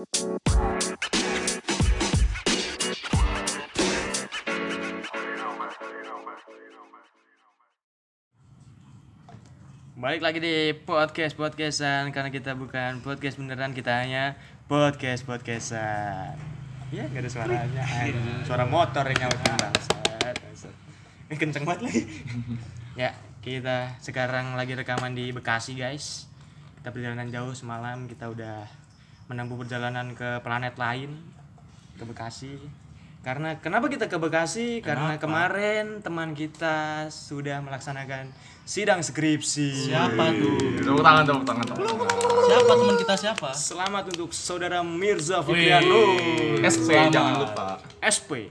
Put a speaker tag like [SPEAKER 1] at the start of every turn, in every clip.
[SPEAKER 1] Balik lagi di podcast podcastan karena kita bukan podcast beneran kita hanya podcast podcastan. Ya nggak ada suaranya, anjing. suara motor yang nyautin bangsat. Ini kenceng banget lagi. ya kita sekarang lagi rekaman di Bekasi guys. Kita perjalanan jauh semalam kita udah menempuh perjalanan ke planet lain ke Bekasi. Karena kenapa kita ke Bekasi? Karena kemarin teman kita sudah melaksanakan sidang skripsi.
[SPEAKER 2] Siapa tuh?
[SPEAKER 3] Tepuk tangan, tepuk tangan.
[SPEAKER 2] Siapa teman kita siapa?
[SPEAKER 1] Selamat untuk saudara Mirza Fitriano.
[SPEAKER 3] SP
[SPEAKER 2] Selamat.
[SPEAKER 3] jangan lupa.
[SPEAKER 1] SP.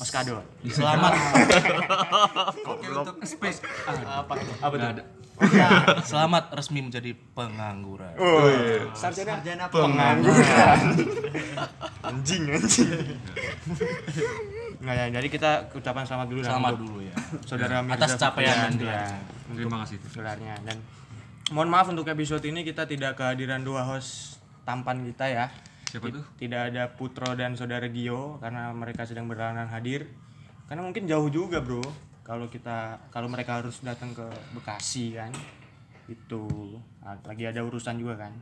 [SPEAKER 1] Oskador.
[SPEAKER 2] Selamat.
[SPEAKER 3] Oke untuk SP.
[SPEAKER 1] Apa? Apa tuh?
[SPEAKER 2] Selamat resmi menjadi pengangguran.
[SPEAKER 1] Oh, sarjana, pengangguran. anjing, anjing. Nggak ya, jadi kita ucapan selamat dulu lah
[SPEAKER 2] Selamat dulu ya.
[SPEAKER 1] saudara Mirza
[SPEAKER 2] Atas capaian yang
[SPEAKER 1] ya.
[SPEAKER 3] Terima kasih.
[SPEAKER 1] saudaranya dan mohon maaf untuk episode ini kita tidak kehadiran dua host tampan kita ya.
[SPEAKER 3] Siapa tuh?
[SPEAKER 1] Tidak ada Putro dan saudara Gio karena mereka sedang berhalangan hadir. Karena mungkin jauh juga, Bro. Kalau kita kalau mereka harus datang ke Bekasi kan. Itu Nah, lagi ada urusan juga kan.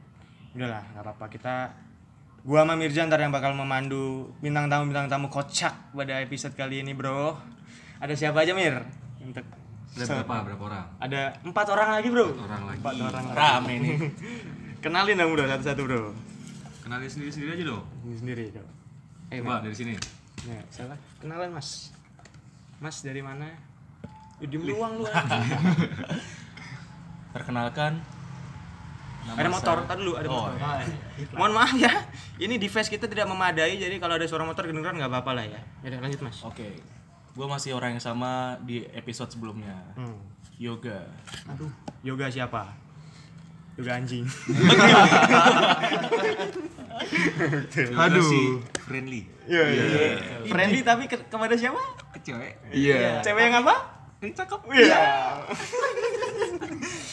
[SPEAKER 1] Udahlah, nggak apa-apa kita gua sama Mirza ntar yang bakal memandu bintang tamu bintang tamu kocak pada episode kali ini, Bro. Ada siapa aja, Mir? Untuk
[SPEAKER 3] Ada berapa? Berapa orang?
[SPEAKER 1] ada empat orang lagi, Bro.
[SPEAKER 3] Orang lagi.
[SPEAKER 1] Empat orang lagi.
[SPEAKER 2] Rame nih.
[SPEAKER 1] Kenalin dong, Bro, satu-satu, Bro.
[SPEAKER 3] Kenalin sendiri-sendiri aja dong.
[SPEAKER 1] Ini sendiri, Bro. Ayo,
[SPEAKER 3] Coba dari sini.
[SPEAKER 1] Ya, salah. Kenalan, Mas. Mas dari mana? Ya, diem doang lu.
[SPEAKER 2] Perkenalkan.
[SPEAKER 1] ada motor, tar dulu, ada
[SPEAKER 2] Oh,
[SPEAKER 1] motor. Mohon maaf ya, ini device kita tidak memadai, jadi kalau ada suara motor kedengeran nggak apa-apa lah ya. Ya, lanjut mas.
[SPEAKER 2] Oke. Gua masih orang yang sama di episode sebelumnya.
[SPEAKER 1] Hmm.
[SPEAKER 2] Yoga.
[SPEAKER 1] Aduh, yoga siapa? Yoga anjing.
[SPEAKER 3] Aduh. Friendly.
[SPEAKER 1] Iya, iya. Friendly tapi ke- kepada siapa?
[SPEAKER 3] Cewek.
[SPEAKER 4] Iya.
[SPEAKER 1] Cewek yang apa?
[SPEAKER 3] Ini cakep.
[SPEAKER 1] Iya.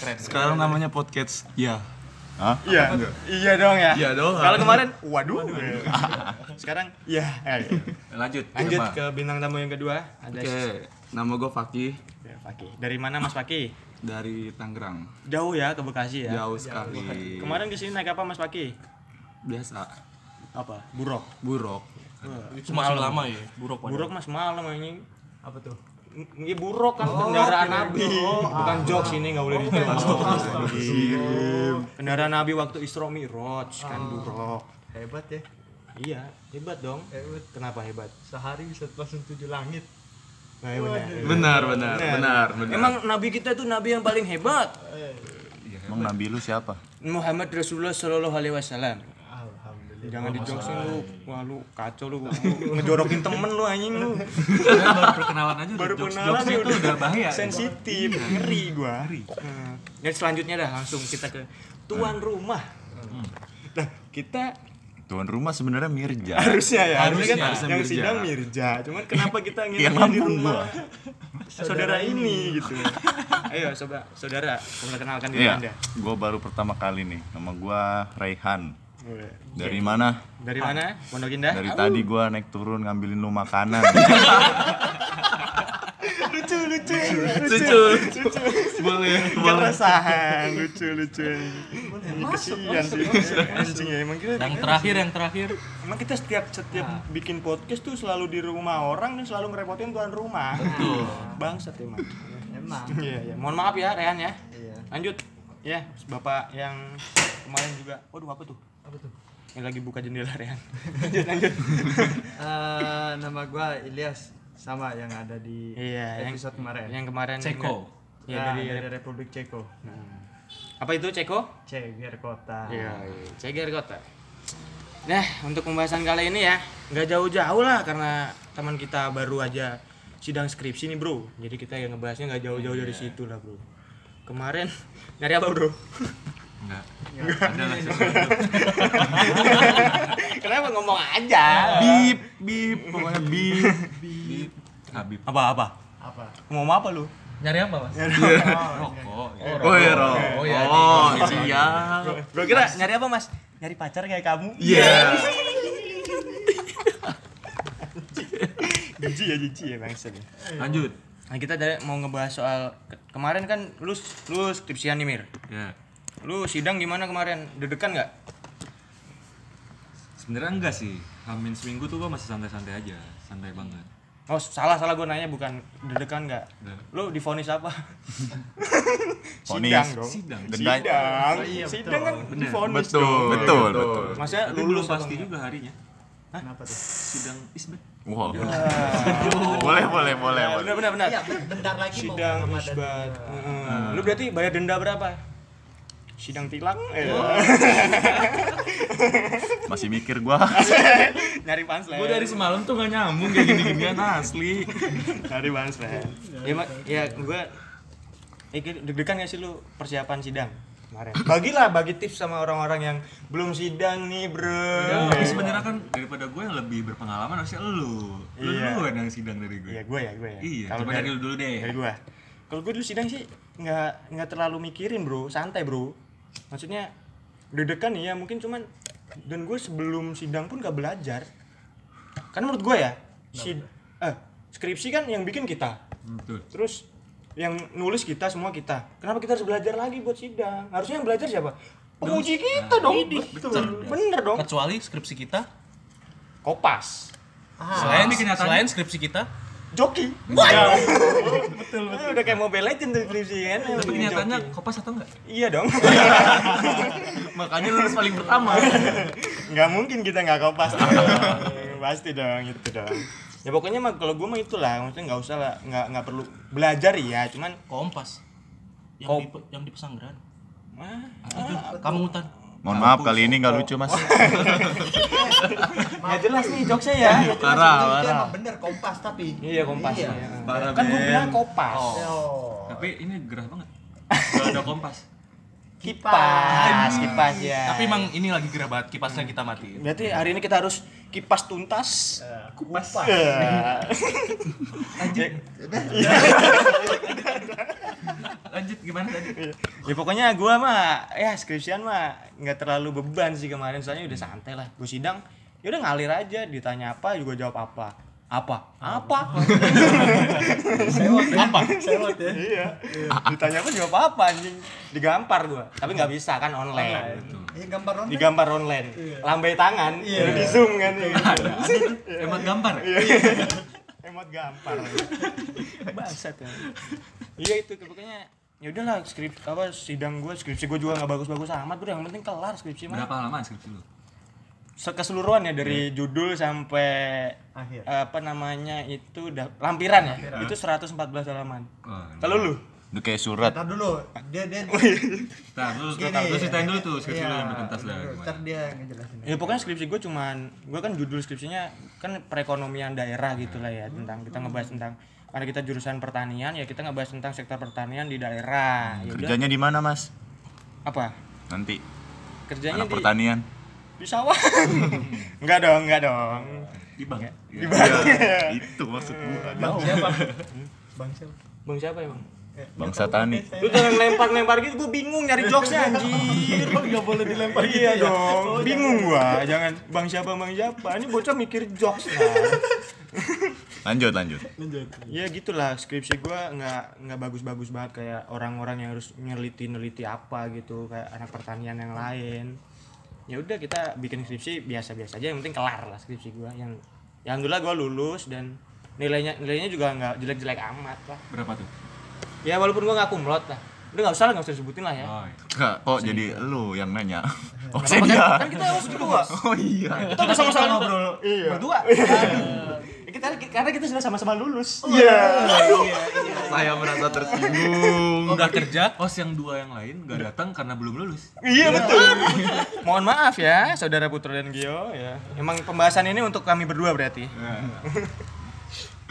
[SPEAKER 2] Keren.
[SPEAKER 4] Sekarang namanya podcast. Ya. Hah?
[SPEAKER 1] Iya. Iya dong ya.
[SPEAKER 4] Iya dong.
[SPEAKER 1] Kalau kemarin, waduh. Sekarang, iya. Eh,
[SPEAKER 3] Lanjut.
[SPEAKER 1] Lanjut ke bintang tamu yang kedua. Ada
[SPEAKER 4] Oke, nama gue Fakih
[SPEAKER 1] Ya, Fakih. Dari mana Mas Fakih?
[SPEAKER 4] dari Tangerang.
[SPEAKER 1] Jauh ya ke Bekasi ya.
[SPEAKER 4] Jauh sekali.
[SPEAKER 1] Kemarin ke sini naik apa Mas Fakih?
[SPEAKER 4] Biasa.
[SPEAKER 1] Apa? Buruk.
[SPEAKER 4] Buruk.
[SPEAKER 2] Itu masih lama ya, buruk padahal.
[SPEAKER 1] Buruk Mas malam ini. Apa tuh? Ini buruk kan kendaraan Nabi. Bukan jokes ini nggak boleh dijokes. Kendaraan Nabi waktu Isra Mi'raj kan buruk.
[SPEAKER 5] hebat ya
[SPEAKER 1] Iya, hebat dong.
[SPEAKER 5] hebat
[SPEAKER 1] Kenapa hebat?
[SPEAKER 5] sehari bisa langsung tujuh langit
[SPEAKER 1] Nah, iya benar.
[SPEAKER 4] Benar, benar, benar, benar.
[SPEAKER 1] Emang Nabi kita itu Nabi yang paling hebat.
[SPEAKER 4] Emang nabi lu siapa?
[SPEAKER 1] Muhammad Rasulullah Shallallahu Alaihi Wasallam. Jangan dijoksin lu. Wah lu kacau lu. Ngejorokin temen lu anjing lu.
[SPEAKER 3] baru perkenalan aja
[SPEAKER 1] Baru
[SPEAKER 3] jokes-
[SPEAKER 1] kenalan
[SPEAKER 3] jokesnya
[SPEAKER 1] ya
[SPEAKER 3] udah bahaya.
[SPEAKER 1] Sensitif, ngeri gua. Nah, Dan selanjutnya dah langsung kita ke tuan rumah. Nah, kita
[SPEAKER 4] Tuan rumah sebenarnya Mirja.
[SPEAKER 1] harusnya ya, harusnya kan
[SPEAKER 4] Harusnya
[SPEAKER 1] yang
[SPEAKER 4] Mirja.
[SPEAKER 1] sidang Mirja. Cuman kenapa kita
[SPEAKER 4] Yang
[SPEAKER 1] nginepnya di rumah saudara ini gitu. Ayo sobat, saudara, perkenalkan diri
[SPEAKER 4] Iya,
[SPEAKER 1] Anda.
[SPEAKER 4] gue baru pertama kali nih. Nama gue Raihan. Dari mana?
[SPEAKER 1] Dari mana? Pondok Indah?
[SPEAKER 4] Dari tadi gue naik turun ngambilin lu makanan.
[SPEAKER 1] lucu lucu.
[SPEAKER 4] Lucu. Boleh,
[SPEAKER 1] keresahan. lucu lucu. Kesian sih. anjing ya emang kita
[SPEAKER 2] Yang terakhir, yang terakhir.
[SPEAKER 1] emang kita setiap setiap bikin podcast tuh selalu di rumah orang dan selalu ngerepotin tuan rumah. Bangsat emang.
[SPEAKER 5] Emang.
[SPEAKER 1] Iya iya. Mohon maaf ya Rehan ya.
[SPEAKER 5] Iya.
[SPEAKER 1] Lanjut. Ya bapak yang kemarin juga. Waduh apa tuh
[SPEAKER 5] apa tuh?
[SPEAKER 1] Yang lagi buka jendela Rehan lanjut lanjut.
[SPEAKER 5] Eh, nama gua Ilyas sama yang ada di
[SPEAKER 1] iya yang
[SPEAKER 5] episode kemarin.
[SPEAKER 1] yang kemarin
[SPEAKER 2] Ceko.
[SPEAKER 1] ya
[SPEAKER 5] Nah,
[SPEAKER 1] dari,
[SPEAKER 5] dari Republik Ceko.
[SPEAKER 1] Apa itu Ceko?
[SPEAKER 5] Ceger kota.
[SPEAKER 1] Iya, ceger kota. Nah, untuk pembahasan kali ini ya, nggak jauh-jauh lah karena teman kita baru aja sidang skripsi nih bro. Jadi kita yang ngebahasnya nggak jauh-jauh dari situ lah bro. Kemarin nyari apa bro?
[SPEAKER 3] Enggak. Ada lah sesuatu.
[SPEAKER 1] Kenapa ngomong aja?
[SPEAKER 4] bip, bip, pokoknya bip.
[SPEAKER 3] Bip. Habib.
[SPEAKER 1] Apa apa?
[SPEAKER 5] apa
[SPEAKER 1] Ngomong apa lu?
[SPEAKER 2] Nyari apa, Mas?
[SPEAKER 3] Rokok. ya.
[SPEAKER 4] Oh, iya, Ro.
[SPEAKER 2] Oh, iya,
[SPEAKER 4] Oh, siap.
[SPEAKER 1] Bro kira nyari apa mas? nyari pacar kayak kamu.
[SPEAKER 4] Iya.
[SPEAKER 1] Jijik ya jijik ya bangsa nih.
[SPEAKER 3] Lanjut.
[SPEAKER 1] Nah kita dari mau ngebahas soal ke- kemarin kan lu lu skripsian nih Mir.
[SPEAKER 3] Ya.
[SPEAKER 1] Lu sidang gimana kemarin? Dedekan nggak?
[SPEAKER 3] Sebenarnya enggak sih. Hamin seminggu tuh gua masih santai-santai aja, santai banget.
[SPEAKER 1] Oh salah salah gue nanya bukan dedekan nggak? Lu difonis apa?
[SPEAKER 4] Vonis.
[SPEAKER 1] sidang dong.
[SPEAKER 3] Sidang.
[SPEAKER 4] Denda.
[SPEAKER 1] Sidang.
[SPEAKER 5] Oh, iya,
[SPEAKER 1] sidang kan
[SPEAKER 3] Bener.
[SPEAKER 1] difonis
[SPEAKER 4] Betul,
[SPEAKER 1] dong.
[SPEAKER 4] betul, betul.
[SPEAKER 1] Maksudnya
[SPEAKER 3] Tapi
[SPEAKER 1] lulus
[SPEAKER 3] belum
[SPEAKER 1] apa
[SPEAKER 3] pasti
[SPEAKER 1] enggak?
[SPEAKER 3] juga harinya.
[SPEAKER 5] Kenapa tuh?
[SPEAKER 3] Sidang isbat.
[SPEAKER 4] Wow. boleh, boleh, boleh,
[SPEAKER 1] Nah,
[SPEAKER 4] boleh.
[SPEAKER 1] benar benar benar.
[SPEAKER 5] Iya, bentar lagi mau
[SPEAKER 1] Sidang
[SPEAKER 5] Ramadan
[SPEAKER 1] isbat. Heeh. Lu berarti bayar denda berapa? Sidang tilang? Eh.
[SPEAKER 4] Masih mikir gua.
[SPEAKER 1] Nyari punchline.
[SPEAKER 3] Gua dari semalam tuh gak nyambung kayak gini-ginian asli.
[SPEAKER 1] Nyari punchline. Ya, mak ya gua eh, deg-degan gak sih lu persiapan sidang kemarin? Bagilah bagi tips sama orang-orang yang belum sidang nih, Bro.
[SPEAKER 3] Tapi sebenarnya kan daripada gue yang lebih berpengalaman harusnya lu. Lu
[SPEAKER 1] Iya.
[SPEAKER 3] duluan yang sidang dari gue.
[SPEAKER 1] Iya, gue ya, gue ya.
[SPEAKER 3] Iya,
[SPEAKER 1] Kalau
[SPEAKER 3] coba dari lu dulu deh.
[SPEAKER 1] Dari gua. Kalau gue dulu sidang sih nggak nggak terlalu mikirin, Bro. Santai, Bro. Maksudnya deg-degan nih ya, mungkin cuman dan gue sebelum sidang pun gak belajar. Karena menurut gue ya, sid eh skripsi kan yang bikin kita.
[SPEAKER 3] Betul.
[SPEAKER 1] Terus yang nulis kita semua kita. Kenapa kita harus belajar lagi buat sidang? Harusnya yang belajar siapa? Penguji kita dong. Betul. Bener dong.
[SPEAKER 2] Kecuali skripsi kita,
[SPEAKER 1] Kopas.
[SPEAKER 2] selain
[SPEAKER 3] Ini kenyataannya-
[SPEAKER 2] selain skripsi kita,
[SPEAKER 1] Joki. betul betul. Udah kayak Mobile Legends tuh skripsi kan.
[SPEAKER 3] Tapi kenyataannya kopas atau enggak?
[SPEAKER 1] Iya dong.
[SPEAKER 3] Makanya lulus paling pertama.
[SPEAKER 1] nggak mungkin kita nggak kopas. Pasti dong itu dong. Ya pokoknya mah kalau gue mah itulah, maksudnya nggak usah lah, nggak nggak perlu belajar ya, cuman
[SPEAKER 2] kompas yang di yang di pesanggeran.
[SPEAKER 1] ah,
[SPEAKER 2] Kamu hutan.
[SPEAKER 4] Mohon maaf kali ini nggak lucu, Mas.
[SPEAKER 1] nggak jelas nih jokesnya ya.
[SPEAKER 3] Parah,
[SPEAKER 5] emang
[SPEAKER 3] parah.
[SPEAKER 5] bener kompas tapi.
[SPEAKER 1] Iya kompas.
[SPEAKER 5] Iya.
[SPEAKER 1] ya.
[SPEAKER 3] Parah,
[SPEAKER 1] Kan gue bilang kopas.
[SPEAKER 5] Oh.
[SPEAKER 3] Tapi ini gerah banget. Kalau ada kompas.
[SPEAKER 1] Kipas, kipas ya.
[SPEAKER 2] Tapi emang ini lagi gerah banget kipasnya kita matiin.
[SPEAKER 1] berarti hari ini kita harus kipas tuntas.
[SPEAKER 5] Kupas.
[SPEAKER 1] Ya.
[SPEAKER 3] Lanjut. Gimana tadi?
[SPEAKER 1] ya pokoknya gua mah ya skripsian mah nggak terlalu beban sih kemarin. Soalnya udah santai lah gue sidang. Ya udah ngalir aja ditanya apa juga jawab apa apa? Apa?
[SPEAKER 5] Sewot ya. Apa? Sewot ya.
[SPEAKER 1] iya. Ditanya apa jawab apa anjing. Digampar gua. Tapi nggak bisa kan online.
[SPEAKER 5] Iya gambar online.
[SPEAKER 1] digambar online. Lambai tangan.
[SPEAKER 5] Iya.
[SPEAKER 1] di zoom kan.
[SPEAKER 3] Emang gambar.
[SPEAKER 1] emot gampar. Bangsat ya. Iya itu pokoknya ya udahlah skripsi apa sidang gue skripsi gue juga nggak bagus-bagus amat udah yang penting kelar skripsi mah.
[SPEAKER 3] Berapa lama skripsi lu?
[SPEAKER 1] Se- keseluruhan ya dari judul sampai
[SPEAKER 5] Akhir.
[SPEAKER 1] apa namanya itu udah lampiran ya itu 114 halaman
[SPEAKER 3] Oh,
[SPEAKER 1] kalau lu
[SPEAKER 4] Itu kayak surat.
[SPEAKER 5] Ntar dulu. Dia dia
[SPEAKER 3] Nah, lu
[SPEAKER 5] Gini,
[SPEAKER 3] lu ceritain dulu tuh skripsi
[SPEAKER 5] iya,
[SPEAKER 3] lu yang bertuntas lah.
[SPEAKER 5] Ntar dia ngejelasin.
[SPEAKER 1] ya pokoknya skripsi gue cuman gue kan judul skripsinya kan perekonomian daerah gitu lah ya tentang kita ngebahas tentang karena kita jurusan pertanian ya kita ngebahas tentang sektor pertanian di daerah ya udah
[SPEAKER 4] Kerjanya di mana, Mas?
[SPEAKER 1] apa
[SPEAKER 4] Nanti
[SPEAKER 1] kerjanya
[SPEAKER 4] anak
[SPEAKER 1] di,
[SPEAKER 4] pertanian.
[SPEAKER 1] Di sawah enggak dong enggak dong
[SPEAKER 3] Di bank.
[SPEAKER 1] di
[SPEAKER 3] Iya.
[SPEAKER 1] bawah
[SPEAKER 4] Itu maksud gua.
[SPEAKER 5] Bang siapa? Bang siapa?
[SPEAKER 1] bang siapa emang
[SPEAKER 4] Bangsa tani.
[SPEAKER 1] lu jangan lempar-lempar gitu gue bingung nyari jokesnya anjir
[SPEAKER 5] Enggak boleh dilempar gitu
[SPEAKER 1] iya
[SPEAKER 5] ya.
[SPEAKER 1] dong bingung gua jangan bang siapa bang siapa ini bocah mikir jokes lah
[SPEAKER 4] Lanjut, lanjut.
[SPEAKER 1] ya gitulah skripsi gua nggak nggak bagus-bagus banget kayak orang-orang yang harus neliti neliti apa gitu kayak anak pertanian yang lain ya udah kita bikin skripsi biasa-biasa aja yang penting kelar lah skripsi gua yang yang dulu gua lulus dan nilainya nilainya juga nggak jelek-jelek amat lah
[SPEAKER 3] Berapa tuh?
[SPEAKER 1] ya walaupun gua nggak kumlot lah udah nggak usah lah nggak usah disebutin lah ya
[SPEAKER 3] Oh, iya.
[SPEAKER 4] Kok jadi lu yang nanya? Oh,
[SPEAKER 1] Kan-
[SPEAKER 4] saya dia.
[SPEAKER 1] kan kita harus berdua
[SPEAKER 4] Oh iya.
[SPEAKER 1] kita sama-sama ngobrol
[SPEAKER 5] Iya.
[SPEAKER 1] berdua Ya, kita karena kita sudah sama-sama lulus. Iya.
[SPEAKER 4] Saya merasa tersinggung.
[SPEAKER 2] Udah kerja,
[SPEAKER 3] Oh, yang dua yang lain nggak datang karena belum lulus.
[SPEAKER 1] iya betul. Mohon maaf ya saudara Putra dan Gio ya. Emang pembahasan ini untuk kami berdua berarti.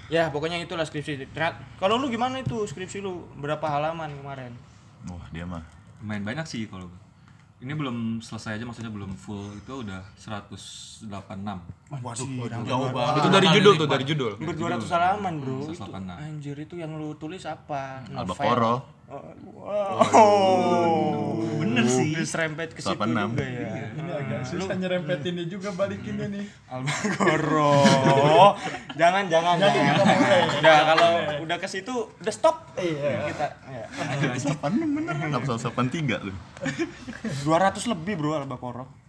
[SPEAKER 1] Ya pokoknya itulah skripsi. Kalau lu gimana itu skripsi lu? Berapa halaman kemarin?
[SPEAKER 4] Wah, dia mah.
[SPEAKER 3] Lumayan banyak sih kalau. Ini belum selesai aja maksudnya belum full itu udah 186.
[SPEAKER 1] waduh
[SPEAKER 2] jauh banget.
[SPEAKER 6] Itu dari judul tuh, dari judul.
[SPEAKER 1] hampir 200 halaman bro itu
[SPEAKER 3] 186.
[SPEAKER 1] anjir itu yang lu tulis apa
[SPEAKER 4] Albacoro.
[SPEAKER 1] Wow.
[SPEAKER 2] Bener sih.
[SPEAKER 1] Diserempet ke situ
[SPEAKER 4] 86.
[SPEAKER 1] juga ya.
[SPEAKER 5] Ini agak susah nyerempetinnya juga balikinnya nih.
[SPEAKER 1] Albagoro. jangan jangan jangan. Udah kalau udah ke situ udah stop.
[SPEAKER 5] Iya.
[SPEAKER 1] Kita ya.
[SPEAKER 4] 86 bener. Kenapa 83 lu?
[SPEAKER 1] 200 lebih bro Albagoro.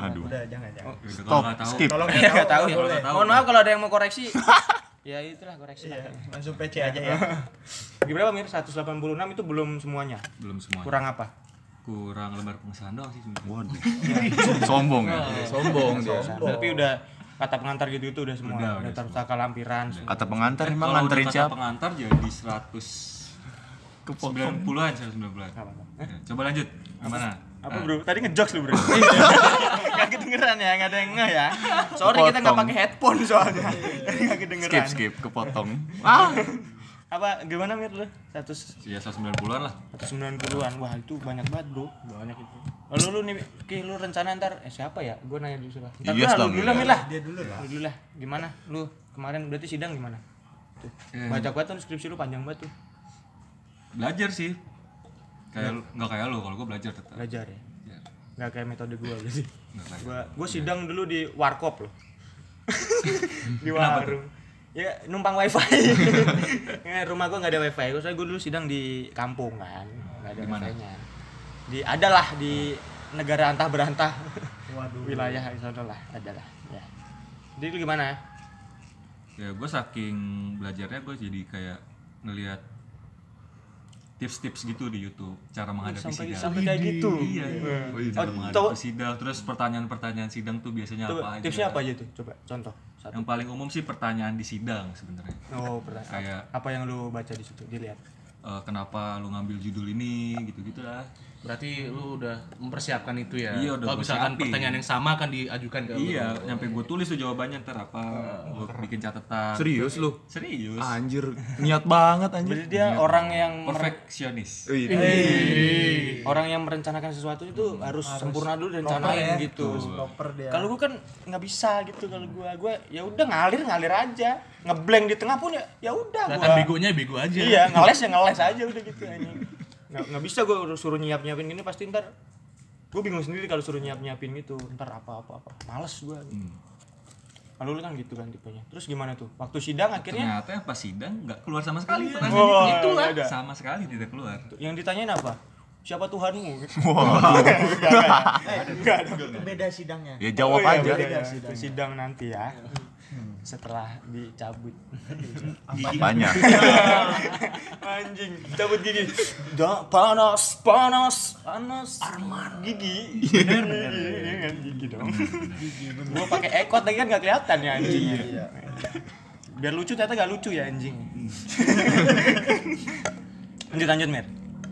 [SPEAKER 4] Aduh.
[SPEAKER 5] Udah jangan jangan.
[SPEAKER 3] Udah,
[SPEAKER 4] Stop, skip.
[SPEAKER 5] Tolong
[SPEAKER 1] Ya nggak tahu ya. Mohon maaf kalau ada yang mau koreksi. ya itulah koreksi.
[SPEAKER 5] Iya, langsung PC aja ya.
[SPEAKER 1] Gimana Mir? 186 itu belum semuanya.
[SPEAKER 3] belum semua
[SPEAKER 1] Kurang apa?
[SPEAKER 3] Kurang lembar pengesahan doang sih sebenarnya.
[SPEAKER 4] Waduh. Sombong ya.
[SPEAKER 6] Sombong dia.
[SPEAKER 1] Tapi udah kata pengantar gitu itu udah semua.
[SPEAKER 3] Udah,
[SPEAKER 1] Udah,
[SPEAKER 3] udah
[SPEAKER 1] Tarustaka lampiran. semua.
[SPEAKER 4] Kata pengantar
[SPEAKER 3] Eh,
[SPEAKER 4] emang nganterin
[SPEAKER 3] udah kata
[SPEAKER 4] siapa?
[SPEAKER 3] pengantar jadi 100
[SPEAKER 4] Kepotong.
[SPEAKER 3] 90-an 190-an.
[SPEAKER 1] Apa-apa.
[SPEAKER 3] Ya, coba lanjut. Gimana?
[SPEAKER 1] Apa
[SPEAKER 3] Ah,
[SPEAKER 1] bro? Tadi ngejokes lu bro. Gak kedengeran ya, gak ada yang nge ya. Sorry kita nggak
[SPEAKER 4] Kepotong.
[SPEAKER 1] pakai headphone soalnya. Jadi Gak kedengeran.
[SPEAKER 4] Skip skip kepotong. Ah.
[SPEAKER 1] Apa gimana Mir lu? 100
[SPEAKER 3] Ya 190-an lah.
[SPEAKER 1] 190-an. Wah, itu banyak banget, Bro. Banyak itu. Lalu lu nih, Ki, lu rencana ntar eh siapa ya? Gua nanya dulu siapa. Dulu lah,
[SPEAKER 4] dong,
[SPEAKER 1] lu dulu lah. Mir lah.
[SPEAKER 5] Dia dulu lah.
[SPEAKER 1] Lu dulu lah. Gimana? Lu kemarin berarti sidang gimana? Tuh.
[SPEAKER 3] Eh.
[SPEAKER 1] Banyak banget tuh skripsi lu panjang banget tuh.
[SPEAKER 3] Belajar sih. Kayak lu- nggak kayak lu kalau gua belajar tetap.
[SPEAKER 1] Belajar ya.
[SPEAKER 3] Ya,
[SPEAKER 1] Gak kayak metode gua berarti.
[SPEAKER 3] kayak.
[SPEAKER 1] Gua gua sidang dulu di warkop loh. di warung. Ya numpang wifi. ya, rumah gua nggak ada wifi. Gua soalnya gua dulu sidang di kampung kan, nggak ada
[SPEAKER 3] Di mana?
[SPEAKER 1] wifi-nya. Di adalah di negara antah berantah.
[SPEAKER 5] Waduh.
[SPEAKER 1] wilayah sana lah adalah ya. Jadi lu gimana?
[SPEAKER 3] Ya gue saking belajarnya gue jadi kayak ngelihat tips-tips gitu di YouTube cara menghadapi
[SPEAKER 1] sampai
[SPEAKER 3] sidang.
[SPEAKER 1] sampai kayak gitu.
[SPEAKER 3] Iya, cara
[SPEAKER 1] Oh,
[SPEAKER 3] menghadapi
[SPEAKER 1] tahu-
[SPEAKER 3] sidang. Terus pertanyaan-pertanyaan sidang tuh biasanya
[SPEAKER 1] Tuh,
[SPEAKER 3] apa aja?
[SPEAKER 1] tipsnya apa aja tuh? Coba contoh. Satu.
[SPEAKER 3] Yang paling umum sih pertanyaan di sidang sebenarnya.
[SPEAKER 1] Oh, pernah.
[SPEAKER 3] Kayak
[SPEAKER 1] Apa yang lu baca di situ? Dilihat.
[SPEAKER 3] eh, kenapa lu ngambil judul ini gitu-gitu lah.
[SPEAKER 6] Berarti lu udah mempersiapkan itu ya.
[SPEAKER 3] Iya, udah
[SPEAKER 6] Kalau
[SPEAKER 3] gua
[SPEAKER 6] misalkan
[SPEAKER 3] siapin.
[SPEAKER 6] pertanyaan yang sama akan diajukan ke lu.
[SPEAKER 3] Iya, nyampe gue tulis tuh jawabannya ntar apa, gue bikin catatan.
[SPEAKER 2] Serius lu?
[SPEAKER 3] Serius.
[SPEAKER 2] Anjir, niat banget anjir.
[SPEAKER 1] Berarti dia orang yang
[SPEAKER 3] Perfeksionis.
[SPEAKER 1] orang yang merencanakan sesuatu itu harus, sempurna dulu dan rencanain
[SPEAKER 5] ya.
[SPEAKER 1] gitu. Kalau gua kan nggak bisa gitu kalau gua gua ya udah ngalir ngalir aja. Ngeblank di tengah pun ya ya udah gua.
[SPEAKER 6] begonya bego aja.
[SPEAKER 1] Iya, ngeles ya ngeles aja udah gitu anjing. Nggak, nggak bisa gua suruh nyiap-nyiapin gini pasti ntar gue bingung sendiri kalau suruh nyiap-nyiapin gitu. Ntar apa-apa apa males gua. Kalau lu kan gitu kan tipenya. Terus gimana tuh? Waktu sidang akhirnya?
[SPEAKER 3] Ternyata pas sidang nggak keluar sama sekali
[SPEAKER 1] Wah,
[SPEAKER 3] pertanyaannya. Itulah
[SPEAKER 1] nggak ada.
[SPEAKER 3] sama sekali tidak keluar.
[SPEAKER 1] yang ditanyain apa? Siapa Tuhanmu?
[SPEAKER 5] Itu beda sidangnya.
[SPEAKER 4] Ya jawab
[SPEAKER 1] Oh, iya,
[SPEAKER 4] aja.
[SPEAKER 1] beda. Itu sidang nanti ya setelah dicabut.
[SPEAKER 4] Banyak.
[SPEAKER 1] anjing cabut gigi. Da, panas panas panas. Arman. Gigi. Bener bener gigi dong. Gua pakai ekot lagi kan nggak kelihatan ya anjing. Biar lucu ternyata nggak lucu ya anjing. Lanjut lanjut mir.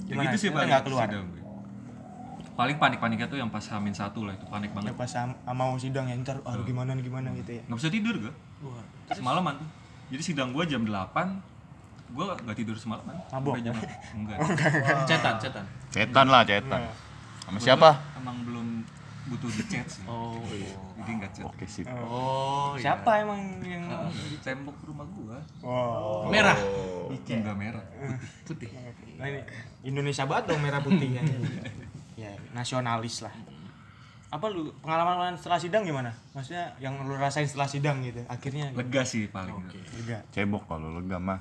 [SPEAKER 3] Ya
[SPEAKER 1] gimana?
[SPEAKER 3] gitu sih
[SPEAKER 1] nggak keluar.
[SPEAKER 3] Gue. Paling panik-paniknya tuh yang pas hamin satu lah itu panik
[SPEAKER 1] ya
[SPEAKER 3] banget.
[SPEAKER 1] pas sam- mau sidang ya ntar aduh gimana nih gimana gitu ya
[SPEAKER 3] Nggak bisa tidur gue. Semalaman tuh. Jadi sidang gue jam 8 gue nggak tidur semalaman.
[SPEAKER 1] Mabok?
[SPEAKER 3] Jam enggak.
[SPEAKER 6] Cetan, cetan.
[SPEAKER 4] Cetan lah cetan. Sama siapa?
[SPEAKER 3] Emang belum butuh di chat sih.
[SPEAKER 6] Oh, iya.
[SPEAKER 3] Jadi nggak chat.
[SPEAKER 4] Oke sip.
[SPEAKER 6] Oh, iya.
[SPEAKER 1] siapa emang yang
[SPEAKER 3] Di tembok rumah gua.
[SPEAKER 1] wow
[SPEAKER 6] Merah.
[SPEAKER 3] Enggak merah.
[SPEAKER 6] Putih.
[SPEAKER 1] Nah, ini Indonesia banget dong merah putih ya. nasionalis lah. Apa lu pengalaman setelah sidang gimana? Maksudnya yang lu rasain setelah sidang gitu. Akhirnya
[SPEAKER 3] Lega sih paling.
[SPEAKER 1] juga.
[SPEAKER 4] Cebok kalau lega mah.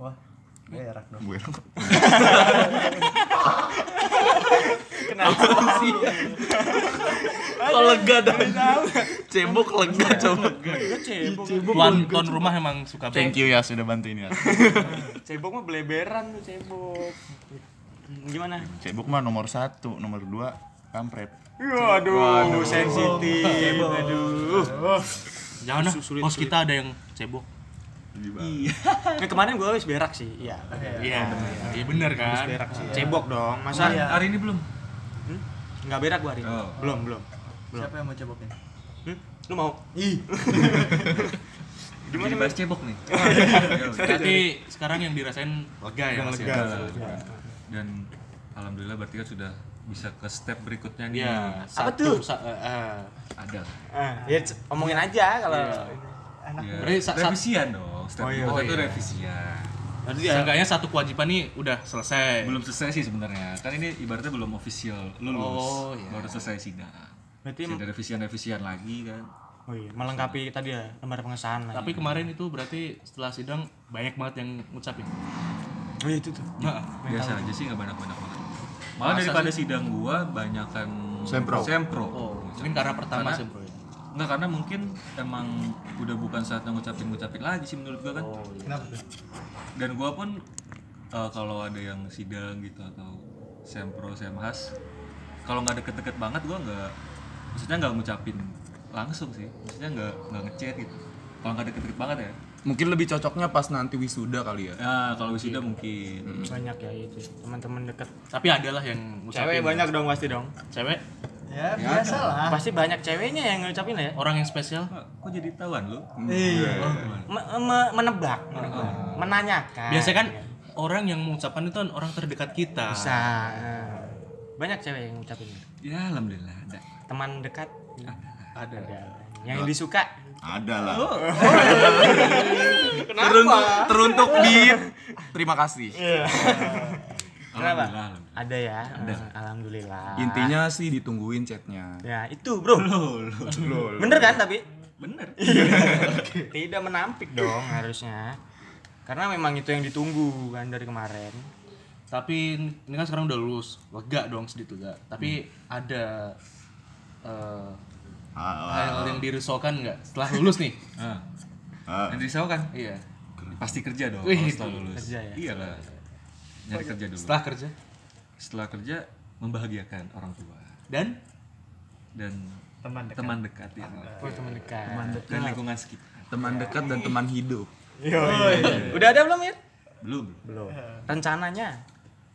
[SPEAKER 5] Wah, berak dong.
[SPEAKER 4] Gue
[SPEAKER 6] Kok lega dah. Cebok lega coba.
[SPEAKER 1] Cebok.
[SPEAKER 6] Tuan tuan rumah emang suka
[SPEAKER 4] Thank you ya sudah bantuin ya.
[SPEAKER 1] Cebok mah beleberan tuh cebok. Gimana?
[SPEAKER 4] Cebok mah nomor satu, nomor dua kampret.
[SPEAKER 1] Waduh, sensitif. Aduh.
[SPEAKER 6] Jangan lah, bos
[SPEAKER 1] sulit.
[SPEAKER 6] kita ada yang cebok.
[SPEAKER 1] Ini kemarin gue habis berak sih. Iya.
[SPEAKER 6] Iya, iya bener
[SPEAKER 1] Habis
[SPEAKER 6] kan.
[SPEAKER 1] berak sih. Cebok dong. Masa
[SPEAKER 3] Hari ini belum.
[SPEAKER 1] nggak berak gua hari ini?
[SPEAKER 3] Oh.
[SPEAKER 1] Belum, belum.
[SPEAKER 5] Siapa yang mau cobokin?
[SPEAKER 1] Hmm? Lu mau?
[SPEAKER 5] Ih,
[SPEAKER 3] Gimana bahas cebok nih?
[SPEAKER 6] Berarti sekarang yang dirasain lega ya Mas ya.
[SPEAKER 1] Lega.
[SPEAKER 3] Dan alhamdulillah berarti kan sudah bisa ke step berikutnya nih.
[SPEAKER 6] Iya,
[SPEAKER 1] Apa
[SPEAKER 6] satu
[SPEAKER 1] tuh?
[SPEAKER 6] sa- eh, eh.
[SPEAKER 3] Ada.
[SPEAKER 1] Ah, ya omongin aja kalau
[SPEAKER 3] Ya,
[SPEAKER 6] Berarti sa- sa-
[SPEAKER 3] revisian dong. Step
[SPEAKER 1] Oh iya.
[SPEAKER 6] Oh iya.
[SPEAKER 3] revisian.
[SPEAKER 1] Berarti ya
[SPEAKER 6] Seenggaknya satu kewajiban nih udah selesai.
[SPEAKER 3] belum selesai sih sebenarnya kan ini ibaratnya belum official lulus
[SPEAKER 6] Oh, iya.
[SPEAKER 3] baru selesai sidang
[SPEAKER 1] berarti
[SPEAKER 3] ada revisian-revisian lagi kan
[SPEAKER 1] oh iya, melengkapi tadi ya lembar pengesahan.
[SPEAKER 6] Tapi kemarin itu berarti setelah sidang banyak banget yang ngucapin.
[SPEAKER 1] Oh iya itu tuh.
[SPEAKER 6] Nah,
[SPEAKER 3] biasa aja sih nggak banyak-banyak banget malah daripada sidang gua banyakan
[SPEAKER 4] Sempro.
[SPEAKER 3] sempro
[SPEAKER 6] oh, mungkin karena pertama
[SPEAKER 3] Karena-
[SPEAKER 6] sih bro ya.
[SPEAKER 3] Enggak karena mungkin emang udah bukan saatnya ngucapin-ngucapin lagi sih menurut gua kan.
[SPEAKER 6] Oh, iya.
[SPEAKER 5] Kenapa tuh?
[SPEAKER 3] Dan gua pun eh, kalau ada yang sidang gitu atau sempro semhas kalau nggak deket-deket banget gua nggak maksudnya nggak ngucapin langsung sih maksudnya nggak nggak ngechat gitu kalau nggak deket-deket banget ya
[SPEAKER 7] Mungkin lebih cocoknya pas nanti wisuda kali ya.
[SPEAKER 3] ya kalau wisuda mungkin
[SPEAKER 1] Banyak ya itu teman-teman dekat.
[SPEAKER 6] Tapi adalah yang ngucapin.
[SPEAKER 1] Cewek banyak dong pasti dong.
[SPEAKER 6] Cewek
[SPEAKER 5] Ya, biasa lah.
[SPEAKER 1] Pasti banyak ceweknya yang ngucapin ya.
[SPEAKER 6] orang yang spesial.
[SPEAKER 3] Kok- jadi tahuan lu
[SPEAKER 5] Iya.
[SPEAKER 1] Me- me- menebak, menebak. menanyakan.
[SPEAKER 6] Biasanya kan orang yang mengucapkan itu kan orang terdekat kita.
[SPEAKER 1] bisa. Nah, Banyak cewek yang ngucapin.
[SPEAKER 3] ya alhamdulillah ada
[SPEAKER 1] Teman dekat
[SPEAKER 6] Ada.
[SPEAKER 1] yang disuka.
[SPEAKER 4] Ada lah.
[SPEAKER 7] Teruntuk, teruntuk di terima kasih.
[SPEAKER 1] Kenapa?
[SPEAKER 3] Alhamdulillah, alhamdulillah.
[SPEAKER 1] Ada ya. Alhamdulillah.
[SPEAKER 7] Intinya sih ditungguin chatnya.
[SPEAKER 1] Ya, itu, Bro. Bener kan tapi?
[SPEAKER 3] bener
[SPEAKER 1] Tidak menampik dong harusnya. Karena memang itu yang ditunggu kan dari kemarin.
[SPEAKER 6] Tapi ini kan sekarang udah lulus, lega dong sedikit juga. Tapi ada eh,
[SPEAKER 4] Ah,
[SPEAKER 6] hal yang dirisaukan nggak setelah lulus nih?
[SPEAKER 3] ah.
[SPEAKER 4] ah.
[SPEAKER 3] yang risau kan
[SPEAKER 6] iya.
[SPEAKER 3] pasti kerja dong
[SPEAKER 6] Wih,
[SPEAKER 3] setelah lulus
[SPEAKER 1] kerja ya?
[SPEAKER 3] iyalah nyari kerja dulu
[SPEAKER 6] Setelah kerja
[SPEAKER 3] setelah kerja membahagiakan orang tua
[SPEAKER 6] dan
[SPEAKER 3] dan
[SPEAKER 5] Teman dekat.
[SPEAKER 3] teman dekat ya
[SPEAKER 1] Oh, teman dekat.
[SPEAKER 3] dan lingkungan sekitar
[SPEAKER 7] Teman dekat dan teman hidup.
[SPEAKER 1] Udah ada belum ya?
[SPEAKER 3] belum
[SPEAKER 1] Belum. Rencananya.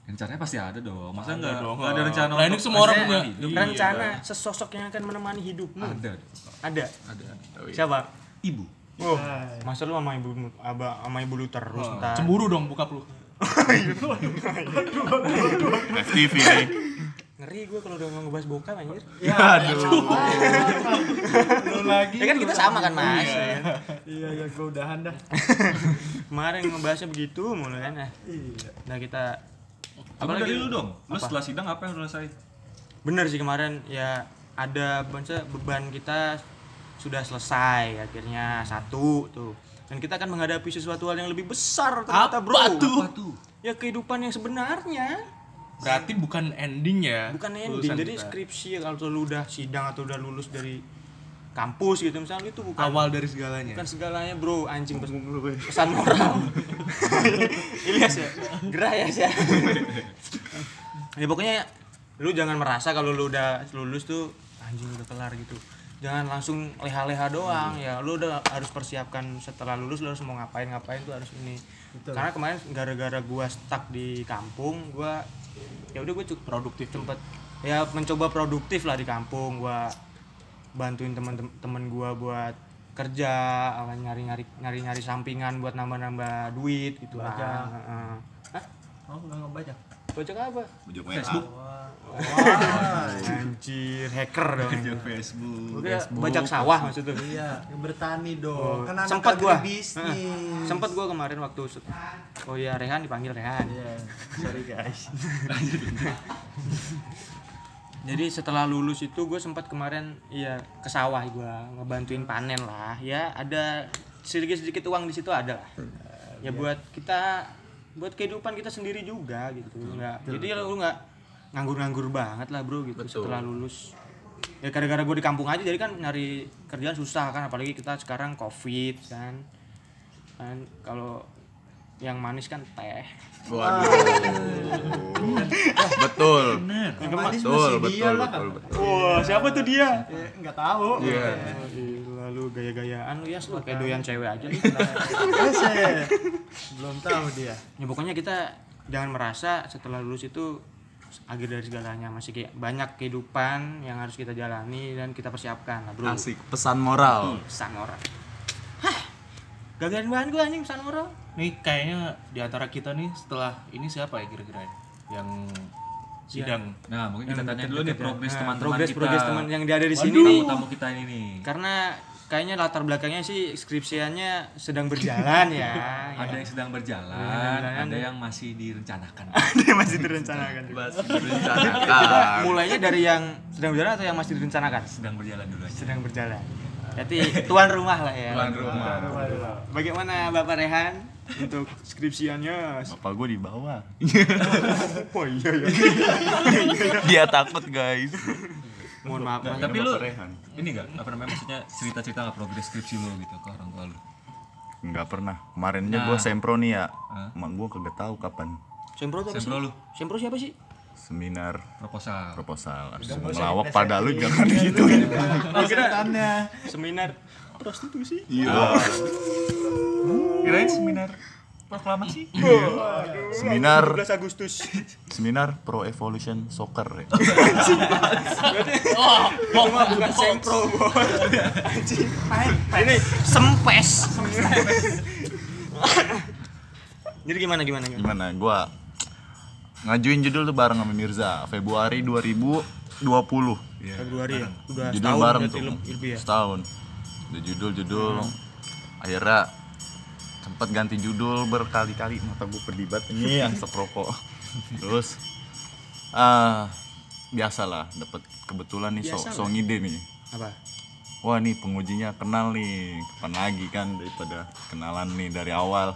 [SPEAKER 3] Rencananya pasti ada dong masa
[SPEAKER 6] Ada
[SPEAKER 3] nggak
[SPEAKER 6] dong.
[SPEAKER 3] nggak ada rencana
[SPEAKER 6] Lah, ini semua orang punya.
[SPEAKER 3] hidup?
[SPEAKER 1] Rencana sesosok yang akan menemani hidupmu.
[SPEAKER 3] ada
[SPEAKER 1] Ada.
[SPEAKER 7] Ada. Oh, iya.
[SPEAKER 1] Siapa?
[SPEAKER 3] ibu
[SPEAKER 1] Oh, masa lu sama ibu aba sama ibu lu terus ntar.
[SPEAKER 6] cemburu dong buka lu.
[SPEAKER 4] FTV nih.
[SPEAKER 1] Ngeri gue kalau udah ngebahas bokap anjir.
[SPEAKER 5] Ya, aduh. Lu lagi.
[SPEAKER 1] Ya kan kita sama kan, Mas. ya kan?
[SPEAKER 5] Iya, ya gua udahan dah.
[SPEAKER 1] Kemarin ngebahasnya begitu mulai kan. Nah,
[SPEAKER 5] Iya.
[SPEAKER 1] nah kita
[SPEAKER 3] apa dari lu dong lu
[SPEAKER 1] Apa?
[SPEAKER 3] setelah sidang apa yang lu rasain
[SPEAKER 1] bener sih kemarin ya ada maksudnya beban kita sudah selesai akhirnya satu tuh dan kita akan menghadapi sesuatu hal yang lebih besar ternyata bro
[SPEAKER 6] Apa tuh?
[SPEAKER 3] apa tuh
[SPEAKER 1] ya kehidupan yang sebenarnya
[SPEAKER 6] Berarti bukan ending ya.
[SPEAKER 1] bukan ending jadi
[SPEAKER 6] kita.
[SPEAKER 1] skripsi ya kalau lu udah sidang atau udah lulus dari kampus gitu misalnya itu bukan
[SPEAKER 6] awal dari segalanya.
[SPEAKER 1] bukan segalanya bro anjing pes- pesan moral. Ilyas ya? Gerah ya sih ya? Pokoknya lu jangan merasa kalau lu udah lulus tuh anjing udah kelar gitu. Jangan langsung leha-leha doang ya. Lu udah harus persiapkan setelah lulus lu harus mau ngapain ngapain tuh harus ini. Karena kemarin gara-gara gua stuck di kampung gua ya udah gua cukup produktif. tempat ya mencoba produktif lah di kampung gua bantuin teman-teman gua buat kerja apa, nyari-nyari nyari-nyari sampingan buat nambah-nambah duit gitu. Heeh. Hah?
[SPEAKER 5] Oh, enggak ngebajak.
[SPEAKER 1] Bajak apa?
[SPEAKER 4] WA.
[SPEAKER 3] Facebook
[SPEAKER 1] Anjir, hacker dong.
[SPEAKER 3] kerja Facebook
[SPEAKER 1] kira bajak sawah maksudnya.
[SPEAKER 5] Iya, bertani dong. Kan anak
[SPEAKER 1] Sempat gua.
[SPEAKER 5] bisnis.
[SPEAKER 1] Sempat gua kemarin waktu Oh iya, Rehan dipanggil Rehan.
[SPEAKER 5] Iya, sorry guys.
[SPEAKER 1] Jadi setelah lulus itu gue sempat kemarin iya ke sawah gue ngebantuin panen lah ya. Ada sedikit sedikit uang di situ ada lah. Ya buat kita buat kehidupan kita sendiri juga gitu. Nggak jadi lu nggak nganggur-nganggur banget lah bro gitu. Setelah lulus. Ya gara-gara gue di kampung aja jadi kan nyari kerjaan susah kan apalagi kita sekarang covid kan. Kan kalau yang manis kan teh
[SPEAKER 7] Waduh. betul.
[SPEAKER 5] Yang manis
[SPEAKER 7] Betul, betul,
[SPEAKER 5] dia lah.
[SPEAKER 7] betul, betul.
[SPEAKER 1] wah siapa tuh dia
[SPEAKER 5] Ya, enggak tahu.
[SPEAKER 7] Iya.
[SPEAKER 1] lalu gaya-gayaan lu ya lu kayak doyan cewek aja
[SPEAKER 5] Buset. Belum tahu dia.
[SPEAKER 1] ya pokoknya kita jangan merasa setelah lulus itu akhir dari segalanya masih kayak banyak kehidupan yang harus kita jalani dan kita persiapkan lah bro
[SPEAKER 7] Asik pesan moral.
[SPEAKER 1] pesan moral gagarin bahan gue anjing pesan moral
[SPEAKER 6] Nih kayaknya di antara kita nih setelah ini siapa ya kira-kira ya? yang sidang.
[SPEAKER 3] nah mungkin kita tanya dulu nih progres
[SPEAKER 1] Nah,
[SPEAKER 3] teman-teman
[SPEAKER 1] progres
[SPEAKER 3] kita
[SPEAKER 1] progres teman yang ada di sini
[SPEAKER 3] Waduh,
[SPEAKER 1] nih
[SPEAKER 3] tamu kita ini nih
[SPEAKER 1] karena kayaknya latar belakangnya sih skripsiannya sedang berjalan ya.
[SPEAKER 3] ada yang sedang berjalan ada yang masih direncanakan
[SPEAKER 1] Dia masih direncanakan.
[SPEAKER 7] Direncanakan.
[SPEAKER 1] Mulainya dari yang sedang berjalan atau yang masih direncanakan?
[SPEAKER 3] sedang berjalan dulu aja
[SPEAKER 1] Sedang berjalan. Jadi tuan rumah lah ya.
[SPEAKER 3] Tuan rumah.
[SPEAKER 1] Bagaimana Bapak Rehan untuk skripsiannya?
[SPEAKER 4] Bapak gue di bawah.
[SPEAKER 1] Oh iya ya.
[SPEAKER 7] Dia takut guys.
[SPEAKER 1] Mohon maaf.
[SPEAKER 3] Nah, tapi lu
[SPEAKER 4] Bapak Rehan.
[SPEAKER 3] ini enggak apa namanya maksudnya cerita-cerita nggak progres skripsi lu gitu ke orang tua lu
[SPEAKER 4] Nggak pernah. Kemarinnya gue sempro nih ya.
[SPEAKER 3] Hah?
[SPEAKER 4] Emak gue kagak tahu kapan.
[SPEAKER 1] Sempro tuh apa
[SPEAKER 3] Sempro lu
[SPEAKER 1] Sempro siapa sih?
[SPEAKER 4] Seminar
[SPEAKER 3] proposal
[SPEAKER 4] proposal. Langsung ngelawak pada lu jangan gitu.
[SPEAKER 1] Kira seminar prostitusi.
[SPEAKER 4] Iya.
[SPEAKER 3] kirain seminar proklamasi
[SPEAKER 4] Seminar
[SPEAKER 1] 12 Agustus.
[SPEAKER 4] seminar Pro Evolution Soccer. ya.
[SPEAKER 1] Oh, bukan sempro, bos. Anjing. Ini sempes. Jadi gimana gimana gimana?
[SPEAKER 4] Gimana? Gua ngajuin judul tuh bareng sama Mirza Februari 2020.
[SPEAKER 1] Februari ya. Udah
[SPEAKER 4] judul
[SPEAKER 1] setahun
[SPEAKER 4] bareng tuh.
[SPEAKER 1] Lebih ya.
[SPEAKER 4] setahun. Udah judul judul akhirnya sempat ganti judul berkali-kali. Mata gue berlibat ini yang seproko terus ah biasalah dapat kebetulan nih so, so ngide nih.
[SPEAKER 1] Apa?
[SPEAKER 4] wah nih pengujinya kenal nih. Kapan lagi kan daripada kenalan nih dari awal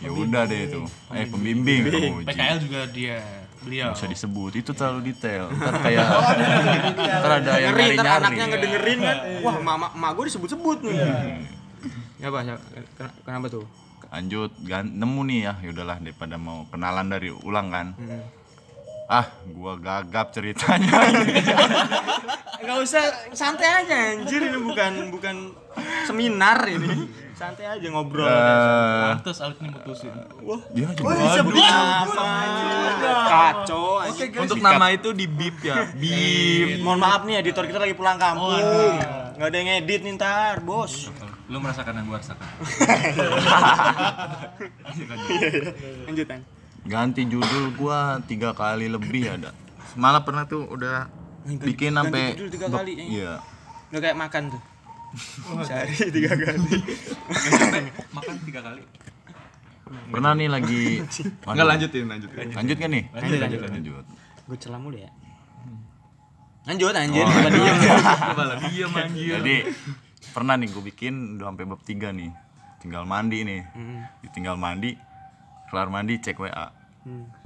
[SPEAKER 4] ya udah deh itu. Eh pembimbing. Penguji
[SPEAKER 6] PKL juga dia beliau.
[SPEAKER 4] Nggak usah disebut. Itu terlalu detail. Ntar kayak ntar ada yang nyari nyari
[SPEAKER 1] anaknya ngedengerin kan. Wah, mama emak gue disebut-sebut nih. Ya apa? Ken- Kenapa tuh?
[SPEAKER 4] lanjut. Gan- nemu nih ya. Yaudahlah daripada mau kenalan dari ulang kan.
[SPEAKER 1] Hmm.
[SPEAKER 4] ah gua gagap ceritanya
[SPEAKER 1] Enggak usah santai aja anjir. Ini bukan bukan seminar ini. Santai aja ngobrol.
[SPEAKER 4] Eh,
[SPEAKER 6] pantes Alif ini mutusin
[SPEAKER 4] dia coba
[SPEAKER 1] Apa? Kacau anjing.
[SPEAKER 7] Untuk nama itu di bip ya. Bip.
[SPEAKER 1] Mohon maaf nih editor kita lagi pulang kampung. Enggak ada yang edit nih ntar, Bos.
[SPEAKER 3] lu merasakan yang gua rasakan
[SPEAKER 1] Lanjut, An.
[SPEAKER 4] ganti judul gua tiga kali lebih ada malah pernah tuh udah bikin sampai
[SPEAKER 1] judul tiga kali, eh.
[SPEAKER 4] iya
[SPEAKER 1] Udah kayak makan tuh. Sehari tiga kali.
[SPEAKER 3] makan tiga kali.
[SPEAKER 4] Pernah nih lagi
[SPEAKER 7] Enggak lanjutin, lanjutin.
[SPEAKER 4] lanjut. Kan nih?
[SPEAKER 1] Lanjut, lanjut.
[SPEAKER 4] lanjut
[SPEAKER 1] Gue celah mulu ya. Lanjut anjir, coba diem.
[SPEAKER 7] Malah diam anjir.
[SPEAKER 4] jadi pernah nih gue bikin udah sampai bab tiga nih. Tinggal mandi nih. Tinggal mandi kelar mandi cek wa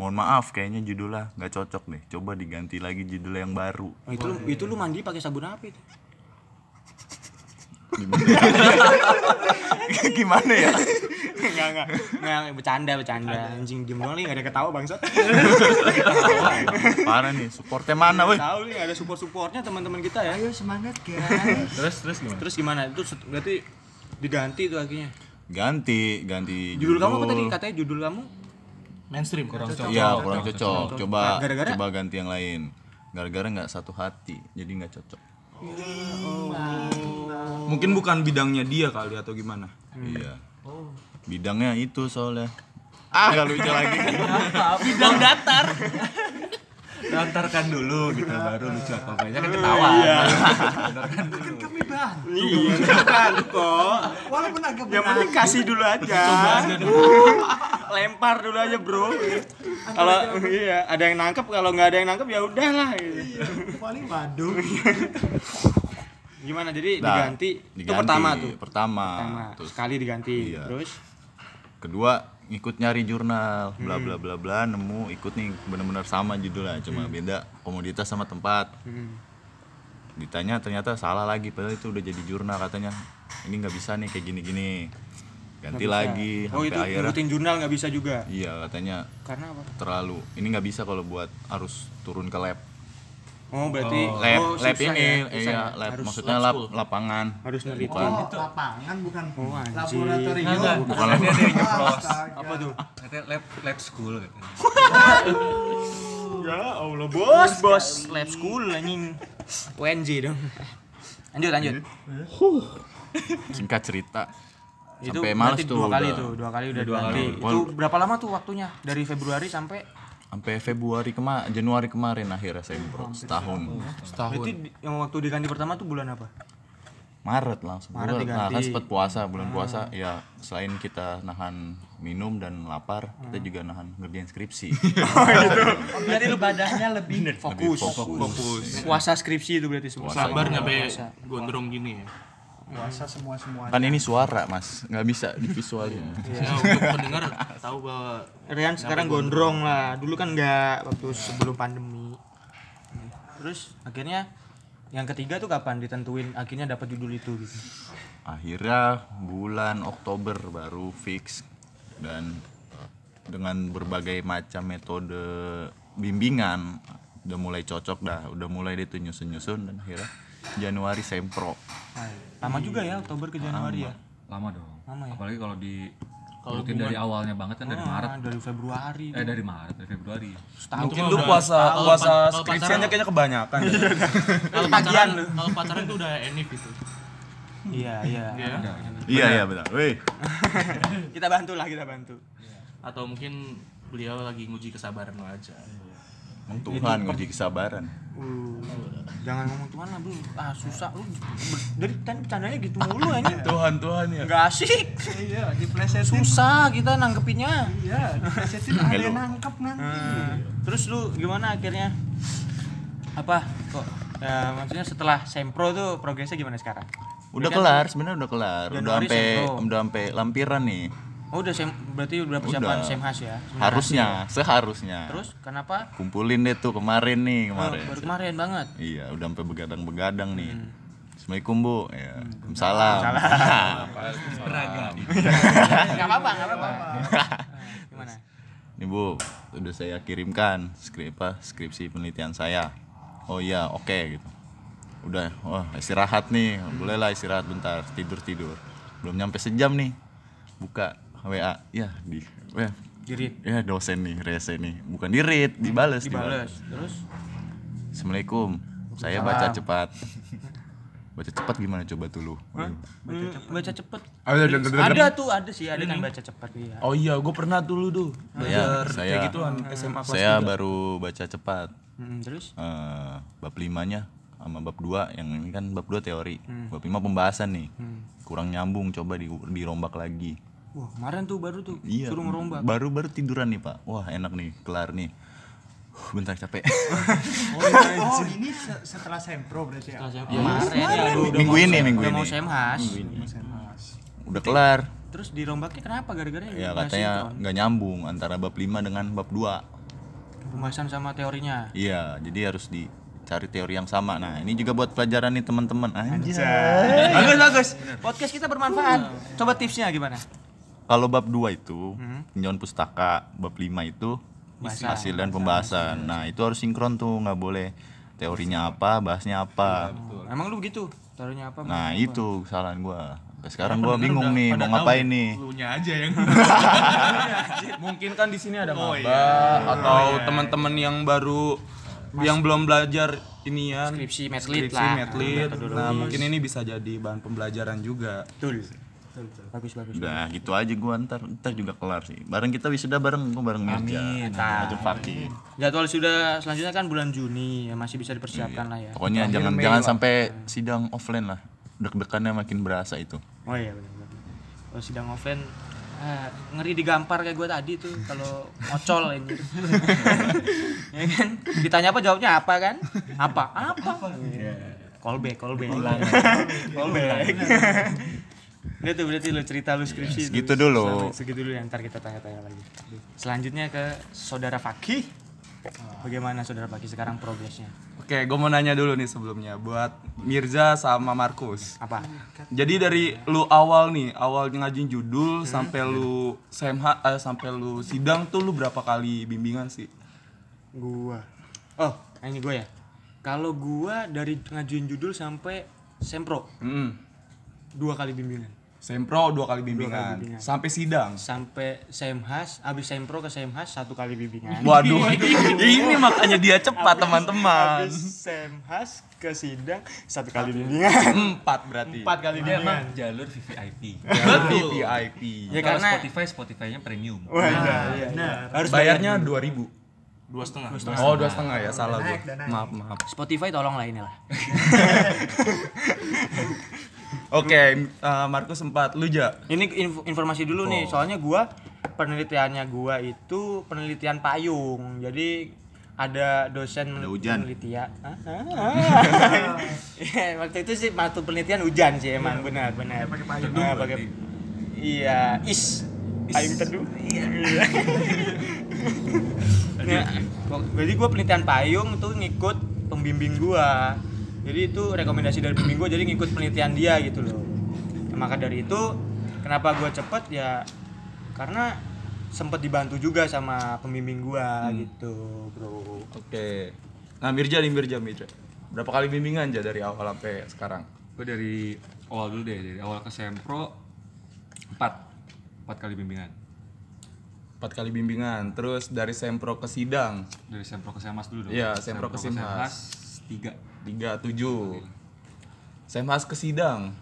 [SPEAKER 4] mohon maaf kayaknya judulnya nggak cocok nih. Coba diganti lagi judul yang baru.
[SPEAKER 1] Oh, itu lu, itu lu mandi pakai sabun apa itu?
[SPEAKER 4] gimana ya
[SPEAKER 1] Enggak, enggak. Enggak, bercanda, bercanda. Anjing diem doang nih, enggak ada ketawa bangsat.
[SPEAKER 4] parah nih supportnya mana weh
[SPEAKER 1] Tahu nih ada support-supportnya teman-teman kita ya.
[SPEAKER 5] Ayo semangat guys.
[SPEAKER 3] terus terus gimana
[SPEAKER 1] Terus gimana? Itu berarti diganti tuh akhirnya.
[SPEAKER 4] ganti ganti
[SPEAKER 1] Judul kamu apa tadi? Katanya judul kamu
[SPEAKER 6] mainstream kurang cocok
[SPEAKER 4] iya kurang cocok coba
[SPEAKER 1] Gara-gara?
[SPEAKER 4] coba ganti yang lain gara-gara nggak satu hati jadi nggak cocok
[SPEAKER 7] Mungkin bukan bidangnya dia kali atau gimana.
[SPEAKER 4] iya. Bidangnya itu soalnya. Ah. Lucu lagi.
[SPEAKER 6] Bidang datar
[SPEAKER 3] Daftarkan dulu gitu baru lucu apa banyak kan ketawa. Daftarkan dulu.
[SPEAKER 1] Iya, kan kok.
[SPEAKER 5] Walaupun agak
[SPEAKER 1] Yang penting kasih dulu aja. Lempar dulu aja, Bro. Kalau iya, ada yang nangkep, kalau nggak ada yang nangkep ya udahlah gitu.
[SPEAKER 5] paling waduh.
[SPEAKER 1] Gimana? Jadi
[SPEAKER 4] Nah,
[SPEAKER 1] diganti. Itu
[SPEAKER 4] diganti.
[SPEAKER 1] pertama tuh.
[SPEAKER 4] pertama,
[SPEAKER 1] Pertama.
[SPEAKER 4] Terus
[SPEAKER 1] Sekali diganti.
[SPEAKER 4] Iya.
[SPEAKER 1] Terus
[SPEAKER 4] kedua ngikut nyari jurnal bla
[SPEAKER 1] Hmm.
[SPEAKER 4] bla bla bla nemu ikut nih bener-bener sama judulnya cuma beda komoditas sama tempat.
[SPEAKER 1] Hmm.
[SPEAKER 4] ditanya ternyata salah lagi padahal itu udah jadi jurnal katanya. Ini nggak bisa nih kayak gini-gini. Ganti lagi
[SPEAKER 1] Oh, itu
[SPEAKER 4] akhirnya.
[SPEAKER 1] ngikutin jurnal nggak bisa juga.
[SPEAKER 4] iya katanya.
[SPEAKER 1] Karena apa?
[SPEAKER 4] terlalu. Ini nggak bisa kalau buat harus turun ke lab
[SPEAKER 1] Oh, berarti
[SPEAKER 4] lab
[SPEAKER 1] oh,
[SPEAKER 4] lab ini
[SPEAKER 1] ya,
[SPEAKER 4] iya
[SPEAKER 1] ya.
[SPEAKER 4] lab
[SPEAKER 1] Harus
[SPEAKER 4] maksudnya lab lapangan
[SPEAKER 1] harus neliti.
[SPEAKER 5] Oh, lapangan bukan
[SPEAKER 1] Oh,
[SPEAKER 5] laboratorium.
[SPEAKER 4] bukan
[SPEAKER 3] Dia ada yang nyeplos.
[SPEAKER 1] Apa tuh?
[SPEAKER 3] Katanya lab lab school katanya.
[SPEAKER 1] Ya Allah, bos, bos. Lab school anjing. UNJ dong. Lanjut, lanjut.
[SPEAKER 4] singkat cerita
[SPEAKER 1] itu
[SPEAKER 4] sampai males
[SPEAKER 1] berarti
[SPEAKER 4] tuh
[SPEAKER 1] dua kali
[SPEAKER 4] udah.
[SPEAKER 1] tuh, dua kali udah
[SPEAKER 3] Dua kali.
[SPEAKER 1] Itu berapa lama tuh waktunya? Dari Februari sampai
[SPEAKER 4] sampai Februari kemarin Januari kemarin akhirnya saya pro setahun
[SPEAKER 1] Berarti di- yang waktu diganti pertama tuh bulan apa?
[SPEAKER 4] Maret langsung.
[SPEAKER 1] Maret diganti.
[SPEAKER 4] Nah, kan sempat puasa, bulan puasa ya selain kita nahan minum dan lapar, kita juga nahan ngerjain skripsi.
[SPEAKER 5] Berarti ibadahnya lebih
[SPEAKER 1] fokus.
[SPEAKER 7] Fokus.
[SPEAKER 1] Puasa skripsi itu berarti semua.
[SPEAKER 6] Sabar nyampe gondrong gini ya.
[SPEAKER 5] Puasa semua semua.
[SPEAKER 4] kan ini suara, Mas. nggak bisa divisualin.
[SPEAKER 6] Ya, untuk pendengar tahu bahwa
[SPEAKER 1] Rian sekarang gondrong lah. Dulu kan enggak waktu sebelum pandemi. Terus akhirnya yang ketiga tuh kapan ditentuin akhirnya dapat judul itu gitu.
[SPEAKER 4] Akhirnya bulan Oktober baru fix dan dengan berbagai macam metode bimbingan udah mulai cocok dah, udah mulai dia tuh nyusun-nyusun dan akhirnya Januari sempro.
[SPEAKER 1] Lama juga ya Oktober ke Januari ya.
[SPEAKER 3] lama dong
[SPEAKER 1] Lama ya?
[SPEAKER 3] apalagi kalau di rutin dari awalnya banget kan dari Maret
[SPEAKER 1] Ah, dari Februari.
[SPEAKER 3] eh dari Maret dari Februari
[SPEAKER 1] Setahun.
[SPEAKER 7] Mungkin lu puasa
[SPEAKER 6] kalau
[SPEAKER 7] puasa
[SPEAKER 6] kalau
[SPEAKER 7] skripsiannya
[SPEAKER 6] pacaran-
[SPEAKER 7] kayaknya kebanyakan.
[SPEAKER 6] kalau pacaran kalau pacaran tuh udah enif itu.
[SPEAKER 1] Iya, iya.
[SPEAKER 6] Ya.
[SPEAKER 4] Iya iya benar. Wih,
[SPEAKER 1] kita bantu lah, kita bantu.
[SPEAKER 6] Atau mungkin beliau lagi nguji kesabaran lo aja.
[SPEAKER 4] Emang Tuhan nguji kesabaran.
[SPEAKER 1] Uh, jangan ngomong Tuhan lah, Bro. Ah, susah lu. Dari tadi bercandanya gitu mulu ini.
[SPEAKER 7] Tuhan Tuhan ya.
[SPEAKER 1] Enggak asik.
[SPEAKER 5] Iya, diplesetin.
[SPEAKER 1] Susah kita nanggepinnya.
[SPEAKER 5] Iya, diplesetin ada yang nangkep nanti.
[SPEAKER 1] Nah, terus lu gimana akhirnya? Apa? Kok ya maksudnya setelah sempro tuh progresnya gimana sekarang?
[SPEAKER 4] Udah kelar, sebenarnya udah kelar. Udah sampai udah sampai lampiran nih.
[SPEAKER 1] Oh, udah sem berarti udah persiapan
[SPEAKER 4] Udah.
[SPEAKER 1] semhas ya.
[SPEAKER 4] Harusnya, seharusnya.
[SPEAKER 1] Terus kenapa?
[SPEAKER 4] kumpulin deh tuh kemarin nih
[SPEAKER 1] Oh,
[SPEAKER 4] kemarin.
[SPEAKER 1] baru kemarin banget.
[SPEAKER 4] Iya, udah sampai begadang-begadang nih.
[SPEAKER 1] Hmm.
[SPEAKER 4] Assalamualaikum Bu. Ya, Waalaikumsalam.
[SPEAKER 1] Enggak apa-apa, enggak apa-apa. Gimana?
[SPEAKER 4] Nih Bu, udah saya kirimkan skrip apa, skripsi penelitian saya. Oh iya, oke gitu. Udah, wah istirahat nih. Bolehlah istirahat bentar, tidur-tidur. Belum nyampe sejam nih. Buka WA. Ya, di ya,
[SPEAKER 1] Jirit.
[SPEAKER 4] ya dosen nih, rese nih. Bukan di read, dibales,
[SPEAKER 1] Dibales. Terus
[SPEAKER 4] Assalamualaikum. Saya baca cepat. Baca cepat gimana coba dulu?
[SPEAKER 1] Hmm, baca cepet.
[SPEAKER 7] Ada ada ada.
[SPEAKER 1] Ada tuh, ada sih, ada kan baca cepet iya.
[SPEAKER 7] Oh iya, gue pernah dulu tuh
[SPEAKER 4] Ya,
[SPEAKER 7] belajar
[SPEAKER 4] saya
[SPEAKER 7] kayak gituan SMA kelas
[SPEAKER 4] saya
[SPEAKER 7] 3.
[SPEAKER 4] baru baca cepat.
[SPEAKER 1] Hmm, terus
[SPEAKER 4] Eh, bab limanya sama bab 2 yang ini kan bab 2 teori.
[SPEAKER 1] Hmm.
[SPEAKER 4] Bab 5 pembahasan nih. Kurang nyambung coba di, dirombak lagi.
[SPEAKER 1] Wah, kemarin tuh baru tuh
[SPEAKER 4] Iya.
[SPEAKER 1] suruh ngerombak.
[SPEAKER 4] Baru baru tiduran nih, Pak. Wah, enak nih, kelar nih. Bentar capek.
[SPEAKER 5] Oh, ini se- setelah sempro berarti ya.
[SPEAKER 1] Kemarin ya, aduh, udah
[SPEAKER 4] minggu
[SPEAKER 1] mau
[SPEAKER 4] ini,
[SPEAKER 1] sem-
[SPEAKER 4] minggu
[SPEAKER 1] udah
[SPEAKER 4] ini.
[SPEAKER 1] mau semhas.
[SPEAKER 4] Udah kelar.
[SPEAKER 1] Terus dirombaknya kenapa? Gara-gara
[SPEAKER 4] Ya katanya nggak nyambung antara bab 5 dengan bab 2.
[SPEAKER 1] pembahasan sama teorinya.
[SPEAKER 4] Iya, jadi harus dicari teori yang sama. Nah, ini juga buat pelajaran nih teman-teman. Anjay.
[SPEAKER 1] bagus bagus. Podcast kita bermanfaat. Coba tipsnya gimana?
[SPEAKER 4] Kalau bab 2 itu
[SPEAKER 1] Hmm.
[SPEAKER 4] tinjauan pustaka, bab 5 itu
[SPEAKER 1] Bahasan.
[SPEAKER 4] hasil dan pembahasan. Nah, itu harus sinkron tuh, nggak boleh teorinya apa, bahasnya apa.
[SPEAKER 1] Emang lu begitu? Teorinya apa?
[SPEAKER 4] Nah, itu kesalahan gua. Sampai sekarang gua bingung nih mau ngapain nih.
[SPEAKER 6] Lu nya aja yang
[SPEAKER 7] Mungkin kan di sini ada
[SPEAKER 6] Oh,
[SPEAKER 7] maba
[SPEAKER 6] iya.
[SPEAKER 7] atau teman-teman yang baru yang belum belajar inian
[SPEAKER 1] Skripsi medlit
[SPEAKER 7] skripsi,
[SPEAKER 1] lah.
[SPEAKER 7] medlit.
[SPEAKER 1] Metodologis.
[SPEAKER 7] Nah, mungkin ini bisa jadi bahan pembelajaran juga.
[SPEAKER 1] Betul. Bagus bagus.
[SPEAKER 4] Udah gitu aja gua ntar ntar juga kelar sih. Bareng kita wisuda bareng gua bareng Mirja. Amin. Fakir.
[SPEAKER 1] Jadwal sudah selanjutnya kan bulan Juni ya masih bisa dipersiapkan lah ya.
[SPEAKER 4] Pokoknya jangan jangan sampai sidang offline lah. Deg-degannya makin berasa itu.
[SPEAKER 1] Oh iya benar benar. Kalau sidang offline ah, ngeri digampar kayak gue tadi tuh kalau ngocol ini. ya kan? Ditanya apa jawabnya apa kan? Apa? Apa? Callback, callback. callback. Udah tuh berarti lu cerita lu skripsi. tuh.
[SPEAKER 4] segitu dulu.
[SPEAKER 1] Sampai Segitu dulu ya, ntar kita tanya-tanya lagi. Selanjutnya ke saudara Fakih. Bagaimana saudara Fakih sekarang progresnya?
[SPEAKER 7] Oke, gue mau nanya dulu nih sebelumnya buat Mirza sama Markus.
[SPEAKER 1] Apa?
[SPEAKER 7] Jadi dari lu awal nih, awal ngajuin judul sampai lu SMH eh, sampai lu sidang tuh lu berapa kali bimbingan sih?
[SPEAKER 1] Gua. Oh, ini gua ya. Kalau gua dari ngajuin judul sampai sempro
[SPEAKER 7] Hmm.
[SPEAKER 1] Dua kali bimbingan.
[SPEAKER 7] Sempro dua kali bimbingan.
[SPEAKER 1] bimbingan.
[SPEAKER 7] Sampai sidang.
[SPEAKER 1] Sampai semhas, abis sempro ke semhas satu kali bimbingan.
[SPEAKER 7] Waduh, ini makanya dia cepat teman-teman.
[SPEAKER 1] Abis semhas ke sidang satu kali bimbingan.
[SPEAKER 7] Empat berarti.
[SPEAKER 1] Empat kali
[SPEAKER 3] dia
[SPEAKER 1] bimbingan.
[SPEAKER 3] emang jalur VVIP
[SPEAKER 7] Betul. VIP.
[SPEAKER 1] Ya karena
[SPEAKER 3] Spotify Spotify-nya premium
[SPEAKER 1] Wah, iya, iya, iya. harus
[SPEAKER 7] Bayarnya 2000
[SPEAKER 6] dua setengah.
[SPEAKER 7] Oh, dua setengah ya, salah gua. Maaf, maaf.
[SPEAKER 1] Spotify tolong lah inilah.
[SPEAKER 7] Oke, eh, Markus sempat lu ja.
[SPEAKER 1] Ini inf- informasi dulu nih, soalnya gua penelitiannya gua itu penelitian payung. Jadi ada dosen
[SPEAKER 4] Ada hujan.
[SPEAKER 1] penelitian. Hah? Iya, waktu itu sih waktu penelitian hujan sih emang benar benar. Pakai payung. pakai Iya, is. Payung teduh. Iya. Nah, kok- jadi gua penelitian payung tuh ngikut pembimbing gua. Jadi itu rekomendasi dari pembimbing gua jadi ngikut penelitian dia gitu loh. Nah, maka dari itu kenapa gua cepet ya karena sempet dibantu juga sama pembimbing gua gitu, Bro.
[SPEAKER 7] Oke. Nah, Mirja nih Mirja Mirja. Berapa kali bimbingan aja dari awal sampai sekarang?
[SPEAKER 3] gue dari awal dulu deh dari awal ke sempro empat empat kali bimbingan
[SPEAKER 7] Empat kali bimbingan. Terus dari sempro ke sidang
[SPEAKER 3] dari sempro ke semas dulu dong
[SPEAKER 7] Iya, sempro ke Simhas.
[SPEAKER 3] tiga
[SPEAKER 7] tiga tujuh. Semhas ke sidang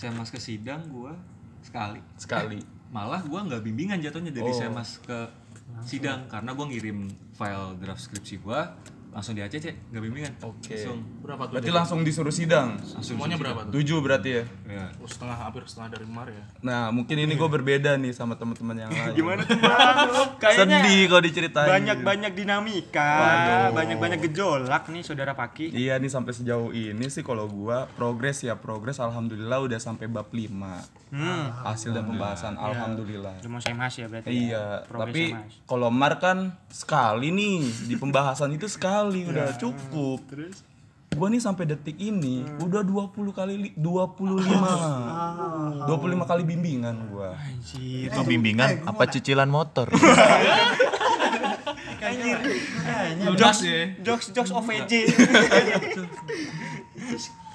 [SPEAKER 3] semas ke sidang gue sekali
[SPEAKER 7] sekali.
[SPEAKER 3] malah gue nggak bimbingan jatuhnya dari
[SPEAKER 7] Oh.
[SPEAKER 3] semas ke sidang karena gue ngirim file draft skripsi gue langsung di ACC nggak bimbingan
[SPEAKER 7] Oke.
[SPEAKER 3] langsung
[SPEAKER 6] Berapa tuh?
[SPEAKER 7] Berarti langsung disuruh sidang.
[SPEAKER 3] langsung
[SPEAKER 6] Semuanya
[SPEAKER 3] sidang.
[SPEAKER 6] berapa tuh?
[SPEAKER 7] Tujuh berarti ya.
[SPEAKER 3] ya
[SPEAKER 6] Oh, setengah hampir setengah dari Mar ya.
[SPEAKER 7] Nah, mungkin ini gue berbeda nih sama teman-teman yang lain.
[SPEAKER 1] Gimana tuh, Bang? Kayaknya
[SPEAKER 7] Sedih kalau diceritain.
[SPEAKER 1] banyak-banyak dinamika, banyak-banyak gejolak nih saudara Paki.
[SPEAKER 7] Iya nih sampai sejauh ini sih kalau gua progres ya progres alhamdulillah udah sampai bab 5.
[SPEAKER 1] Hmm.
[SPEAKER 7] Hasil dan pembahasan alhamdulillah.
[SPEAKER 1] Cuma saya mas ya berarti.
[SPEAKER 7] Iya,
[SPEAKER 1] ya?
[SPEAKER 7] Tapi kalau Mar kan sekali nih di pembahasan itu sekali udah cukup.
[SPEAKER 1] Terus
[SPEAKER 7] Gua nih sampai detik ini udah 20 kali li- 25. 25 kali bimbingan gua.
[SPEAKER 4] Itu bimbingan apa cicilan motor?
[SPEAKER 6] Lunas ya.
[SPEAKER 1] jokes jokes OVJ.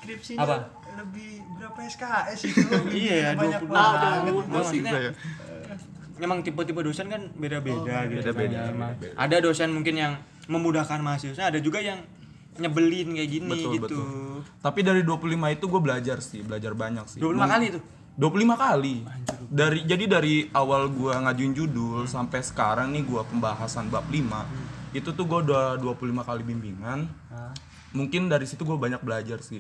[SPEAKER 5] Skripsinya
[SPEAKER 1] Apa?
[SPEAKER 5] lebih berapa SKS itu?
[SPEAKER 1] iya,
[SPEAKER 5] banyak
[SPEAKER 1] 20
[SPEAKER 5] banget.
[SPEAKER 1] Maksudnya, Memang tipe-tipe dosen kan beda-beda gitu.
[SPEAKER 7] beda-beda.
[SPEAKER 1] Emang
[SPEAKER 7] beda-beda.
[SPEAKER 1] Ada dosen mungkin yang memudahkan mahasiswa, ada juga yang nyebelin kayak gini
[SPEAKER 7] Betul,
[SPEAKER 1] gitu.
[SPEAKER 7] betul. Tapi dari 25 itu gue belajar sih, belajar banyak sih.
[SPEAKER 1] 25
[SPEAKER 7] Mung-
[SPEAKER 1] kali tuh.
[SPEAKER 7] 25 kali. Dari jadi dari awal gua ngajuin judul sampai sekarang nih gua pembahasan bab 5. Itu tuh gua udah 25 kali bimbingan. Mungkin dari situ gua banyak belajar sih.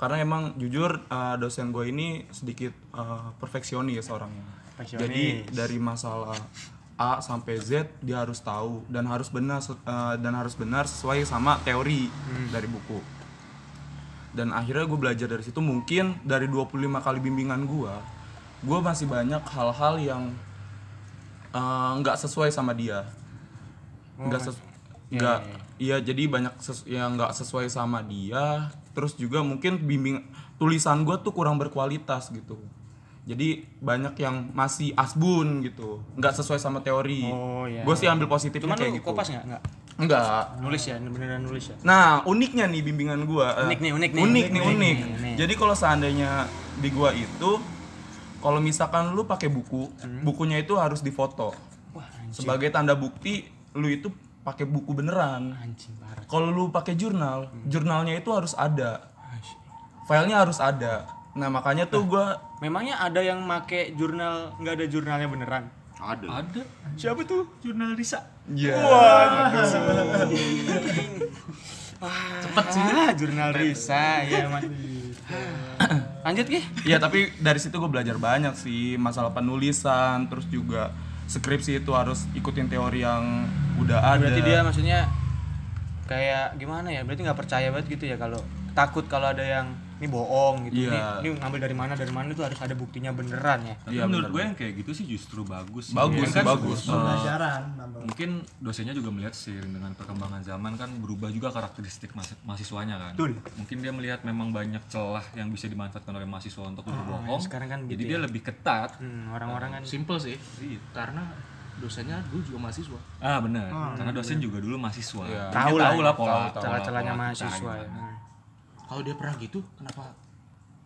[SPEAKER 7] Karena emang jujur uh, dosen gue ini sedikit uh, perfeksionis orangnya.
[SPEAKER 1] Perfeksionis.
[SPEAKER 7] Jadi dari masalah A sampai Z dia harus tahu dan harus benar uh, dan harus benar sesuai sama teori dari buku. Dan akhirnya gue belajar dari situ. Mungkin dari 25 kali bimbingan gue gue masih banyak hal-hal yang nggak sesuai sama dia. Nggak ses- nggak iya jadi banyak yang nggak sesuai sama dia terus juga mungkin bimbing tulisan gue tuh kurang berkualitas gitu jadi banyak yang masih asbun gitu nggak sesuai sama teori
[SPEAKER 1] Oh, iya.
[SPEAKER 7] gue sih ambil positifnya
[SPEAKER 1] Cuman
[SPEAKER 7] kayak
[SPEAKER 1] lu
[SPEAKER 7] gitu
[SPEAKER 1] kopas nggak? Nggak.
[SPEAKER 7] Enggak,
[SPEAKER 1] Nulis ya, beneran nulis ya.
[SPEAKER 7] Nah, uniknya nih bimbingan gua. eh,
[SPEAKER 1] Unik nih, unik nih.
[SPEAKER 7] Unik
[SPEAKER 1] Unik
[SPEAKER 7] nih,
[SPEAKER 1] nih,
[SPEAKER 7] unik.
[SPEAKER 1] nih, nih.
[SPEAKER 7] Jadi kalau seandainya di gua itu kalau misalkan lu pakai buku,
[SPEAKER 1] Hmm.
[SPEAKER 7] bukunya itu harus difoto.
[SPEAKER 1] Wah,
[SPEAKER 7] Sebagai tanda bukti lu itu pakai buku beneran.
[SPEAKER 1] anjing parah.
[SPEAKER 7] Kalau lu pakai jurnal,
[SPEAKER 1] Hmm.
[SPEAKER 7] jurnalnya itu harus ada. Filenya harus ada. Nah, makanya tuh gua
[SPEAKER 1] Memangnya ada yang make jurnal nggak ada jurnalnya beneran?
[SPEAKER 4] Ada.
[SPEAKER 3] ada
[SPEAKER 1] Siapa tuh?
[SPEAKER 3] jurnal Risa
[SPEAKER 7] ya
[SPEAKER 1] Cepet sih. Ah, jurnal Risa ya, Mas. Lanjut, Ki.
[SPEAKER 7] Iya tapi dari situ gue belajar banyak sih masalah penulisan terus juga skripsi itu harus ikutin teori yang udah ada.
[SPEAKER 1] Berarti dia maksudnya kayak gimana ya? Berarti nggak percaya banget gitu ya kalau takut kalau ada yang ini bohong gitu.
[SPEAKER 7] Iya.
[SPEAKER 1] Ini, ini ngambil dari mana dari mana itu harus ada buktinya beneran ya.
[SPEAKER 3] tapi
[SPEAKER 7] Iya,
[SPEAKER 3] menurut
[SPEAKER 7] benar,
[SPEAKER 3] gue yang kayak gitu sih justru bagus sih.
[SPEAKER 7] Bagus
[SPEAKER 3] Kan
[SPEAKER 7] sih,
[SPEAKER 3] kan
[SPEAKER 7] bagus.
[SPEAKER 5] Pembelajaran nambah.
[SPEAKER 3] mungkin dosennya juga melihat seiring dengan perkembangan zaman kan berubah juga karakteristik mahas- mahasiswanya kan
[SPEAKER 1] Betul.
[SPEAKER 3] mungkin dia melihat memang banyak celah yang bisa dimanfaatkan oleh mahasiswa untuk berbohong
[SPEAKER 1] sekarang kan
[SPEAKER 3] jadi
[SPEAKER 1] gitu
[SPEAKER 3] dia
[SPEAKER 1] ya.
[SPEAKER 3] lebih ketat
[SPEAKER 1] Hmm, orang-orang kan
[SPEAKER 6] Simple sih. Karena dosennya dulu juga mahasiswa.
[SPEAKER 3] ah benar karena dosen juga dulu mahasiswa
[SPEAKER 7] Iya.
[SPEAKER 3] Dia
[SPEAKER 1] tahu lah,
[SPEAKER 3] lah pola
[SPEAKER 7] tahu, tahu.
[SPEAKER 1] celah-celahnya mahasiswa
[SPEAKER 3] kita
[SPEAKER 1] ya.
[SPEAKER 6] Kalau dia pernah gitu, kenapa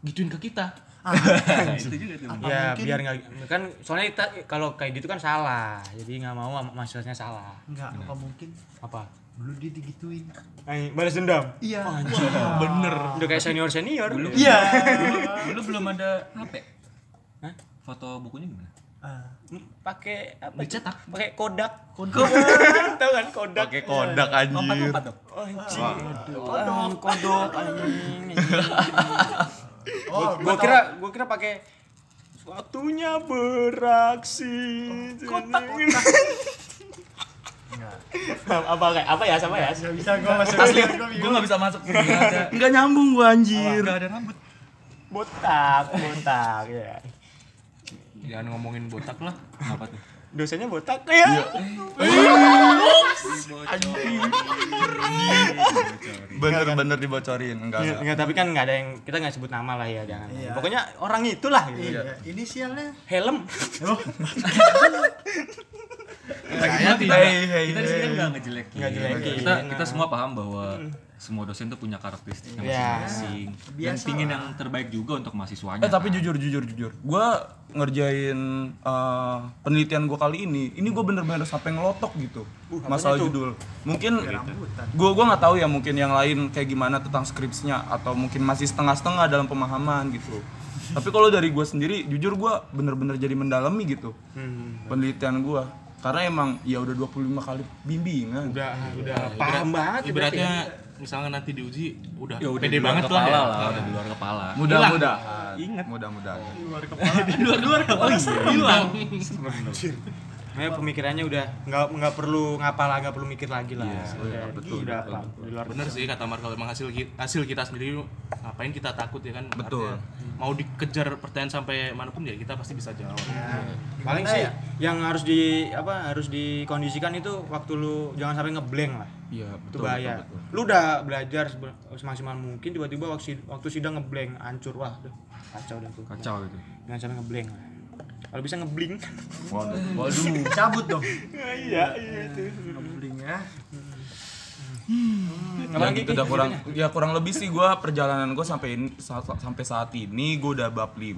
[SPEAKER 6] gituin ke kita?
[SPEAKER 3] itu juga tuh
[SPEAKER 1] Ya biar nggak kan soalnya kita kalau kayak gitu kan salah. Jadi nggak mau mahasiswanya salah.
[SPEAKER 5] Enggak, apa mungkin
[SPEAKER 1] Apa?
[SPEAKER 5] dulu dia digituin.
[SPEAKER 1] Ay, balas dendam.
[SPEAKER 5] Iya.
[SPEAKER 1] Bener. Udah kayak senior senior. Dulu.
[SPEAKER 5] Iya.
[SPEAKER 3] dulu belum ada HP
[SPEAKER 1] Hah?
[SPEAKER 3] foto bukunya gimana
[SPEAKER 5] Ah,
[SPEAKER 1] Pakai apa?
[SPEAKER 6] Dicetak.
[SPEAKER 1] Pakai kodak. Kodak. Tahu kan kodak?
[SPEAKER 7] pakai kodak anjir.
[SPEAKER 1] Oh, anjing. Kodok, kodok anjing. gua kira gua kira pakai waktunya beraksi. Kotak apa kayak apa ya sama ya?
[SPEAKER 5] bisa gua masuk
[SPEAKER 2] Asli, gue gak bisa masuk. Gak ada.
[SPEAKER 7] Enggak nyambung gua anjir.
[SPEAKER 2] Gak ada rambut.
[SPEAKER 1] Botak, botak ya.
[SPEAKER 6] Jangan ngomongin botak lah.
[SPEAKER 3] Kenapa tuh?
[SPEAKER 1] Dosennya botak ya.
[SPEAKER 7] Bener-bener dibocorin enggak.
[SPEAKER 1] Enggak,
[SPEAKER 7] enggak.
[SPEAKER 1] tapi kan enggak ada yang kita enggak sebut nama lah ya, jangan. Pokoknya orang itulah gitu.
[SPEAKER 5] iya inisialnya
[SPEAKER 1] Helm.
[SPEAKER 6] Saya tidak.
[SPEAKER 7] Hey, hey,
[SPEAKER 3] Kita di sini kan nggak ngejelekin.
[SPEAKER 1] Nggak jelekin.
[SPEAKER 3] Kita kita semua paham bahwa semua dosen tuh punya karakteristiknya
[SPEAKER 1] Iya.
[SPEAKER 3] masing-masing. Dan pingin yang terbaik juga untuk mahasiswanya.
[SPEAKER 7] Eh tapi jujur jujur jujur, gue ngerjain eh, penelitian gue kali ini, ini gue bener-bener sampai ngelotok gitu masalah judul. Mungkin gue gua nggak tahu ya mungkin yang lain kayak gimana tentang skripsinya atau mungkin masih setengah-setengah dalam pemahaman gitu. tapi kalau dari gue sendiri, jujur gue bener-bener jadi mendalami gitu penelitian gue, karena emang ya udah 25 kali bimbingan.
[SPEAKER 1] Udah udah paham banget
[SPEAKER 6] Ibaratnya misalnya nanti diuji udah,
[SPEAKER 3] ya udah
[SPEAKER 6] pede
[SPEAKER 3] di luar
[SPEAKER 6] banget lah
[SPEAKER 3] kepala
[SPEAKER 6] ya.
[SPEAKER 3] lah, udah di luar kepala.
[SPEAKER 7] Mudah-mudahan. Ingat. Mudah-mudahan.
[SPEAKER 6] Hilang.
[SPEAKER 1] Nah, pemikirannya udah nggak nggak perlu ngapal nggak perlu mikir lagi lah. udah,
[SPEAKER 7] betul,
[SPEAKER 1] udah apa? Di luar
[SPEAKER 6] Bener sih kata Mar kalau emang hasil hasil kita sendiri ngapain kita takut ya kan?
[SPEAKER 7] Betul.
[SPEAKER 6] Artinya, mau dikejar pertanyaan sampai mana pun ya kita pasti bisa jawab.
[SPEAKER 1] paling sih yang harus di apa harus dikondisikan itu waktu lu jangan sampai ngeblank lah
[SPEAKER 7] Iya,
[SPEAKER 1] itu
[SPEAKER 7] betul.
[SPEAKER 1] bahaya
[SPEAKER 7] betul, betul.
[SPEAKER 1] lu udah belajar semaksimal mungkin tiba-tiba waktu waktu sidang ngeblank hancur wah tuh kacau dah tuh
[SPEAKER 3] Kacau gitu.
[SPEAKER 1] jangan sampai ngeblank lah kalau bisa ngeblink.
[SPEAKER 7] Waduh.
[SPEAKER 5] waduh cabut dong.
[SPEAKER 1] Iya iya itu.
[SPEAKER 5] Ngebling ya.
[SPEAKER 7] Ya gitu udah kurang ya kurang lebih sih gua perjalanan gue sampai ini sa- sampai saat ini gue udah bab 5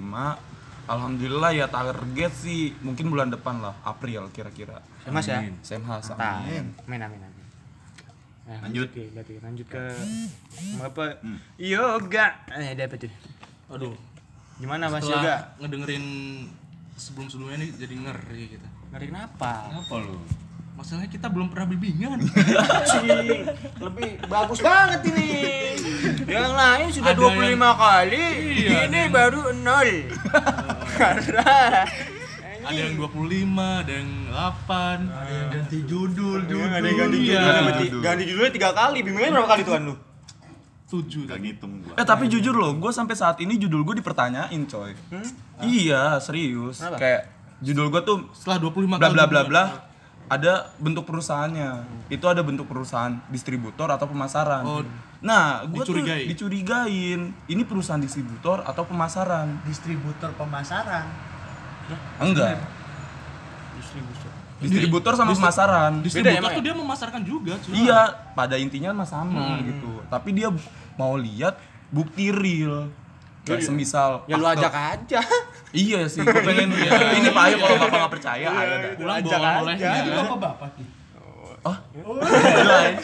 [SPEAKER 7] Alhamdulillah ya target sih mungkin bulan depan lah April kira-kira.
[SPEAKER 1] Mas ya?
[SPEAKER 7] SMH
[SPEAKER 1] Nah,
[SPEAKER 7] amin.
[SPEAKER 1] amin amin amin. Nah, lanjut ke berarti lanjut ke apa? Yoga. Eh ada apa tuh?
[SPEAKER 6] Aduh,
[SPEAKER 1] gimana mas yoga?
[SPEAKER 6] setelah ngedengerin sebelum-sebelumnya nih jadi ngeri gitu.
[SPEAKER 1] ngeri kenapa
[SPEAKER 3] Kenapa lu?
[SPEAKER 6] Masalahnya kita belum pernah bimbingan.
[SPEAKER 1] Cing, lebih bagus banget ini. Yang lain sudah
[SPEAKER 6] Ada
[SPEAKER 1] 25
[SPEAKER 6] yang-
[SPEAKER 1] kali,
[SPEAKER 6] Iya,
[SPEAKER 1] ini baru 0. Karena
[SPEAKER 6] ada yang 25, ada yang 8.
[SPEAKER 5] ganti judul
[SPEAKER 1] ada yang ganti
[SPEAKER 6] Iya.
[SPEAKER 1] judul, ganti, ganti judulnya tiga kali. Bimbingan berapa kali tuan lu?
[SPEAKER 6] 7
[SPEAKER 4] Gak ngitung gua.
[SPEAKER 7] Eh tapi jujur loh, gue sampai saat ini judul gue dipertanyain coy. Iya serius.
[SPEAKER 1] Kenapa?
[SPEAKER 7] Kayak judul gue tuh
[SPEAKER 6] Setelah 25
[SPEAKER 7] bla bla bla bla. Ada bentuk perusahaannya. Itu ada bentuk perusahaan distributor atau pemasaran.
[SPEAKER 6] Oh,
[SPEAKER 7] nah, gue tuh
[SPEAKER 6] dicurigai.
[SPEAKER 7] dicurigain. Ini perusahaan distributor atau pemasaran?
[SPEAKER 5] distributor pemasaran
[SPEAKER 7] Enggak. Distributor sama pemasaran.
[SPEAKER 6] Distributor
[SPEAKER 1] Beda emang
[SPEAKER 6] tuh dia memasarkan juga, cuy.
[SPEAKER 7] Iya, pada intinya mah sama gitu. Tapi dia mau lihat bukti real. Kayak semisal
[SPEAKER 1] Ya lu
[SPEAKER 7] akte-
[SPEAKER 1] ajak aja.
[SPEAKER 7] Iya sih, gue pengen ini Pak Ayo kalau Bapak nggak percaya ayo dah.
[SPEAKER 6] Pulang
[SPEAKER 1] Ajak
[SPEAKER 6] bohong
[SPEAKER 1] aja.
[SPEAKER 6] boleh.
[SPEAKER 5] Ini
[SPEAKER 6] ya.
[SPEAKER 5] bapak bapak nih
[SPEAKER 7] Oh.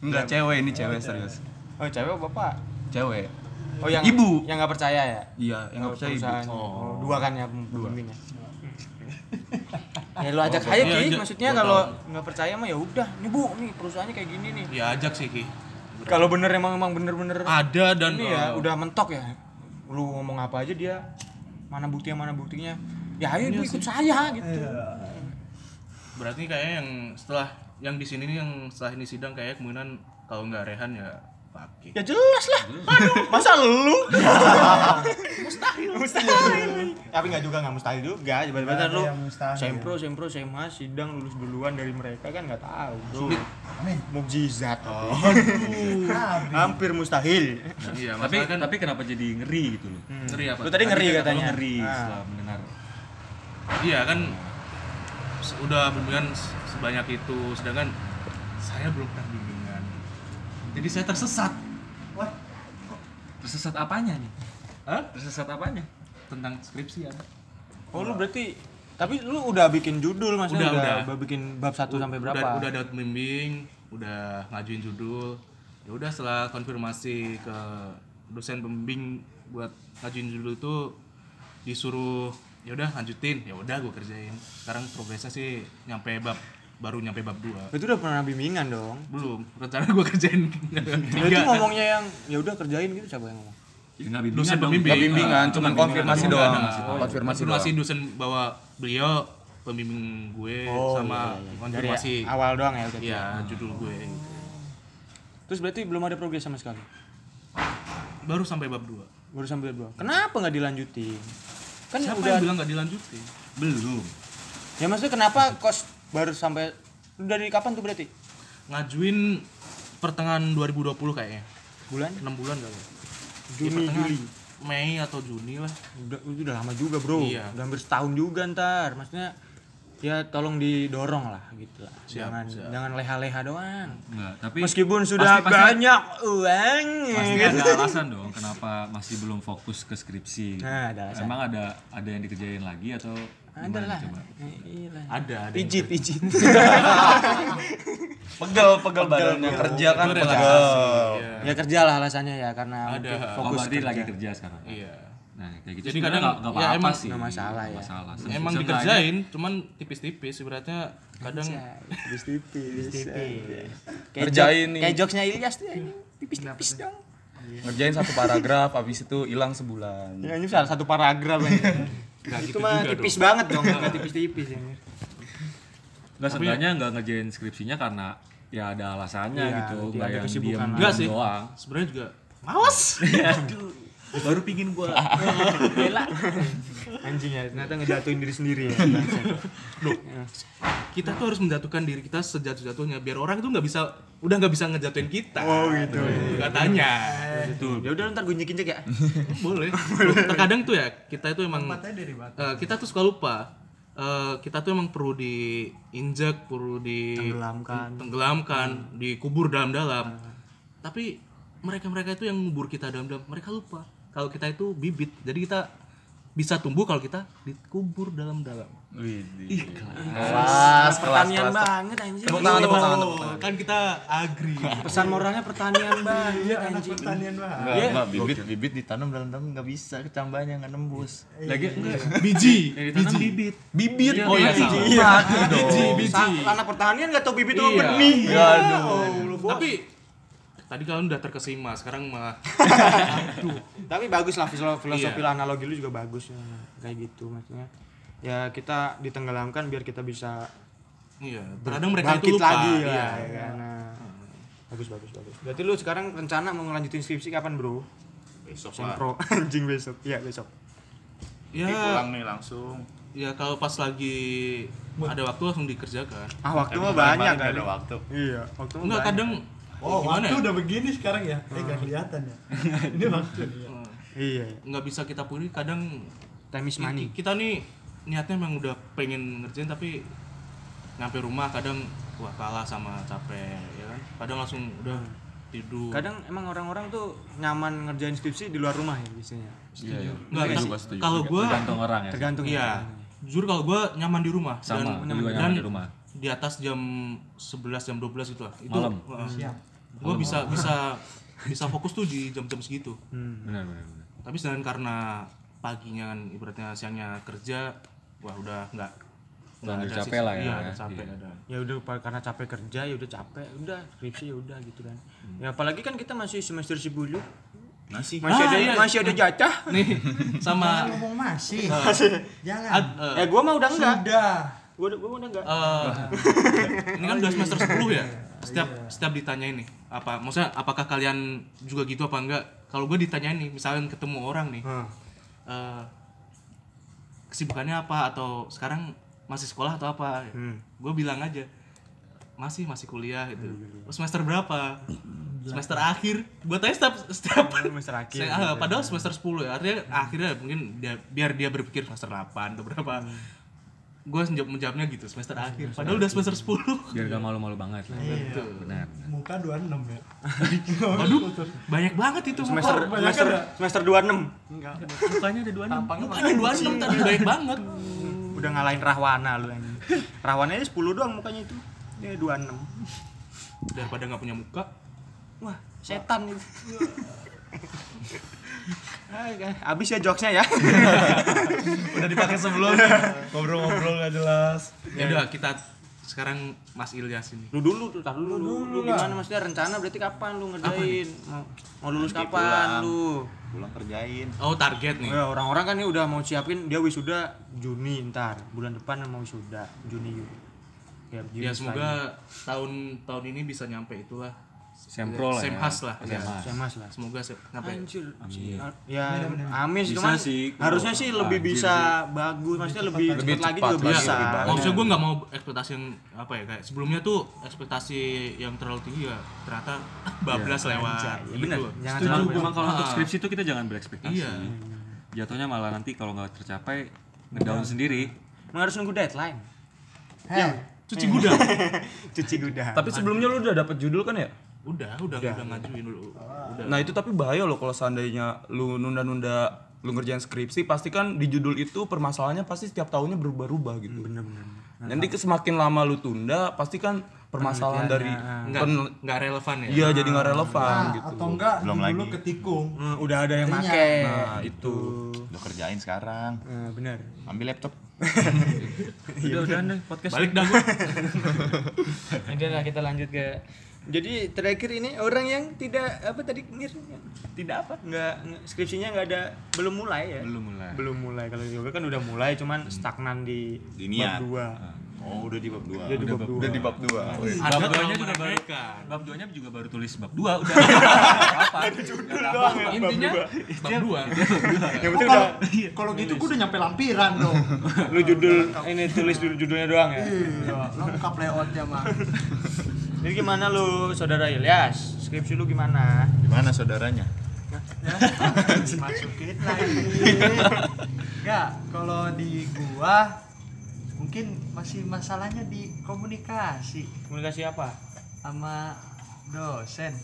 [SPEAKER 7] Enggak cewek ini cewek serius.
[SPEAKER 1] Oh, cewek apa bapak?
[SPEAKER 7] Cewek.
[SPEAKER 1] Oh, yang
[SPEAKER 7] Ibu.
[SPEAKER 1] Yang nggak percaya ya?
[SPEAKER 7] Iya, yang nggak percaya ibu.
[SPEAKER 1] Perusahaan. Oh, dua kan ya pembimbingnya. Ya lu ajak aja
[SPEAKER 6] Iya,
[SPEAKER 1] Ki,
[SPEAKER 6] ajak.
[SPEAKER 1] maksudnya kalau nggak percaya mah ya udah. Nih Bu, nih perusahaannya kayak gini nih.
[SPEAKER 6] Ya ajak sih, Ki.
[SPEAKER 1] Kalau bener emang emang bener-bener
[SPEAKER 6] Ada dan
[SPEAKER 1] ini ya
[SPEAKER 6] eh,
[SPEAKER 1] udah mentok ya lu ngomong apa aja dia mana buktinya mana buktinya ya ayo bu ikut saya gitu
[SPEAKER 6] berarti kayaknya yang setelah yang di sini nih yang setelah ini sidang kayak kemungkinan kalau nggak Rehan ya pakai.
[SPEAKER 1] ya jelas lah aduh masa lu mustahil mustahil tapi nggak juga nggak mustahil juga tiba-tiba
[SPEAKER 5] Nggak ada
[SPEAKER 1] lu
[SPEAKER 5] mustahil.
[SPEAKER 1] sempro sempro sema sidang lulus duluan dari mereka kan nggak tahu bro
[SPEAKER 5] amin
[SPEAKER 1] mukjizat
[SPEAKER 6] Oh.
[SPEAKER 1] hampir mustahil
[SPEAKER 6] Iya,
[SPEAKER 3] Tapi
[SPEAKER 6] kan
[SPEAKER 3] tapi kenapa jadi ngeri gitu loh?
[SPEAKER 6] ngeri apa?
[SPEAKER 1] lu tadi ngeri katanya
[SPEAKER 3] ngeri
[SPEAKER 1] Ah.
[SPEAKER 3] setelah mendengar.
[SPEAKER 6] Iya kan udah se- sebanyak itu sedangkan saya belum pernah. Jadi saya tersesat
[SPEAKER 3] Tersesat apanya nih?
[SPEAKER 6] Hah?
[SPEAKER 3] Tersesat apanya?
[SPEAKER 6] tentang skripsi ya.
[SPEAKER 1] oh lu berarti tapi lu udah bikin judul maksudnya
[SPEAKER 6] Udah,
[SPEAKER 1] udah,
[SPEAKER 6] udah.
[SPEAKER 1] bikin bab 1 sampai berapa
[SPEAKER 6] Udah, udah dapat bimbing, udah ngajuin judul. Ya udah setelah konfirmasi ke dosen pembimbing buat ngajuin judul itu disuruh ya udah lanjutin ya udah gue kerjain sekarang progresnya sih nyampe bab baru nyampe bab 2
[SPEAKER 1] Itu udah pernah bimbingan dong.
[SPEAKER 6] belum rencana gue kerjain
[SPEAKER 1] itu ngomongnya yang ya udah kerjain gitu siapa yang ngomong?
[SPEAKER 3] Ya nggak bimbingan
[SPEAKER 6] dosen
[SPEAKER 3] dong.
[SPEAKER 6] pembimbing.
[SPEAKER 7] Nggak bimbingan, cuman konfirmasi doang. Konfirmasi
[SPEAKER 6] konfirmasi
[SPEAKER 7] doang.
[SPEAKER 6] dosen bahwa beliau pembimbing gue sama
[SPEAKER 1] Dari
[SPEAKER 6] konfirmasi
[SPEAKER 1] awal doang ya udah.
[SPEAKER 6] ya judul gue gitu.
[SPEAKER 1] Terus berarti belum ada progres sama sekali.
[SPEAKER 6] baru sampai bab 2
[SPEAKER 1] Baru sampai dua. Kenapa nggak dilanjutin? Kan
[SPEAKER 6] siapa
[SPEAKER 1] udah
[SPEAKER 6] yang bilang nggak dilanjutin
[SPEAKER 3] Belum.
[SPEAKER 1] Ya maksudnya kenapa kos baru sampai dari kapan tuh berarti?
[SPEAKER 6] ngajuin pertengahan 2020 kayaknya
[SPEAKER 1] Bulan?
[SPEAKER 6] 6 bulan kali ya.
[SPEAKER 1] Juni,
[SPEAKER 6] pertengahan
[SPEAKER 1] Juli.
[SPEAKER 6] Mei atau Juni lah
[SPEAKER 1] Udah, udah lama juga bro.
[SPEAKER 6] Iya.
[SPEAKER 1] Udah hampir setahun juga ntar. Maksudnya ya tolong didorong lah gitu lah.
[SPEAKER 6] Siap,
[SPEAKER 1] jangan
[SPEAKER 6] siap.
[SPEAKER 1] jangan leha-leha doang.
[SPEAKER 3] Enggak, tapi
[SPEAKER 1] Meskipun sudah
[SPEAKER 3] pasti- pasti-
[SPEAKER 1] banyak uang.
[SPEAKER 3] pasti ada alasan dong kenapa masih belum fokus ke skripsi.
[SPEAKER 1] Nah, ada alasan.
[SPEAKER 3] Emang ada ada yang dikerjain lagi atau
[SPEAKER 1] Ada lah. Eh, iya lah.
[SPEAKER 6] ada ada
[SPEAKER 1] Pijit, pijit.
[SPEAKER 7] Pegel, pegel badannya kerja kan pegel.
[SPEAKER 6] iya.
[SPEAKER 1] ya kerja lah alasannya ya karena
[SPEAKER 6] Ada.
[SPEAKER 1] fokus kerja.
[SPEAKER 3] lagi kerja sekarang.
[SPEAKER 6] iya
[SPEAKER 3] Nah, kayak gitu.
[SPEAKER 6] Jadi kadang-
[SPEAKER 3] nggak nggak
[SPEAKER 6] ya
[SPEAKER 3] apa-apa
[SPEAKER 6] emang
[SPEAKER 3] sih.
[SPEAKER 1] nggak masalah ya.
[SPEAKER 3] Masalah.
[SPEAKER 6] Emang dikerjain cuman tipis-tipis ibaratnya kadang
[SPEAKER 1] tipis-tipis. Kayak
[SPEAKER 7] Kerjain nih.
[SPEAKER 1] Kayak jokesnya Ilyas tuh ini. Tipis-tipis dong.
[SPEAKER 7] Ngerjain satu paragraf, habis itu hilang sebulan.
[SPEAKER 1] Ya ini salah satu paragraf aja. itu
[SPEAKER 6] gitu
[SPEAKER 1] mah
[SPEAKER 6] juga
[SPEAKER 1] tipis banget dong, enggak tipis-tipis ya.
[SPEAKER 3] Nggak seenggaknya nggak ngerjain skripsinya karena ya ada alasannya
[SPEAKER 1] Iya,
[SPEAKER 3] gitu. Nggak
[SPEAKER 1] ada
[SPEAKER 3] yang
[SPEAKER 6] enggak sih
[SPEAKER 3] doang.
[SPEAKER 6] sebenarnya juga mawas
[SPEAKER 3] Baru pingin gua.
[SPEAKER 1] Bela. Anjing ya, ternyata ngejatuhin diri sendiri ya.
[SPEAKER 6] kita tuh harus menjatuhkan diri kita sejatuh-jatuhnya biar orang itu nggak bisa udah nggak bisa ngejatuhin kita
[SPEAKER 1] Oh, gitu.
[SPEAKER 6] katanya
[SPEAKER 1] Betul. Ya udah ntar gue injek ya.
[SPEAKER 6] boleh terkadang tuh ya kita itu emang eh, kita tuh suka lupa Eh, kita tuh emang perlu diinjek perlu di
[SPEAKER 1] Tenggelamkan.
[SPEAKER 6] tenggelamkan dikubur dalam-dalam tapi mereka-mereka itu yang ngubur kita dalam-dalam mereka lupa kalau kita itu bibit jadi kita bisa tumbuh kalau kita dikubur dalam-dalam
[SPEAKER 1] Kelas, pertanian banget anjing.
[SPEAKER 7] Tepuk tangan, tepuk tangan, tepuk tangan.
[SPEAKER 6] kan kita agri
[SPEAKER 1] Pesan moralnya pertanian banget anjing.
[SPEAKER 5] pertanian banget
[SPEAKER 4] Enggak, enggak, bibit bibit ditanam dalam dalam nggak bisa kecambahnya nggak nembus.
[SPEAKER 3] Lagi enggak.
[SPEAKER 6] biji
[SPEAKER 3] Yang ditanam bibit.
[SPEAKER 7] Bibit.
[SPEAKER 6] oh iya
[SPEAKER 7] dong.
[SPEAKER 6] biji biji
[SPEAKER 1] Anak pertanian enggak tahu bibit
[SPEAKER 6] Iya.
[SPEAKER 1] benih.
[SPEAKER 7] Aduh.
[SPEAKER 6] tapi tadi kalian udah terkesima sekarang malah
[SPEAKER 1] Tapi bagus lah filosofi, filosofi
[SPEAKER 6] Iya.
[SPEAKER 1] analogi lu juga bagus ya. Kayak gitu maksudnya. Ya kita ditenggelamkan biar kita bisa
[SPEAKER 6] iya terkadang mereka itu lupa
[SPEAKER 1] lagi
[SPEAKER 6] iya.
[SPEAKER 1] lah ya kan. Nah, bagus bagus bagus. Berarti lu sekarang rencana mau ngelanjutin skripsi kapan, Bro?
[SPEAKER 4] Besok
[SPEAKER 1] Sempro anjing besok. Iya, besok.
[SPEAKER 6] ya
[SPEAKER 4] pulang nih langsung.
[SPEAKER 6] ya kalau pas lagi ada waktu langsung dikerjakan
[SPEAKER 1] Ah, waktu mah banyak kan.
[SPEAKER 4] ada waktu.
[SPEAKER 1] Iya, waktu mah
[SPEAKER 6] enggak
[SPEAKER 1] banyak.
[SPEAKER 6] kadang
[SPEAKER 5] oh
[SPEAKER 6] gimana
[SPEAKER 5] waktu
[SPEAKER 6] ya?
[SPEAKER 5] udah begini sekarang ya eh gak kelihatan ya ini waktu ya.
[SPEAKER 1] Iya,
[SPEAKER 6] nggak bisa kita pungkiri kadang
[SPEAKER 1] time is money.
[SPEAKER 6] kita nih niatnya emang udah pengen ngerjain tapi nyampe rumah kadang wah kalah sama capek ya kan kadang langsung udah tidur
[SPEAKER 1] Kadang emang orang-orang tuh nyaman ngerjain skripsi di luar rumah ya biasanya.
[SPEAKER 3] Iya, iya.
[SPEAKER 6] Nggak,
[SPEAKER 3] gua setuju.
[SPEAKER 6] kalau gua
[SPEAKER 3] tergantung orang ya.
[SPEAKER 1] Tergantung
[SPEAKER 6] iya
[SPEAKER 1] ya.
[SPEAKER 6] jujur kalau gua nyaman di rumah
[SPEAKER 3] Sama,
[SPEAKER 6] dan,
[SPEAKER 3] juga
[SPEAKER 6] dan
[SPEAKER 3] nyaman di rumah.
[SPEAKER 6] di atas jam 11 jam 12 itu lah itu
[SPEAKER 3] Malam.
[SPEAKER 6] uh,
[SPEAKER 5] siap
[SPEAKER 6] gua bisa bisa bisa fokus tuh di jam-jam segitu
[SPEAKER 1] Hmm.
[SPEAKER 3] Benar, benar, benar.
[SPEAKER 6] tapi sedangkan karena paginya kan ibaratnya siangnya kerja wah udah nggak nggak
[SPEAKER 3] Udah
[SPEAKER 6] ada
[SPEAKER 3] capek lah ya,
[SPEAKER 6] iya,
[SPEAKER 3] ya.
[SPEAKER 6] udah capek
[SPEAKER 3] Iya.
[SPEAKER 6] ada
[SPEAKER 1] Ya udah karena capek kerja ya udah capek, udah skripsi ya udah gitu kan.
[SPEAKER 6] Hmm.
[SPEAKER 1] Ya apalagi kan kita masih semester 10.
[SPEAKER 4] Masih.
[SPEAKER 1] Masih
[SPEAKER 6] Ah,
[SPEAKER 1] ada
[SPEAKER 6] iya.
[SPEAKER 1] masih ada jatah.
[SPEAKER 6] nih sama
[SPEAKER 5] Jangan ngomong masih jangan
[SPEAKER 6] ad- eh,
[SPEAKER 1] Ya gua mah udah enggak.
[SPEAKER 5] sudah
[SPEAKER 1] Gua udah- gua udah enggak.
[SPEAKER 6] eh, ini kan udah semester 10 ya? Setiap setiap ditanyain nih apa maksudnya apakah kalian juga gitu apa enggak? Kalau gue ditanyain nih misalnya ketemu orang nih
[SPEAKER 1] Hmm.
[SPEAKER 6] eh, kesibukannya apa? Atau sekarang masih sekolah atau apa?
[SPEAKER 1] Hmm.
[SPEAKER 6] gue bilang aja masih masih kuliah gitu. Semester berapa? Semester akhir. Buat aja setiap setiap
[SPEAKER 1] Semester akhir,
[SPEAKER 6] Saya- ah, padahal semester 10 ya. Artinya akhirnya mungkin dia, biar dia berpikir semester 8 atau berapa gue menjawab menjawabnya gitu semester akhir padahal udah semester 10
[SPEAKER 3] Biar gak malu-malu banget lah.
[SPEAKER 5] Iya.
[SPEAKER 3] Benar.
[SPEAKER 5] muka 26 ya
[SPEAKER 6] waduh banyak banget itu
[SPEAKER 1] Semester
[SPEAKER 6] muka
[SPEAKER 1] semester semester 26.
[SPEAKER 3] Mukanya ada dua enam.
[SPEAKER 6] mukanya 26 tadi baik banget
[SPEAKER 1] Udah ngalahin Rahwana lu anjing. Rahwana aja 10 doang mukanya itu. Dia 26.
[SPEAKER 6] daripada nggak punya muka
[SPEAKER 1] Wah, setan itu. Oke, habis ya jokesnya ya.
[SPEAKER 7] Udah dipakai sebelumnya. Ngobrol-ngobrol gak jelas.
[SPEAKER 6] ya udah kita sekarang Mas Ilyas ini
[SPEAKER 1] Lu dulu tuh, tar dulu. Lu, lu gimana maksudnya rencana berarti kapan lu ngerjain? Mau, mau lulus kapan lu?
[SPEAKER 4] pulang kerjain
[SPEAKER 6] Oh target nih.
[SPEAKER 1] Ya, orang-orang kan ini udah mau siapin dia wisuda Juni ntar bulan depan mau wisuda Juni ya, Juni
[SPEAKER 6] Ya semoga tahun tahun ini bisa nyampe itulah.
[SPEAKER 3] Sempro lah ya.
[SPEAKER 6] Semhas lah. Ya.
[SPEAKER 1] Semas lah
[SPEAKER 6] Semoga se- nyampe.
[SPEAKER 1] Anjir. Ya, amin cuman
[SPEAKER 3] sih.
[SPEAKER 1] harusnya sih lebih
[SPEAKER 3] Anjir
[SPEAKER 1] bisa bagus, maksudnya lebih,
[SPEAKER 7] Lebih
[SPEAKER 1] cepat lagi juga
[SPEAKER 7] lagi,
[SPEAKER 1] bisa.
[SPEAKER 7] lebih baik.
[SPEAKER 6] Maksud gue nggak mau ekspektasi yang apa ya kayak sebelumnya tuh ekspektasi yang terlalu tinggi ya ternyata bablas lewat.
[SPEAKER 1] Ya,
[SPEAKER 6] gitu.
[SPEAKER 1] bener. Jangan
[SPEAKER 3] Setuju,
[SPEAKER 1] terlalu
[SPEAKER 3] memang kalau untuk
[SPEAKER 6] Ah.
[SPEAKER 3] skripsi itu kita jangan berekspektasi.
[SPEAKER 6] Iya.
[SPEAKER 3] Jatuhnya malah nanti kalau nggak tercapai ngedown sendiri.
[SPEAKER 1] Emang harus nunggu deadline.
[SPEAKER 5] Heh,
[SPEAKER 6] Cuci gudang.
[SPEAKER 1] Cuci gudang.
[SPEAKER 7] Tapi sebelumnya lu udah dapet judul kan ya?
[SPEAKER 6] Udah, udah, udah, ngajuin dulu. Udah.
[SPEAKER 7] Nah itu tapi bahaya loh kalau seandainya lu nunda-nunda lu ngerjain skripsi pasti kan di judul itu permasalahannya pasti setiap tahunnya berubah-ubah gitu. Bener-bener. Nanti ke- semakin lama lu tunda pasti kan permasalahan dari
[SPEAKER 6] Nggak,
[SPEAKER 7] pen-
[SPEAKER 6] nggak relevan ya.
[SPEAKER 7] iya jadi nggak relevan
[SPEAKER 5] nah,
[SPEAKER 7] gitu.
[SPEAKER 5] atau enggak
[SPEAKER 4] Belum
[SPEAKER 5] dulu
[SPEAKER 4] lagi.
[SPEAKER 5] ketikung.
[SPEAKER 1] Hmm, udah ada yang
[SPEAKER 5] Iya.
[SPEAKER 1] make.
[SPEAKER 7] Nah itu.
[SPEAKER 4] lu kerjain sekarang
[SPEAKER 1] Nah, benar.
[SPEAKER 4] ambil laptop
[SPEAKER 3] Udah udah deh podcast.
[SPEAKER 6] Balik dah gua.
[SPEAKER 1] Udah lah kita lanjut ke jadi terakhir ini orang yang tidak apa tadi Mir? tidak apa nggak skripsinya nggak ada belum mulai ya
[SPEAKER 3] Belum mulai.
[SPEAKER 1] belum mulai kalau yoga kan udah mulai cuman stagnan di,
[SPEAKER 4] Di
[SPEAKER 1] bab dua
[SPEAKER 4] oh udah di bab dua
[SPEAKER 1] Udah di bab dua
[SPEAKER 7] Udah di bab 2.
[SPEAKER 6] Ada
[SPEAKER 3] Bab duanya juga baru
[SPEAKER 6] mereka.
[SPEAKER 3] bab duanya juga baru tulis bab dua udah. Apa?
[SPEAKER 1] doang ya, bab
[SPEAKER 6] Intinya
[SPEAKER 1] dua.
[SPEAKER 6] bab dua.
[SPEAKER 1] yang
[SPEAKER 5] Oh,
[SPEAKER 1] penting
[SPEAKER 5] kalau
[SPEAKER 1] udah
[SPEAKER 5] kalau gitu gue udah nyampe lampiran dong.
[SPEAKER 1] lu judul ini tulis dulu judulnya doang ya
[SPEAKER 5] Iya, lengkap layoutnya mah.
[SPEAKER 1] jadi gimana lu saudara Ilyas skripsi lu gimana
[SPEAKER 4] gimana saudaranya
[SPEAKER 5] Masukin lagi. Enggak, kalau di gua mungkin masih masalahnya di komunikasi
[SPEAKER 1] komunikasi apa
[SPEAKER 5] sama dosen.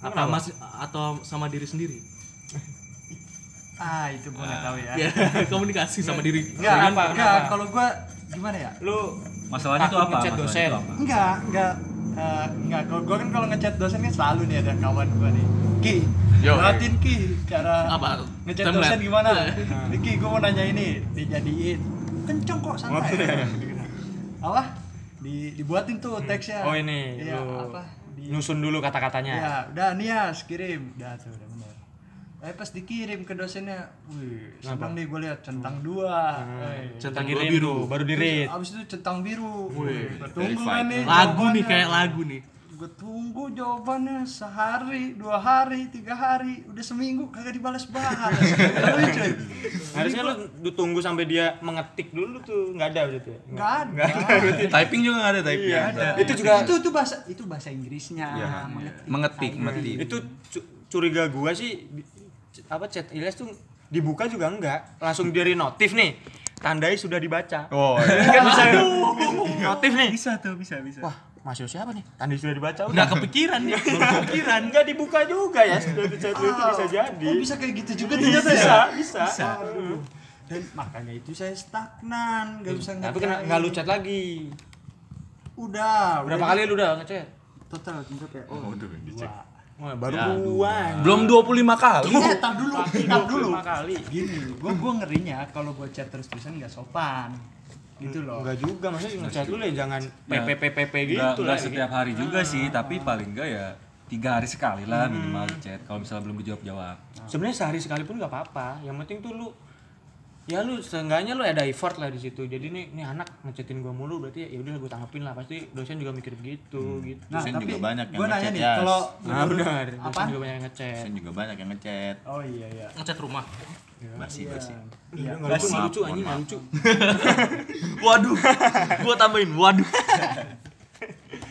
[SPEAKER 6] Apa mas atau sama diri sendiri?
[SPEAKER 5] Ah, itu gua nggak tahu ya.
[SPEAKER 6] Ya, komunikasi sama diri.
[SPEAKER 5] Enggak, enggak, kalau gua gimana ya?
[SPEAKER 1] lu
[SPEAKER 3] Masalahnya tuh
[SPEAKER 1] Takut
[SPEAKER 3] apa? Masalahnya
[SPEAKER 1] dosen.
[SPEAKER 3] tuh apa?
[SPEAKER 5] Enggak, enggak eh, enggak, kalau gua kan kalau ngechat dosen kan selalu nih ada kawan gua nih. Ki,
[SPEAKER 4] Yo.
[SPEAKER 5] buatin Ki cara
[SPEAKER 6] Apa?
[SPEAKER 5] ngechat dosen gimana? Nih, Ki, gua mau nanya ini, dijadiin. Kenceng kok santai. Apa? Di dibuatin tuh teksnya.
[SPEAKER 1] oh ini
[SPEAKER 5] Iya,
[SPEAKER 1] lu
[SPEAKER 5] apa? Di
[SPEAKER 1] nyusun dulu kata-katanya
[SPEAKER 5] Ya, udah Nias kirim. Udah tuh, udah bener. Tapi pas dikirim ke dosennya, wih, senang nih gue lihat centang dua. Eh,
[SPEAKER 6] Centang biru.
[SPEAKER 1] tuh, baru di read
[SPEAKER 5] Abis itu centang biru. Wih, tunggu kan nih.
[SPEAKER 6] Lagu nih kayak lagu nih.
[SPEAKER 5] Gue tunggu jawabannya sehari, dua hari, tiga hari, udah seminggu kagak dibalas-balas. Tapi cuy,
[SPEAKER 1] harusnya lu, lu tunggu sampai dia mengetik dulu tuh nggak ada gitu ya
[SPEAKER 5] nggak ada.
[SPEAKER 7] Typing juga nggak ada typing.
[SPEAKER 1] Iya,
[SPEAKER 5] Ada.
[SPEAKER 1] itu juga
[SPEAKER 5] itu tuh bahasa itu bahasa Inggrisnya. mengetik.
[SPEAKER 7] Mengetik, mengetik.
[SPEAKER 1] itu cu- curiga gua sih apa chat Ilyas tuh dibuka juga enggak. Langsung dari notif nih. Tandai sudah dibaca.
[SPEAKER 7] Oh,
[SPEAKER 1] kan bisa notif nih.
[SPEAKER 3] Bisa tuh, bisa bisa.
[SPEAKER 1] wah masuk siapa nih? Tandai sudah dibaca udah.
[SPEAKER 6] Nggak kepikiran ya.
[SPEAKER 1] kepikiran. Enggak dibuka juga ya chat lu itu bisa jadi.
[SPEAKER 5] Oh bisa kayak gitu juga ternyata ya.
[SPEAKER 1] bisa bisa.
[SPEAKER 5] Aduh. Dan makanya itu saya stagnan, nggak bisa
[SPEAKER 1] tapi kena
[SPEAKER 5] ngerjain.
[SPEAKER 1] nggak lu chat lagi.
[SPEAKER 5] Udah,
[SPEAKER 1] berapa
[SPEAKER 5] udah
[SPEAKER 1] kali lu udah ngechat?
[SPEAKER 5] Total bentar ya. Oh,
[SPEAKER 4] udah dicek
[SPEAKER 1] Wah, baru dua
[SPEAKER 7] belum 25 kali.
[SPEAKER 5] Ini tar dulu, tar dulu.
[SPEAKER 1] kali
[SPEAKER 5] Gini, gua gua ngerinya kalau gua chat terus-terusan nggak sopan. Gitu loh.
[SPEAKER 1] Enggak juga, maksudnya ngechat dulu ya jangan
[SPEAKER 3] Ya,
[SPEAKER 1] PPPPP gitu
[SPEAKER 3] nggak
[SPEAKER 1] lah.
[SPEAKER 3] setiap hari juga sih, tapi paling enggak ya tiga hari sekali lah minimal di chat kalau misalnya belum dijawab jawab
[SPEAKER 1] Sebenarnya sehari sekalipun nggak apa-apa. Yang penting tuh lu ya lu seenggaknya lu ada effort lah di situ. Jadi nih nih anak ngechatin gua mulu berarti ya udah gua tanggapin lah. Pasti dosen juga mikir begitu gitu.
[SPEAKER 5] Nah,
[SPEAKER 4] Dosen
[SPEAKER 5] tapi
[SPEAKER 4] juga banyak yang
[SPEAKER 5] gua nanya
[SPEAKER 4] ngechat,
[SPEAKER 5] nih, kalau
[SPEAKER 1] Nah, benar.
[SPEAKER 5] Apa?
[SPEAKER 1] Dosen juga banyak yang ngechat.
[SPEAKER 4] dosen juga banyak yang ngechat
[SPEAKER 5] Oh iya iya.
[SPEAKER 6] Ngecat rumah.
[SPEAKER 4] basi basi
[SPEAKER 1] Iya, enggak lucu, nggak lucu anjing, nggak lucu.
[SPEAKER 7] Waduh. Gua tambahin waduh.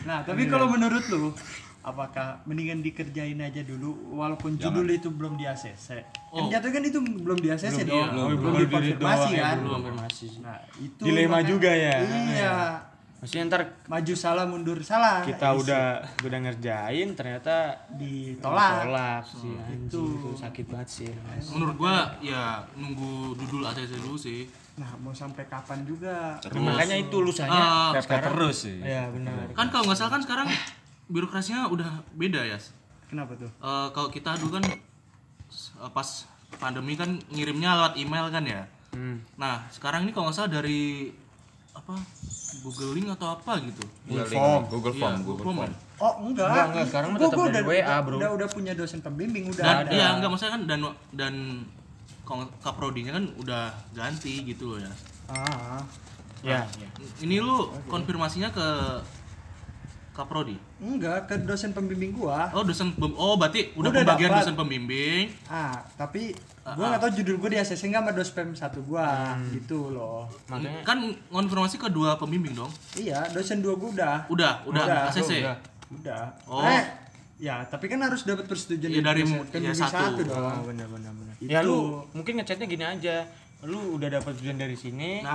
[SPEAKER 5] Nah, tapi kalau menurut lu apakah mendingan dikerjain aja dulu walaupun judul itu belum di ACC.
[SPEAKER 6] Oh.
[SPEAKER 5] Kan jatuh kan itu belum di ACC dong.
[SPEAKER 6] iya,
[SPEAKER 5] belum,
[SPEAKER 1] Oh, baru di read
[SPEAKER 5] dikonfirmasi
[SPEAKER 1] doang ya,
[SPEAKER 5] kan.
[SPEAKER 1] belum konfirmasi.
[SPEAKER 5] Nah, itu
[SPEAKER 1] Dilema
[SPEAKER 5] makanya-
[SPEAKER 1] juga ya.
[SPEAKER 5] Iya.
[SPEAKER 1] Maksudnya ntar
[SPEAKER 5] Maju salah mundur salah.
[SPEAKER 1] kita
[SPEAKER 5] Isi.
[SPEAKER 1] udah udah ngerjain ternyata
[SPEAKER 5] ditolak.
[SPEAKER 1] ditolak sih anjing
[SPEAKER 5] itu.
[SPEAKER 1] itu sakit banget sih.
[SPEAKER 6] Menurut gua ya nunggu dudul ACC dulu sih.
[SPEAKER 5] Nah, mau sampai kapan juga?
[SPEAKER 1] Makanya itu lusanya
[SPEAKER 6] Ah,
[SPEAKER 3] pepet terus sih
[SPEAKER 1] ya benar.
[SPEAKER 6] kan kalau nggak salah kan sekarang birokrasinya udah beda ya.
[SPEAKER 5] Kenapa tuh?
[SPEAKER 6] Eh, kalau kita dulu kan eh, pas pandemi kan ngirimnya lewat email kan ya.
[SPEAKER 1] Hmm.
[SPEAKER 6] Nah sekarang ini kalau nggak salah dari apa Google Link atau apa gitu.
[SPEAKER 7] Google Form, Google
[SPEAKER 6] Iya,
[SPEAKER 7] Form,
[SPEAKER 6] Google
[SPEAKER 7] Google
[SPEAKER 6] Form.
[SPEAKER 7] Form.
[SPEAKER 5] Oh enggak.
[SPEAKER 1] Enggak, enggak, sekarang
[SPEAKER 5] Gua-
[SPEAKER 1] tetap dari
[SPEAKER 5] udah,
[SPEAKER 1] WA,
[SPEAKER 5] udah-
[SPEAKER 1] bro.
[SPEAKER 5] Udah udah punya dosen pembimbing udah
[SPEAKER 6] Dan
[SPEAKER 5] ada.
[SPEAKER 6] iya enggak maksudnya kan dan dan kaprodinya kan udah ganti gitu loh ya.
[SPEAKER 5] Ah,
[SPEAKER 1] Ya,
[SPEAKER 6] Ini lu konfirmasinya ke kaprodi.
[SPEAKER 5] enggak ke dosen pembimbing gua.
[SPEAKER 6] Oh dosen pem- oh berarti udah,
[SPEAKER 5] Udah
[SPEAKER 6] pembagian
[SPEAKER 5] dapat.
[SPEAKER 6] dosen pembimbing.
[SPEAKER 5] Ah, tapi
[SPEAKER 6] Ah,
[SPEAKER 5] gua nggak tahu judul gua di ACC enggak sama dospem satu gua gitu loh.
[SPEAKER 1] makanya
[SPEAKER 6] Kan konfirmasi ke dua pembimbing dong.
[SPEAKER 5] Iya, dosen dua gua udah.
[SPEAKER 6] Udah, udah, ACC.
[SPEAKER 5] Udah. Udah.
[SPEAKER 6] Oh.
[SPEAKER 5] Eh, ya, tapi kan harus dapat persetujuan
[SPEAKER 6] Iya, dari
[SPEAKER 5] dosen
[SPEAKER 6] ya, satu.
[SPEAKER 5] dong.
[SPEAKER 1] Oh, benar benar benar.
[SPEAKER 5] Itu.
[SPEAKER 1] Ya lu mungkin ngechatnya gini aja. Lu udah dapat tujuan dari sini.
[SPEAKER 6] Nah,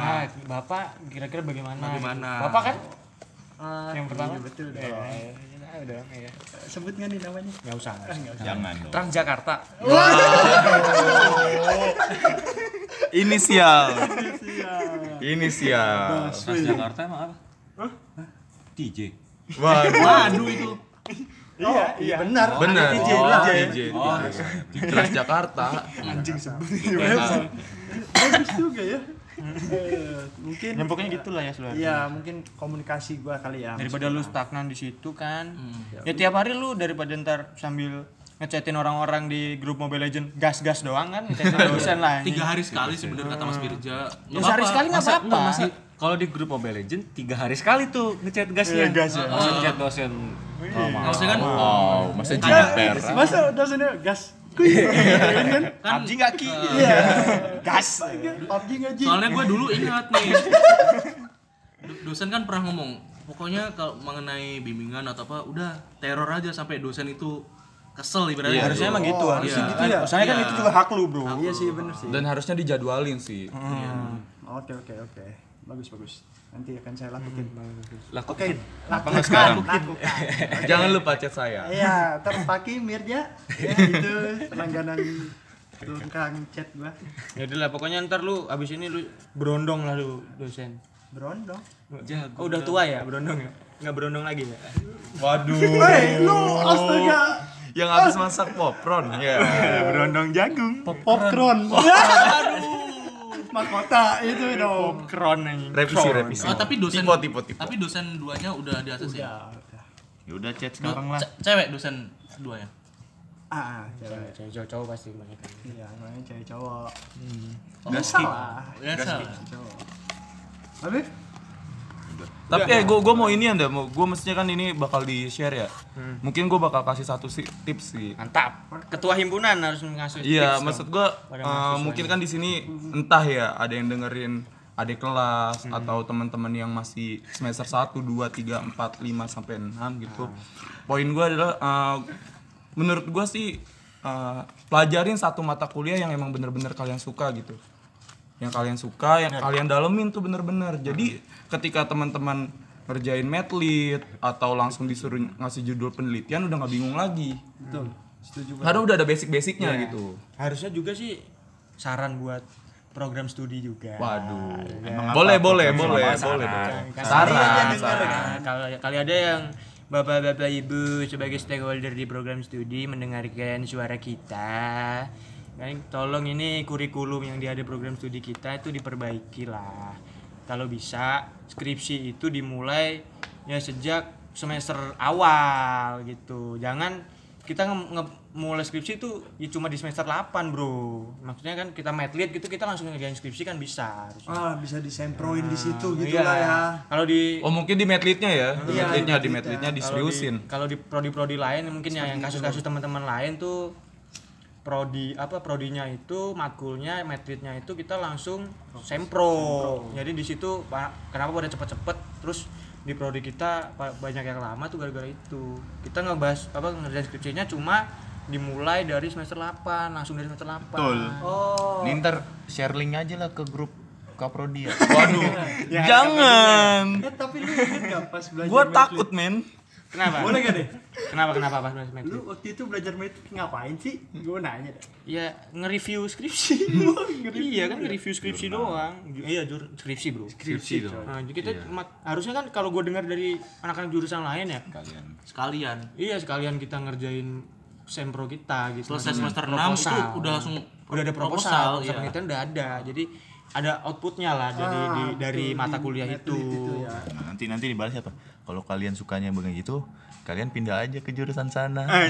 [SPEAKER 1] Nah, Bapak kira-kira bagaimana?
[SPEAKER 6] Bagaimana?
[SPEAKER 1] Bapak kan
[SPEAKER 5] Ah,
[SPEAKER 1] yang pertama
[SPEAKER 5] iya, betul
[SPEAKER 1] Ya,
[SPEAKER 5] dong.
[SPEAKER 1] ya, ya, tahu dong, ya.
[SPEAKER 5] Sebut nggak nih namanya?
[SPEAKER 1] Nggak usah. nggak usah.
[SPEAKER 4] Jangan dong.
[SPEAKER 1] Transjakarta.
[SPEAKER 7] Inisial. Inisial.
[SPEAKER 3] Transjakarta emang apa? TJ.
[SPEAKER 7] Waduh.
[SPEAKER 6] waduh itu.
[SPEAKER 5] Iya, iya benar.
[SPEAKER 7] Benar.
[SPEAKER 5] Ada TJ,
[SPEAKER 7] Oh,
[SPEAKER 5] TJ.
[SPEAKER 7] TJ. Transjakarta.
[SPEAKER 5] Anjing sebut. Bagus juga ya. Eh, mungkin
[SPEAKER 1] Ya pokoknya gitulah ya sebenarnya.
[SPEAKER 5] Iya, mungkin komunikasi gua kali ya.
[SPEAKER 1] Daripada lu stagnan di situ kan. Ya tiap hari lu daripada ntar sambil ngechatin orang-orang di grup Mobile Legend gas-gas doang kan dosen lah.
[SPEAKER 6] Tiga hari sekali sih bener kata Mas Firja.
[SPEAKER 1] Ya sehari sekali nggak
[SPEAKER 3] Masa,
[SPEAKER 1] apa-apa.
[SPEAKER 3] kalau di grup Mobile Legend tiga hari sekali tuh ngechat gasnya.
[SPEAKER 1] gas ya.
[SPEAKER 3] Masa ngechat dosen. Oh,
[SPEAKER 6] Nggak usah kan?
[SPEAKER 4] Oh, masa
[SPEAKER 5] Ya. Masa dosennya gas?
[SPEAKER 6] Kan
[SPEAKER 1] PUBG nggak ki?
[SPEAKER 5] Iya. Gas. PUBG ngaji.
[SPEAKER 6] soalnya gue dulu ingat nih. Do- Dosen kan pernah ngomong, pokoknya kalau mengenai bimbingan atau apa, udah teror aja sampai dosen itu kesel ibaratnya.
[SPEAKER 1] Harusnya emang gitu harusnya
[SPEAKER 6] Iya.
[SPEAKER 1] gitu ya. Soalnya kan
[SPEAKER 6] Iya.
[SPEAKER 1] itu juga hak lu, Bro.
[SPEAKER 5] Iya sih bener sih.
[SPEAKER 7] Dan harusnya dijadwalin sih.
[SPEAKER 5] Oke oke oke. Bagus bagus. Nanti akan saya lakukan.
[SPEAKER 3] Lakukan.
[SPEAKER 5] Lakukan.
[SPEAKER 7] sekarang?
[SPEAKER 5] Lakukan.
[SPEAKER 7] Jangan lupa chat saya.
[SPEAKER 5] Iya, terpaki Mirja. Ya gitu langganan tukang chat gua.
[SPEAKER 1] Ya lah, pokoknya ntar lu abis ini lu berondong lah lu dosen.
[SPEAKER 5] Berondong.
[SPEAKER 1] Oh udah tua ya berondong ya? Nggak berondong lagi ya?
[SPEAKER 7] Waduh.
[SPEAKER 5] Hei, lu astaga.
[SPEAKER 7] Yang habis masak popron. Ya.
[SPEAKER 1] berondong jagung.
[SPEAKER 5] Popcorn. Aduh. Mahkota itu dong.
[SPEAKER 1] Kron anjing.
[SPEAKER 7] Revisi, revisi.
[SPEAKER 6] Oh, tapi dosen
[SPEAKER 7] Tipe, tipe, tipe.
[SPEAKER 6] Tapi dosen duanya udah di atas ya.
[SPEAKER 5] Ya, udah.
[SPEAKER 1] Ya udah chat sekarang lah.
[SPEAKER 6] Ce- cewek dosen duanya.
[SPEAKER 5] Ah, cewek.
[SPEAKER 1] Cewek cowok pasti banyak kan.
[SPEAKER 5] Iya, namanya cewek cowok.
[SPEAKER 6] Oh,
[SPEAKER 5] Gak salah.
[SPEAKER 6] Biasa.
[SPEAKER 5] Cowok. Tapi
[SPEAKER 7] Tapi eh gue mau ini anda mau gue mestinya kan ini bakal di share ya. Mungkin gue bakal kasih satu sih tips sih.
[SPEAKER 1] Mantap. Ketua himpunan harus ngasih
[SPEAKER 7] Iya, maksud gue
[SPEAKER 1] mahasiswa
[SPEAKER 7] mungkin kan di sini entah ya ada yang dengerin adik kelas atau teman-teman yang masih semester 1, 2, 3, 4, 5 sampai 6 gitu. Poin gue adalah eh, menurut gue sih eh, pelajarin satu mata kuliah yang emang bener-bener kalian suka gitu. Yang kalian suka, yang kalian dalemin tuh bener-bener. Jadi ketika teman-teman ngerjain medlit atau langsung disuruh ngasih judul penelitian udah nggak bingung lagi.
[SPEAKER 5] betul. Setuju
[SPEAKER 7] Karena udah ada basic-basicnya gitu.
[SPEAKER 1] Harusnya juga sih saran buat program studi juga.
[SPEAKER 7] Waduh.
[SPEAKER 4] Emang
[SPEAKER 7] boleh,
[SPEAKER 4] apa?
[SPEAKER 7] boleh, boleh,
[SPEAKER 4] apa?
[SPEAKER 7] boleh.
[SPEAKER 4] Saran.
[SPEAKER 7] Saran,
[SPEAKER 1] Nah,
[SPEAKER 7] saran.
[SPEAKER 1] kalau kalau ada yang bapak-bapak ibu sebagai stakeholder di program studi mendengarkan suara kita, kan tolong ini kurikulum yang di ada program studi kita itu diperbaiki lah. Kalau bisa skripsi itu dimulai ya sejak semester awal gitu. Jangan kita nge- nge- mulai skripsi itu ya cuma di semester 8 bro maksudnya kan kita medlit gitu kita langsung ngerjain skripsi kan bisa harusnya.
[SPEAKER 5] Ah, bisa disemproin di situ gitu
[SPEAKER 1] Iya.
[SPEAKER 5] lah ya.
[SPEAKER 1] Kalau di
[SPEAKER 7] Oh mungkin di medlitnya ya, di
[SPEAKER 5] Iya,
[SPEAKER 7] medlitnya,
[SPEAKER 5] di
[SPEAKER 7] medlitnya
[SPEAKER 1] kalau
[SPEAKER 7] diseriusin.
[SPEAKER 1] di- Kalau di prodi-prodi lain mungkin ya yang kasus-kasus teman-teman lain tuh prodi apa prodinya itu makulnya medlitnya itu kita langsung sempro. Jadi di situ Pak, kenapa pada cepet-cepet terus di prodi kita banyak yang lama tuh gara-gara itu. Kita ngebahas apa ngerjain skripsinya cuma dimulai dari semester 8, langsung dari semester 8.
[SPEAKER 4] Betul.
[SPEAKER 5] Oh.
[SPEAKER 4] Ini ntar share link aja lah ke grup Kaprodi ya.
[SPEAKER 7] Waduh, jangan.
[SPEAKER 5] Eh, tapi lu inget gak pas belajar
[SPEAKER 7] Gua takut men.
[SPEAKER 1] Kenapa?
[SPEAKER 5] Boleh gak deh?
[SPEAKER 1] Kenapa kenapa pas bahas medlit?
[SPEAKER 5] Lu waktu itu belajar medlit ngapain sih? Gue nanya deh.
[SPEAKER 1] Ya nge-review skripsi. iya kan nge-review skripsi doang. Iya jur skripsi, Bro.
[SPEAKER 3] Skripsi dong.
[SPEAKER 1] Nah, jadi kita mat- harusnya kan kalau gue dengar dari anak-anak jurusan lain ya,
[SPEAKER 4] Kalian.
[SPEAKER 6] Sekalian.
[SPEAKER 1] iya sekalian kita ngerjain sempro kita gitu.
[SPEAKER 6] Selesai semester 6 itu udah langsung
[SPEAKER 1] udah ada proposal,
[SPEAKER 6] proposal,
[SPEAKER 1] proposal
[SPEAKER 6] iya.
[SPEAKER 1] penelitian udah ada. Jadi ada outputnya lah dari
[SPEAKER 5] Ah,
[SPEAKER 1] di- dari
[SPEAKER 5] betul,
[SPEAKER 1] mata kuliah itu.
[SPEAKER 5] itu ya.
[SPEAKER 4] Nah, nanti nanti dibalas apa? Kalau kalian sukanya begitu, kalian pindah aja ke jurusan sana.
[SPEAKER 1] Ah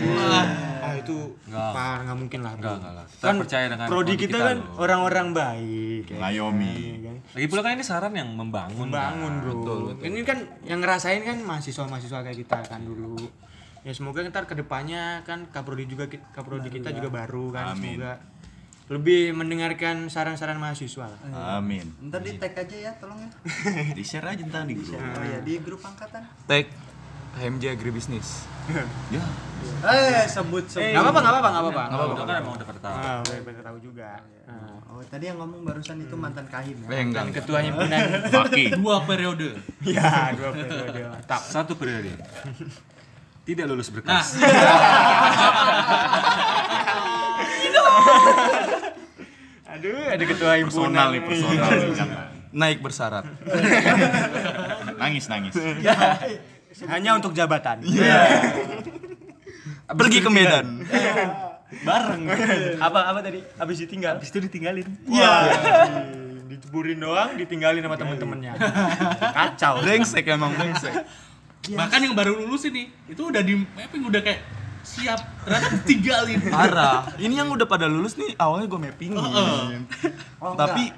[SPEAKER 1] itu nggak nggak mungkin lah. bro.
[SPEAKER 3] Enggak, enggak lah. Kita
[SPEAKER 1] Kan
[SPEAKER 3] percaya dengan
[SPEAKER 1] prodi kita
[SPEAKER 3] kita
[SPEAKER 1] kan orang-orang baik. ya.
[SPEAKER 4] Ngayomi.
[SPEAKER 1] Iya kan?
[SPEAKER 3] Lagi pula kan ini saran yang membangun.
[SPEAKER 1] Membangun
[SPEAKER 3] kan?
[SPEAKER 1] bro. Ini kan yang ngerasain kan mahasiswa-mahasiswa kayak kita kan dulu. Ya semoga ntar ke depannya kan kaprodi juga kaprodi kita juga baru kan.
[SPEAKER 4] Amin.
[SPEAKER 1] Semoga lebih mendengarkan saran-saran mahasiswa lah.
[SPEAKER 4] Amin.
[SPEAKER 5] Ntar di tag aja ya, tolong ya.
[SPEAKER 4] Di share aja ntar di grup.
[SPEAKER 5] Oh ya, di grup angkatan.
[SPEAKER 7] Tag HMJ Agribisnis.
[SPEAKER 4] Ya.
[SPEAKER 5] Eh, sebut sebut.
[SPEAKER 1] Nggak apa-apa, nggak apa-apa, nggak apa-apa.
[SPEAKER 3] Kalau udah kan emang udah pada tahu.
[SPEAKER 1] Ah, udah pada tahu juga. Nah,
[SPEAKER 5] Oh, tadi yang ngomong barusan itu mantan kahim ya.
[SPEAKER 7] Eh, enggak.
[SPEAKER 1] dan ketua himpunan
[SPEAKER 4] Maki.
[SPEAKER 2] Dua periode.
[SPEAKER 1] ya dua periode mantap
[SPEAKER 3] Satu periode. Tidak lulus berkas.
[SPEAKER 1] Aduh ada ketua himpunan
[SPEAKER 4] Personal nih, personal.
[SPEAKER 7] Naik bersyarat.
[SPEAKER 4] Nangis nangis.
[SPEAKER 1] hanya untuk jabatan.
[SPEAKER 7] Pergi ke Medan.
[SPEAKER 1] bareng. Apa apa tadi? Habis ditinggal? Habis itu ditinggalin. Iya. Diceburin doang ditinggalin sama temen-temennya. Kacau.
[SPEAKER 7] Brengsek emang brengsek.
[SPEAKER 2] Bahkan yang baru lulus ini itu udah di mapping udah kayak siap ternyata tinggalin.
[SPEAKER 7] Parah. Ini yang udah pada lulus nih awalnya gue mappingin.
[SPEAKER 5] Oh,
[SPEAKER 7] Tapi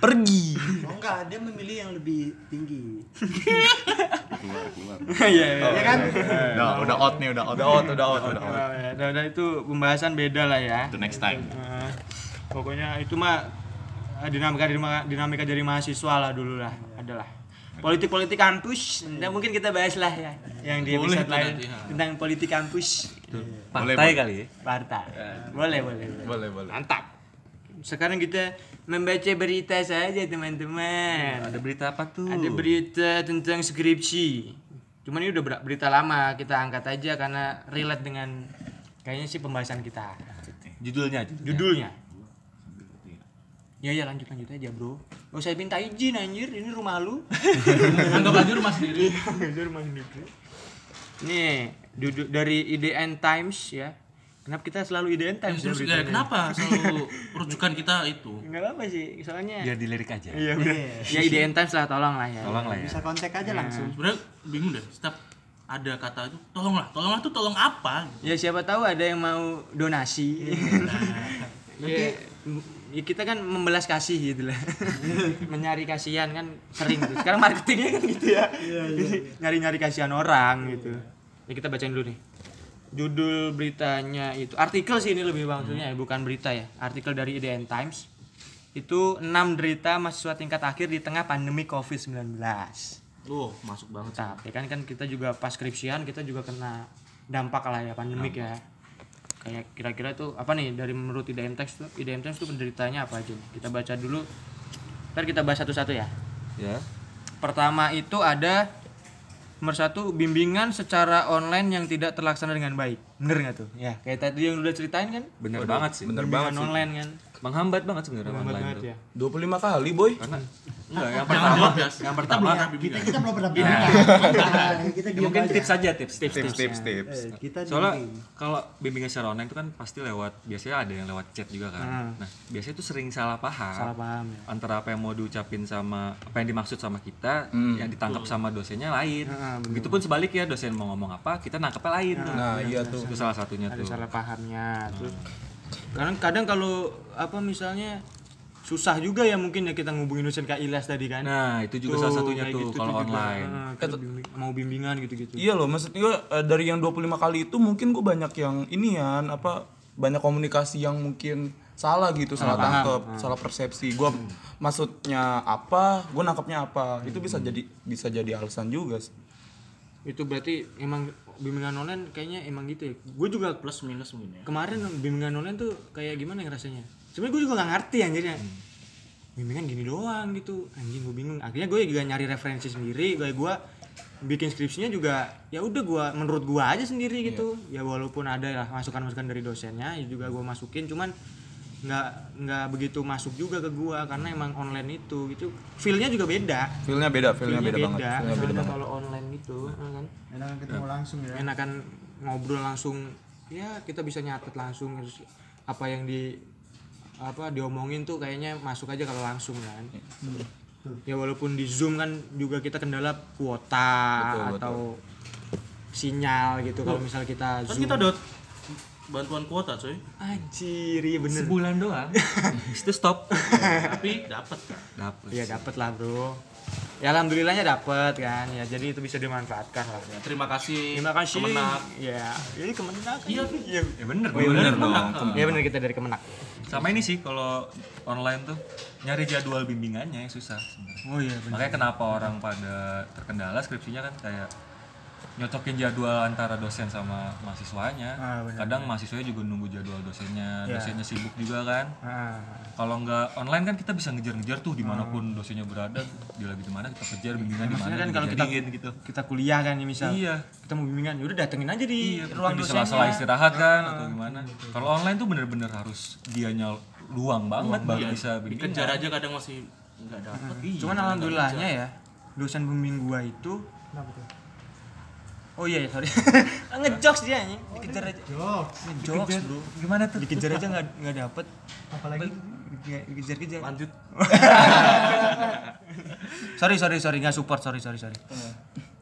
[SPEAKER 7] pergi.
[SPEAKER 5] Oh enggak, dia memilih yang lebih tinggi.
[SPEAKER 1] iya iya
[SPEAKER 5] Ya kan?
[SPEAKER 4] Udah udah out nih, udah out.
[SPEAKER 7] Udah out, udah out, udah out.
[SPEAKER 1] Oh, ya, udah, udah, itu pembahasan beda lah ya
[SPEAKER 4] Itu next time.
[SPEAKER 1] Nah, pokoknya itu mah eh, dinamika dinamika, dari mahasiswa lah dulu lah adalah politik politik kampus dan mungkin kita bahas lah ya yang di episode lain tentang politik kampus
[SPEAKER 3] Partai kali ya.
[SPEAKER 1] partai boleh boleh boleh.
[SPEAKER 7] Boleh, boleh.
[SPEAKER 1] mantap. Sekarang kita membaca berita saja teman-teman.
[SPEAKER 3] Ada berita apa tuh?
[SPEAKER 1] ada berita tentang skripsi. Cuman ini udah ber- berita lama kita angkat aja karena relate dengan kayaknya sih pembahasan kita.
[SPEAKER 3] Judulnya.
[SPEAKER 1] judulnya. Ya ya lanjut lanjut aja bro. Gak usah minta izin anjir. Ini rumah lu.
[SPEAKER 2] Anggap aja rumah sendiri.
[SPEAKER 1] itu rumah sendiri. Nih dari IDN Times ya. Kenapa kita selalu IDN Times
[SPEAKER 2] Terus
[SPEAKER 1] ya
[SPEAKER 2] ya, kenapa selalu rujukan kita itu?
[SPEAKER 1] Enggak apa sih soalnya
[SPEAKER 3] Biar dilirik aja.
[SPEAKER 1] iya udah ya IDN Times lah tolong lah ya.
[SPEAKER 3] Tolong lah ya.
[SPEAKER 5] Bisa kontak aja langsung.
[SPEAKER 2] Sebenarnya bingung deh. Setiap ada kata itu tolonglah, tolonglah tuh tolong apa?
[SPEAKER 1] ya siapa tahu ada yang mau donasi. Ya, ya kita kan membelas kasih gitu lah. Mencari kasihan kan sering tuh. Sekarang marketingnya kan gitu ya. Nyari nyari kasihan orang gitu ya kita bacain dulu nih. Judul beritanya itu artikel sih ini lebih maksudnya ya bukan berita ya. Artikel dari IDN Times. Itu 6 derita mahasiswa tingkat akhir di tengah pandemi COVID-19
[SPEAKER 2] Oh, masuk banget.
[SPEAKER 1] tapi kan kan kita juga pas skripsian kita juga kena dampak lah ya pandemik ya. Kayak kira-kira tuh apa nih dari menurut IDM Times tuh IDM Times tuh penderitanya apa aja kita baca dulu. Ntar kita bahas satu-satu ya.
[SPEAKER 3] Ya.
[SPEAKER 1] pertama itu ada nomor satu bimbingan secara online yang tidak terlaksana dengan baik bener nggak tuh ya kayak tadi yang udah ceritain kan
[SPEAKER 3] Bener banget sih.
[SPEAKER 7] Bener
[SPEAKER 1] bimbingan
[SPEAKER 7] banget sih.
[SPEAKER 1] online kan
[SPEAKER 3] Menghambat banget sebenarnya online
[SPEAKER 1] banget
[SPEAKER 3] tuh.
[SPEAKER 1] ya
[SPEAKER 7] 25 kali, boy.
[SPEAKER 3] Karena enggak yang pertama
[SPEAKER 2] jawab ya.
[SPEAKER 3] yang
[SPEAKER 2] Kita
[SPEAKER 3] pertama
[SPEAKER 2] belum pernah
[SPEAKER 5] Kita
[SPEAKER 2] bimbingan.
[SPEAKER 5] kita belum pernah bimbingan. Nah, kita
[SPEAKER 3] ya mungkin
[SPEAKER 5] aja.
[SPEAKER 3] tips aja tips tips
[SPEAKER 7] Tips, tips, tips.
[SPEAKER 5] Eh, kita
[SPEAKER 3] Soalnya kalau bimbingan secara online itu kan pasti lewat biasanya ada yang lewat chat juga kan.
[SPEAKER 1] Hmm.
[SPEAKER 3] Nah, biasanya itu sering salah paham.
[SPEAKER 1] salah paham ya
[SPEAKER 3] Antara apa yang mau diucapin sama apa yang dimaksud sama kita,
[SPEAKER 7] Hmm.
[SPEAKER 3] yang ditangkap sama dosennya lain.
[SPEAKER 1] Ah, bener.
[SPEAKER 3] Begitupun sebaliknya dosen mau ngomong apa, kita nangkepnya lain tuh.
[SPEAKER 7] Nah, iya tuh.
[SPEAKER 3] Itu salah satunya
[SPEAKER 1] ada
[SPEAKER 3] tuh.
[SPEAKER 1] salah pahamnya terus kadang kadang kalau apa misalnya susah juga ya mungkin ya kita ngubungin dosen Kak Ilyas tadi kan
[SPEAKER 3] Nah, itu juga
[SPEAKER 1] Tuh,
[SPEAKER 3] salah satunya
[SPEAKER 1] kayak
[SPEAKER 3] tuh
[SPEAKER 1] gitu
[SPEAKER 3] kalau online.
[SPEAKER 1] Ah, kita bimbing- mau bimbingan gitu-gitu
[SPEAKER 7] Iya loh, maksud gue eh, dari yang 25 kali itu mungkin gue banyak yang inian apa banyak komunikasi yang mungkin salah gitu, salah tangkep, salah persepsi. Gue maksudnya apa, gue nangkepnya apa. Itu bisa jadi bisa jadi alasan juga. sih.
[SPEAKER 1] itu berarti emang bimbingan online kayaknya emang gitu ya. Gue juga
[SPEAKER 2] Plus minus mungkin ya.
[SPEAKER 1] kemarin bimbingan online tuh kayak gimana ya rasanya? Sebenarnya gue juga nggak ngerti anjirnya bimbingan gini doang gitu. Anjing gue bingung. Akhirnya gue juga nyari referensi sendiri. Gue gue bikin skripsinya juga ya udah gue menurut gue aja sendiri gitu. Ya walaupun ada lah masukan masukan dari dosennya ya juga gue masukin. Cuman nggak nggak begitu masuk juga ke gue karena emang online itu itu feelnya juga beda
[SPEAKER 7] Feelnya beda, feelnya
[SPEAKER 1] feelnya
[SPEAKER 7] beda, banget. Feelnya beda banget.
[SPEAKER 1] kalau online gitu ya kan
[SPEAKER 5] Enakan ketemu langsung ya.
[SPEAKER 1] enakan ngobrol langsung ya kita bisa nyatet langsung terus apa yang di apa diomongin tuh kayaknya masuk aja kalau langsung kan ya walaupun di zoom kan juga kita kendala kuota
[SPEAKER 4] Betul, betul.
[SPEAKER 1] atau sinyal gitu kalau misal kita
[SPEAKER 2] Kan
[SPEAKER 1] zoom
[SPEAKER 2] kita bantuan kuota coy.
[SPEAKER 1] anjir iya bener
[SPEAKER 3] Sebulan doang. Itu stop.
[SPEAKER 2] Tapi dapat kan.
[SPEAKER 3] Dapet.
[SPEAKER 1] ya dapet lah bro ya alhamdulillahnya dapet kan ya jadi itu bisa dimanfaatkan lah
[SPEAKER 2] Ya, terima kasih.
[SPEAKER 1] terima kasih
[SPEAKER 2] Kemenak.
[SPEAKER 1] ya ini kemenak
[SPEAKER 2] Iya,
[SPEAKER 1] iya
[SPEAKER 3] Ya bener,
[SPEAKER 1] Oh, iya bener
[SPEAKER 3] dong.
[SPEAKER 1] ya bener kita dari kemenak
[SPEAKER 3] Sama ini sih kalau online tuh nyari jadwal bimbingannya yang susah sebenarnya.
[SPEAKER 1] oh iya bener
[SPEAKER 3] Makanya kenapa orang pada terkendala skripsinya kan kayak nyocokin jadwal antara dosen sama mahasiswanya.
[SPEAKER 1] Ah,
[SPEAKER 3] Kadang mahasiswanya juga nunggu jadwal dosennya,
[SPEAKER 1] Ya.
[SPEAKER 3] dosennya sibuk juga kan.
[SPEAKER 1] Ah.
[SPEAKER 3] Kalau nggak online kan kita bisa ngejar-ngejar tuh di mana pun dosennya berada, dia lagi di mana kita kejar bimbingan di mana.
[SPEAKER 1] Kan kalau kita
[SPEAKER 3] gitu.
[SPEAKER 1] kita kuliah kan ya misal
[SPEAKER 3] Iya.
[SPEAKER 1] kita mau bimbingan yaudah datengin aja di
[SPEAKER 3] Iya,
[SPEAKER 1] ruang
[SPEAKER 3] di
[SPEAKER 1] dosennya
[SPEAKER 3] sela-sela istirahat kan atau gimana. Kalau online tuh bener-bener harus dianya luang banget baru bisa bimbingan.
[SPEAKER 2] Dikejar aja kadang masih nggak dapat.
[SPEAKER 1] cuman alhamdulillahnya ya dosen pembimbing gua itu oh iya sorry ngejokes dia nih dikejar aja
[SPEAKER 5] Jokes.
[SPEAKER 1] ngejokes bro
[SPEAKER 3] Gimana tuh?
[SPEAKER 1] dikejar aja nggak nggak dapet
[SPEAKER 5] Apalagi
[SPEAKER 1] dikejar kejar
[SPEAKER 2] Lanjut.
[SPEAKER 1] sorry sorry sorry nggak support sorry sorry sorry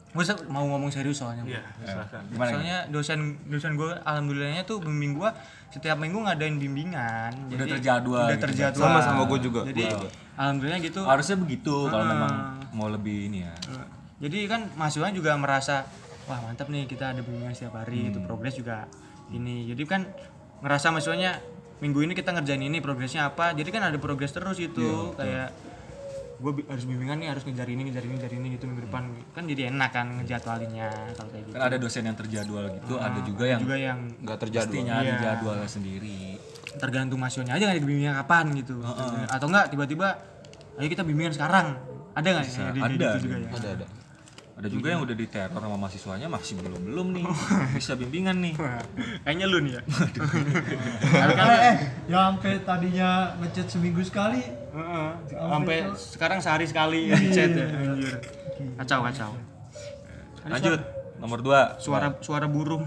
[SPEAKER 1] gue mau ngomong serius soalnya
[SPEAKER 2] Iya, silakan.
[SPEAKER 3] Gimana?
[SPEAKER 1] soalnya dosen dosen gue alhamdulillahnya tuh pembimbing gue setiap minggu ngadain bimbingan
[SPEAKER 3] Udah terjadwal
[SPEAKER 1] udah
[SPEAKER 3] gitu.
[SPEAKER 1] terjadwal
[SPEAKER 7] Sama sama gue juga.
[SPEAKER 1] jadi
[SPEAKER 7] juga.
[SPEAKER 1] alhamdulillah gitu
[SPEAKER 3] Harusnya begitu kalau
[SPEAKER 1] Ah.
[SPEAKER 3] memang mau lebih ini ya.
[SPEAKER 1] jadi kan mahasiswa juga merasa wah mantap nih kita ada bimbingan setiap hari
[SPEAKER 3] Hmm.
[SPEAKER 1] itu progres juga ini. Jadi kan ngerasa mahasiswanya minggu ini kita ngerjain ini progresnya apa jadi kan ada progres terus gitu. Kayak gue harus bimbingan nih harus ngejar ini ngejar ini ngejar ini gitu minggu depan. Kan jadi enak kan ngejadwalinnya kalau kayak gitu.
[SPEAKER 3] Kan ada dosen yang terjadwal gitu, ada juga yang
[SPEAKER 1] juga yang
[SPEAKER 7] nggak terjadwal.
[SPEAKER 3] pastinya ada
[SPEAKER 1] Iya.
[SPEAKER 3] jadwalnya sendiri.
[SPEAKER 1] tergantung mahasiswanya aja nggak bimbingan kapan gitu. Atau enggak tiba-tiba ayo kita bimbingan sekarang. Ada nggak yang di- di-
[SPEAKER 3] Ada,
[SPEAKER 1] gitu juga ya?
[SPEAKER 7] Ada ada
[SPEAKER 3] Ada juga yang udah diteror sama mahasiswanya masih belum belum nih bisa bimbingan nih.
[SPEAKER 1] Kayaknya lu nih ya.
[SPEAKER 5] Eh, eh, yang sampai tadinya ngechat seminggu sekali.
[SPEAKER 1] Heeh, sampai sekarang sehari sekali ya di chat ya? anjir kacau kacau.
[SPEAKER 3] Lanjut. nomor dua.
[SPEAKER 1] Suara suara burung.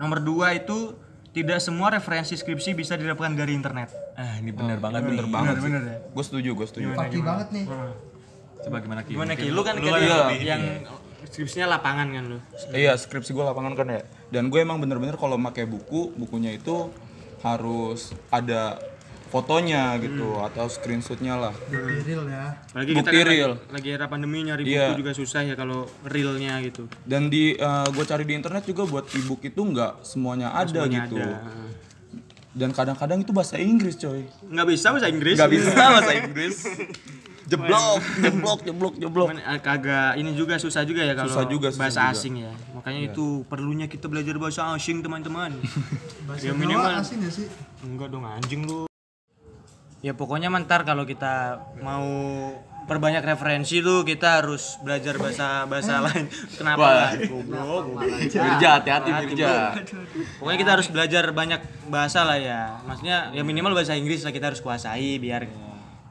[SPEAKER 1] Nomor dua itu tidak semua referensi skripsi bisa didapatkan dari internet.
[SPEAKER 3] Ah ini bener banget nih.
[SPEAKER 7] bener banget sih
[SPEAKER 1] bener ya.
[SPEAKER 7] gue setuju gue setuju.
[SPEAKER 5] Pagi banget nih
[SPEAKER 3] Coba gimana Ki?
[SPEAKER 1] gimana ki lu kan
[SPEAKER 3] lu
[SPEAKER 1] kan
[SPEAKER 3] ada
[SPEAKER 1] yang,
[SPEAKER 3] ya.
[SPEAKER 1] skripsinya lapangan kan lu
[SPEAKER 7] Iya, skripsi gue lapangan kan ya. Dan gue emang bener-bener kalau pakai buku, bukunya itu harus ada fotonya gitu atau screenshotnya lah.
[SPEAKER 5] di real ya
[SPEAKER 1] lagi
[SPEAKER 7] Bukti
[SPEAKER 1] kita
[SPEAKER 7] real.
[SPEAKER 1] lagi, lagi era pandemi nyari buku juga susah ya kalau realnya gitu
[SPEAKER 7] Dan di gue cari di internet juga buat ebook itu nggak semuanya ada
[SPEAKER 1] Semuanya
[SPEAKER 7] gitu.
[SPEAKER 1] ada.
[SPEAKER 7] Dan kadang-kadang itu bahasa Inggris coy.
[SPEAKER 1] nggak bisa bahasa Inggris
[SPEAKER 7] Nggak bisa bahasa Inggris. Jeblok, jeblok, jeblok, jeblok.
[SPEAKER 1] Cuman eh, kagak ini juga susah juga ya kalau
[SPEAKER 7] Susah juga, susah
[SPEAKER 1] bahasa
[SPEAKER 7] juga.
[SPEAKER 1] asing ya. Makanya itu perlunya kita belajar bahasa asing teman-teman.
[SPEAKER 5] bahasa
[SPEAKER 1] Ya, minimal.
[SPEAKER 5] asing ya sih
[SPEAKER 1] Enggak dong anjing lu. Ya pokoknya mentar kalau kita mau perbanyak referensi tuh kita harus belajar bahasa bahasa lain. Kenapa? lah? Goblok.
[SPEAKER 7] Mirja, hati-hati Mirja.
[SPEAKER 1] Pokoknya kita harus belajar banyak bahasa lah ya. Maksudnya ya minimal bahasa Inggris lah kita harus kuasai biar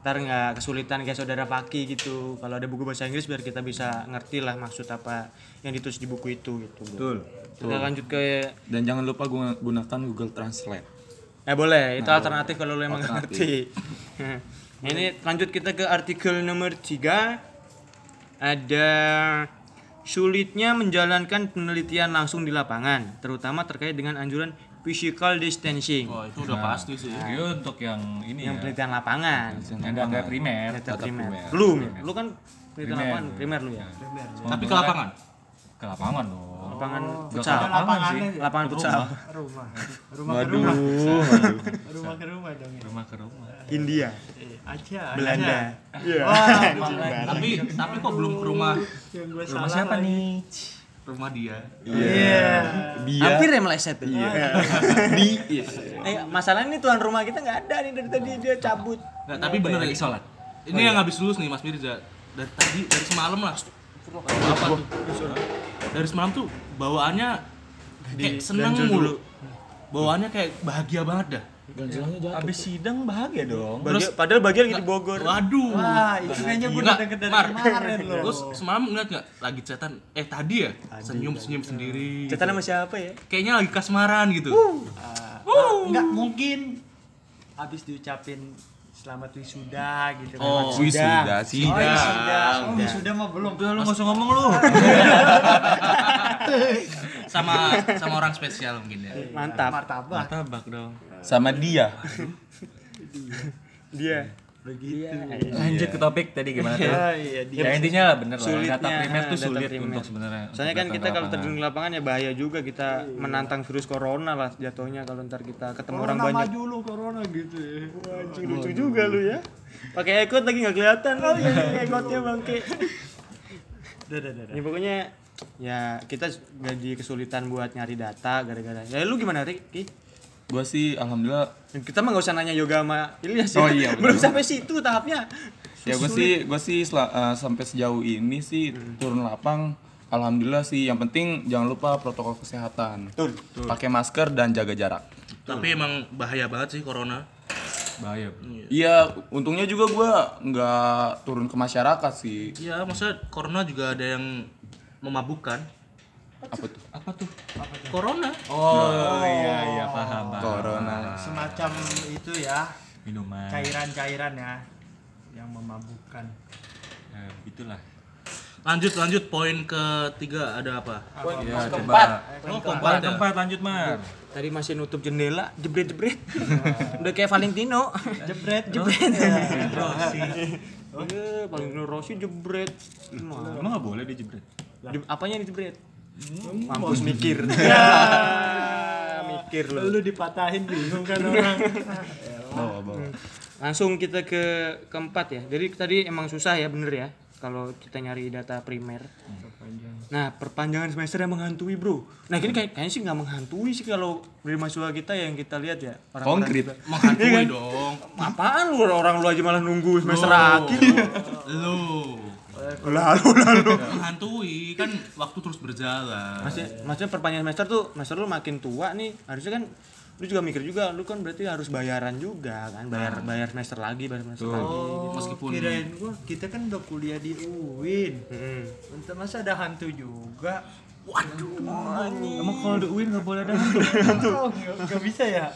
[SPEAKER 1] ntar nggak kesulitan kayak saudara Faki gitu. Kalau ada buku bahasa Inggris biar kita bisa ngerti lah maksud apa yang ditulis di buku itu gitu. Betul. Kita lanjut ke
[SPEAKER 7] Dan jangan lupa guna- gunakan Google Translate.
[SPEAKER 1] Eh boleh, itu alternatif kalau lu emang ngerti. Ini lanjut kita ke artikel nomor 3 Ada sulitnya menjalankan penelitian langsung di lapangan, terutama terkait dengan anjuran physical distancing.
[SPEAKER 2] Wah, itu udah pasti sih.
[SPEAKER 3] Itu untuk yang ini
[SPEAKER 1] yang
[SPEAKER 3] ya.
[SPEAKER 1] penelitian lapangan.
[SPEAKER 3] Yang data primer.
[SPEAKER 1] Data primer.
[SPEAKER 7] primer.
[SPEAKER 1] Lu, lu kan penelitian
[SPEAKER 3] Primer.
[SPEAKER 1] lapangan, primer lu ya.
[SPEAKER 2] Tapi ke lapangan.
[SPEAKER 3] Ke lapangan dong.
[SPEAKER 1] Lapangan futsal.
[SPEAKER 3] ke lapangan sih.
[SPEAKER 1] Lapangan futsal.
[SPEAKER 5] rumah rumah ke
[SPEAKER 7] Waduh,
[SPEAKER 5] rumah rumah ke rumah dong ya
[SPEAKER 3] Rumah ke rumah.
[SPEAKER 1] India,
[SPEAKER 5] aja
[SPEAKER 1] Belanda. Iya.
[SPEAKER 2] Tapi tapi kok belum ke rumah
[SPEAKER 5] yang gue
[SPEAKER 3] Rumah siapa nih?
[SPEAKER 2] Rumah dia.
[SPEAKER 5] iya
[SPEAKER 7] Dia
[SPEAKER 1] Hampir ya meleset tuh. Di Eh, masalahnya nih tuan rumah kita nggak ada nih dari tadi dia cabut.
[SPEAKER 2] Nggak, tapi bener ya.
[SPEAKER 3] sholat.
[SPEAKER 2] Ini yang habis lulus nih Mas Mirza. Dari tadi dari semalam lah. Apa tuh? Dari semalam tuh bawaannya kayak seneng mulu. Bawaannya kayak bahagia banget dah.
[SPEAKER 3] Abis sidang bahagia dong.
[SPEAKER 1] Bagi- padahal bagian lagi di Bogor.
[SPEAKER 2] Waduh.
[SPEAKER 5] wah itu kayaknya gue udah denger dari
[SPEAKER 2] Mar.
[SPEAKER 5] kemarin loh
[SPEAKER 2] Terus semalam ngeliat nggak lagi chatan eh tadi ya senyum senyum sendiri.
[SPEAKER 1] Cetan sama siapa ya?
[SPEAKER 2] Kayaknya lagi kasmaran gitu.
[SPEAKER 5] nggak mungkin habis diucapin selamat wisuda gitu kan.
[SPEAKER 6] Oh,
[SPEAKER 7] wisuda sih.
[SPEAKER 5] Oh, wisuda. Oh, wisuda mah belum.
[SPEAKER 3] Udah lu nggak usah ngomong lu.
[SPEAKER 6] sama sama orang spesial mungkin ya.
[SPEAKER 1] Mantap.
[SPEAKER 5] Martabak.
[SPEAKER 3] Tabak dong.
[SPEAKER 7] Sama dia.
[SPEAKER 1] Dia.
[SPEAKER 5] Begitu.
[SPEAKER 3] Lanjut ke topik tadi gimana tuh?
[SPEAKER 5] Ya, iya, dia.
[SPEAKER 3] Ya intinya bener lah.
[SPEAKER 1] Sulitnya,
[SPEAKER 3] Data primer tuh
[SPEAKER 1] data
[SPEAKER 3] sulit
[SPEAKER 1] primer.
[SPEAKER 3] untuk sebenarnya.
[SPEAKER 1] Soalnya kan kita kalau terjun ke lapangan ya bahaya juga kita menantang virus corona lah jatuhnya kalau ntar kita ketemu orang
[SPEAKER 5] Corona
[SPEAKER 1] banyak.
[SPEAKER 5] maju lu corona gitu ya.
[SPEAKER 1] Anjing lucu juga lu ya. Pakai ekot lagi nggak kelihatan lu ekotnya bangke.
[SPEAKER 5] Dah, dah, dah, dah.
[SPEAKER 1] Ya pokoknya ya kita jadi kesulitan buat nyari data gara-gara. Ya lu gimana Ricky?
[SPEAKER 7] Gue sih alhamdulillah
[SPEAKER 1] Kita mah gak usah nanya yoga sama Ilyas ya.
[SPEAKER 7] Oh iya,
[SPEAKER 1] Belum sampai situ tahapnya.
[SPEAKER 7] ya gue sih gue sih sela- eh, sampai sejauh ini sih turun lapang alhamdulillah sih yang penting jangan lupa protokol kesehatan
[SPEAKER 1] Betul.
[SPEAKER 7] pakai masker dan jaga jarak
[SPEAKER 6] Tapi emang bahaya banget sih corona.
[SPEAKER 3] bahaya.
[SPEAKER 7] iya untungnya juga gue nggak turun ke masyarakat sih
[SPEAKER 6] Iya, maksudnya corona juga ada yang memabukkan.
[SPEAKER 7] apa tuh
[SPEAKER 3] Apa tuh?
[SPEAKER 6] Corona.
[SPEAKER 3] Oh, iya iya paham. paham.
[SPEAKER 7] corona
[SPEAKER 5] Semacam itu ya,
[SPEAKER 3] Minuman.
[SPEAKER 5] cairan-cairan ya yang memabukkan.
[SPEAKER 3] Ya, itulah.
[SPEAKER 6] Lanjut lanjut poin ketiga ada apa?
[SPEAKER 3] Ya, coba.
[SPEAKER 6] Oh,
[SPEAKER 3] Poin
[SPEAKER 6] keempat ya.
[SPEAKER 3] keempat lanjut, Mar.
[SPEAKER 1] Tadi masih nutup jendela, jebret-jebret. Udah kayak Valentino.
[SPEAKER 5] Jebret,
[SPEAKER 1] Jebret.
[SPEAKER 3] Rossi.
[SPEAKER 1] Eh, Valentino Rossi jebret.
[SPEAKER 3] Emang nggak boleh dijebret?
[SPEAKER 1] Di- apanya yang dijebret? Mampus mikir. Ya, mikir lu.
[SPEAKER 5] Lu dipatahin bingung kan orang.
[SPEAKER 7] bawa bawa
[SPEAKER 1] Langsung kita ke keempat ya. Jadi tadi emang susah ya bener ya kalau kita nyari data primer. Nah perpanjangan semester yang menghantui bro. Nah ini kayak kayaknya sih nggak menghantui sih kalau dari mahasiswa kita yang kita lihat ya. orang-orang
[SPEAKER 7] konkret
[SPEAKER 1] kita.
[SPEAKER 6] Menghantui dong.
[SPEAKER 1] Apaan lu orang lu aja malah nunggu semester
[SPEAKER 6] Oh.
[SPEAKER 1] akhir.
[SPEAKER 6] Lu
[SPEAKER 1] Lalu lalu.
[SPEAKER 6] menghantui kan waktu terus berjalan.
[SPEAKER 1] Maksudnya, maksudnya perpanjangan semester tuh semester lu makin tua nih harusnya kan lu juga mikir juga lu kan berarti harus bayaran juga kan bayar bayar semester lagi bayar semester lagi
[SPEAKER 5] Oh,
[SPEAKER 6] Meskipun-
[SPEAKER 5] kirain gua kita kan udah kuliah di UIN.
[SPEAKER 1] Hmm.
[SPEAKER 5] Untuk masa ada hantu juga?
[SPEAKER 3] Emang kalau di UIN nggak boleh ada hantu?
[SPEAKER 5] Oh, nggak bisa ya?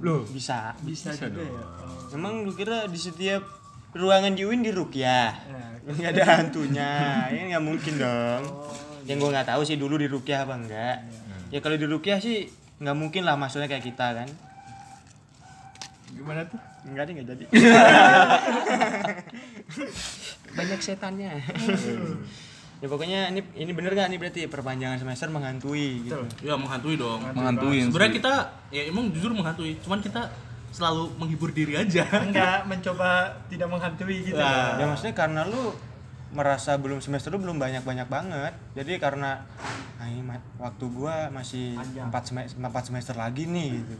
[SPEAKER 1] Loh, bisa.
[SPEAKER 5] Bisa, juga ya.
[SPEAKER 1] Emang lu kira di setiap ruangan di UIN di Rukyah?
[SPEAKER 5] Nah,
[SPEAKER 1] Nggak ada hantunya. Ini nggak mungkin dong. Yang gua nggak tahu sih dulu di Rukyah apa enggak. Ya kalau di Rukyah sih nggak mungkin lah maksudnya kayak kita kan.
[SPEAKER 5] gimana tuh?
[SPEAKER 1] Enggak deh nggak jadi. Banyak setannya. ya pokoknya ini ini bener gak nih berarti perpanjangan semester menghantui gitu.
[SPEAKER 6] Ya menghantui dong.
[SPEAKER 7] menghantuin
[SPEAKER 6] Sebenarnya kita ya emang jujur menghantui, cuman kita selalu menghibur diri aja.
[SPEAKER 5] Enggak mencoba tidak menghantui gitu.
[SPEAKER 6] Nah.
[SPEAKER 1] Ya maksudnya karena lu merasa belum semester lu belum banyak-banyak banget. Jadi karena nah ini waktu gua masih. 4 semester 4 semester lagi nih gitu.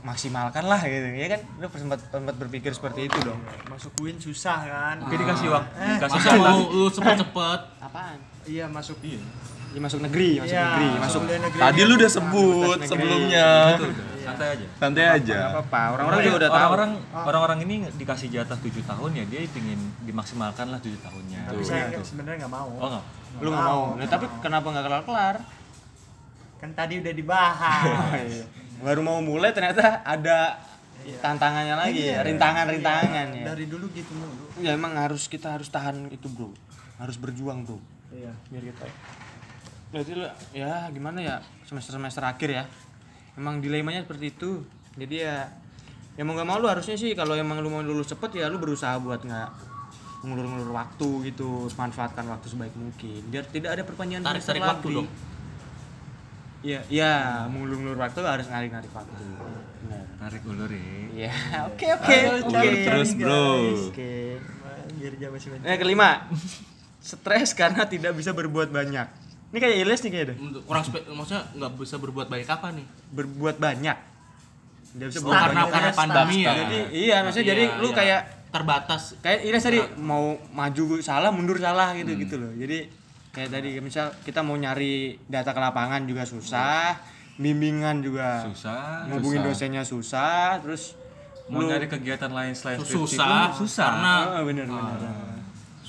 [SPEAKER 1] Maksimalkan lah gitu. Ya kan lu sempat sempat berpikir seperti itu dong.
[SPEAKER 5] Masuk UIN susah kan?
[SPEAKER 3] Oke dikasih waktu, dikasih
[SPEAKER 6] Masa mau lu cepet-cepet
[SPEAKER 1] Apaan?
[SPEAKER 5] Iya masuk. Iya.
[SPEAKER 1] Ya masuk negeri, masuk negeri, masuk
[SPEAKER 5] kuliah negeri.
[SPEAKER 7] tadi lu udah sebut sebelumnya
[SPEAKER 3] santai aja.
[SPEAKER 7] santai aja
[SPEAKER 1] Nggak apa-apa. Orang-orang juga udah tahu.
[SPEAKER 3] orang-orang orang-orang ini dikasih jatah 7 tahun ya dia pingin dimaksimalkan lah 7 tahunnya.
[SPEAKER 5] Tapi saya nggak- sebenarnya nggak mau.
[SPEAKER 3] Oh enggak.
[SPEAKER 1] Lu nggak mau. Nah, tapi kenapa nggak kelar-kelar?
[SPEAKER 5] Kan tadi udah dibahas.
[SPEAKER 1] Baru mau mulai ternyata ada tantangannya lagi ya, rintangan-rintangan ya.
[SPEAKER 5] Dari dulu gitu mulu.
[SPEAKER 1] Ya emang harus kita harus tahan itu bro, harus berjuang bro.
[SPEAKER 5] Iya.
[SPEAKER 1] Biar kita. Berarti lu ya gimana ya semester semester akhir ya. Emang dilemanya seperti itu. Jadi ya ya mau gak mau lu harusnya sih kalau emang lu mau lulus cepet ya lu berusaha buat nggak ngulur-ngulur waktu gitu, manfaatkan waktu sebaik mungkin. Biar tidak ada perpanjangan
[SPEAKER 6] tarik tarik waktu dong.
[SPEAKER 1] Iya, iya, ngulur-ngulur waktu harus ngarik-ngarik waktu. Benar.
[SPEAKER 3] Tarik ulur ya.
[SPEAKER 1] Iya, oke oke oke.
[SPEAKER 7] Ulur terus, bro.
[SPEAKER 1] Oke.
[SPEAKER 5] Biar dia masih
[SPEAKER 1] Nah, kelima. Stres karena tidak bisa berbuat banyak. Ini kayak Ilyas nih kayaknya deh.
[SPEAKER 6] Untuk Kurang spe- maksudnya nggak bisa berbuat baik apa nih?
[SPEAKER 1] Berbuat banyak. Tidak bisa
[SPEAKER 6] Oh, karena
[SPEAKER 1] banyak.
[SPEAKER 6] karena pandemi ya.
[SPEAKER 1] Jadi iya, maksudnya jadi
[SPEAKER 6] Iya,
[SPEAKER 1] lu
[SPEAKER 6] iya.
[SPEAKER 1] kayak
[SPEAKER 6] terbatas.
[SPEAKER 1] kayak Ilyas tadi mau maju salah, mundur salah gitu gitu loh. Jadi kayak tadi misal kita mau nyari data ke lapangan juga susah, bimbingan juga
[SPEAKER 3] Susah.
[SPEAKER 1] ngubungin dosennya susah, terus
[SPEAKER 3] Mau
[SPEAKER 1] lu-
[SPEAKER 3] nyari kegiatan lain selain skripsi
[SPEAKER 6] Susah,
[SPEAKER 3] pun susah.
[SPEAKER 6] karena
[SPEAKER 1] Ah, bener bener.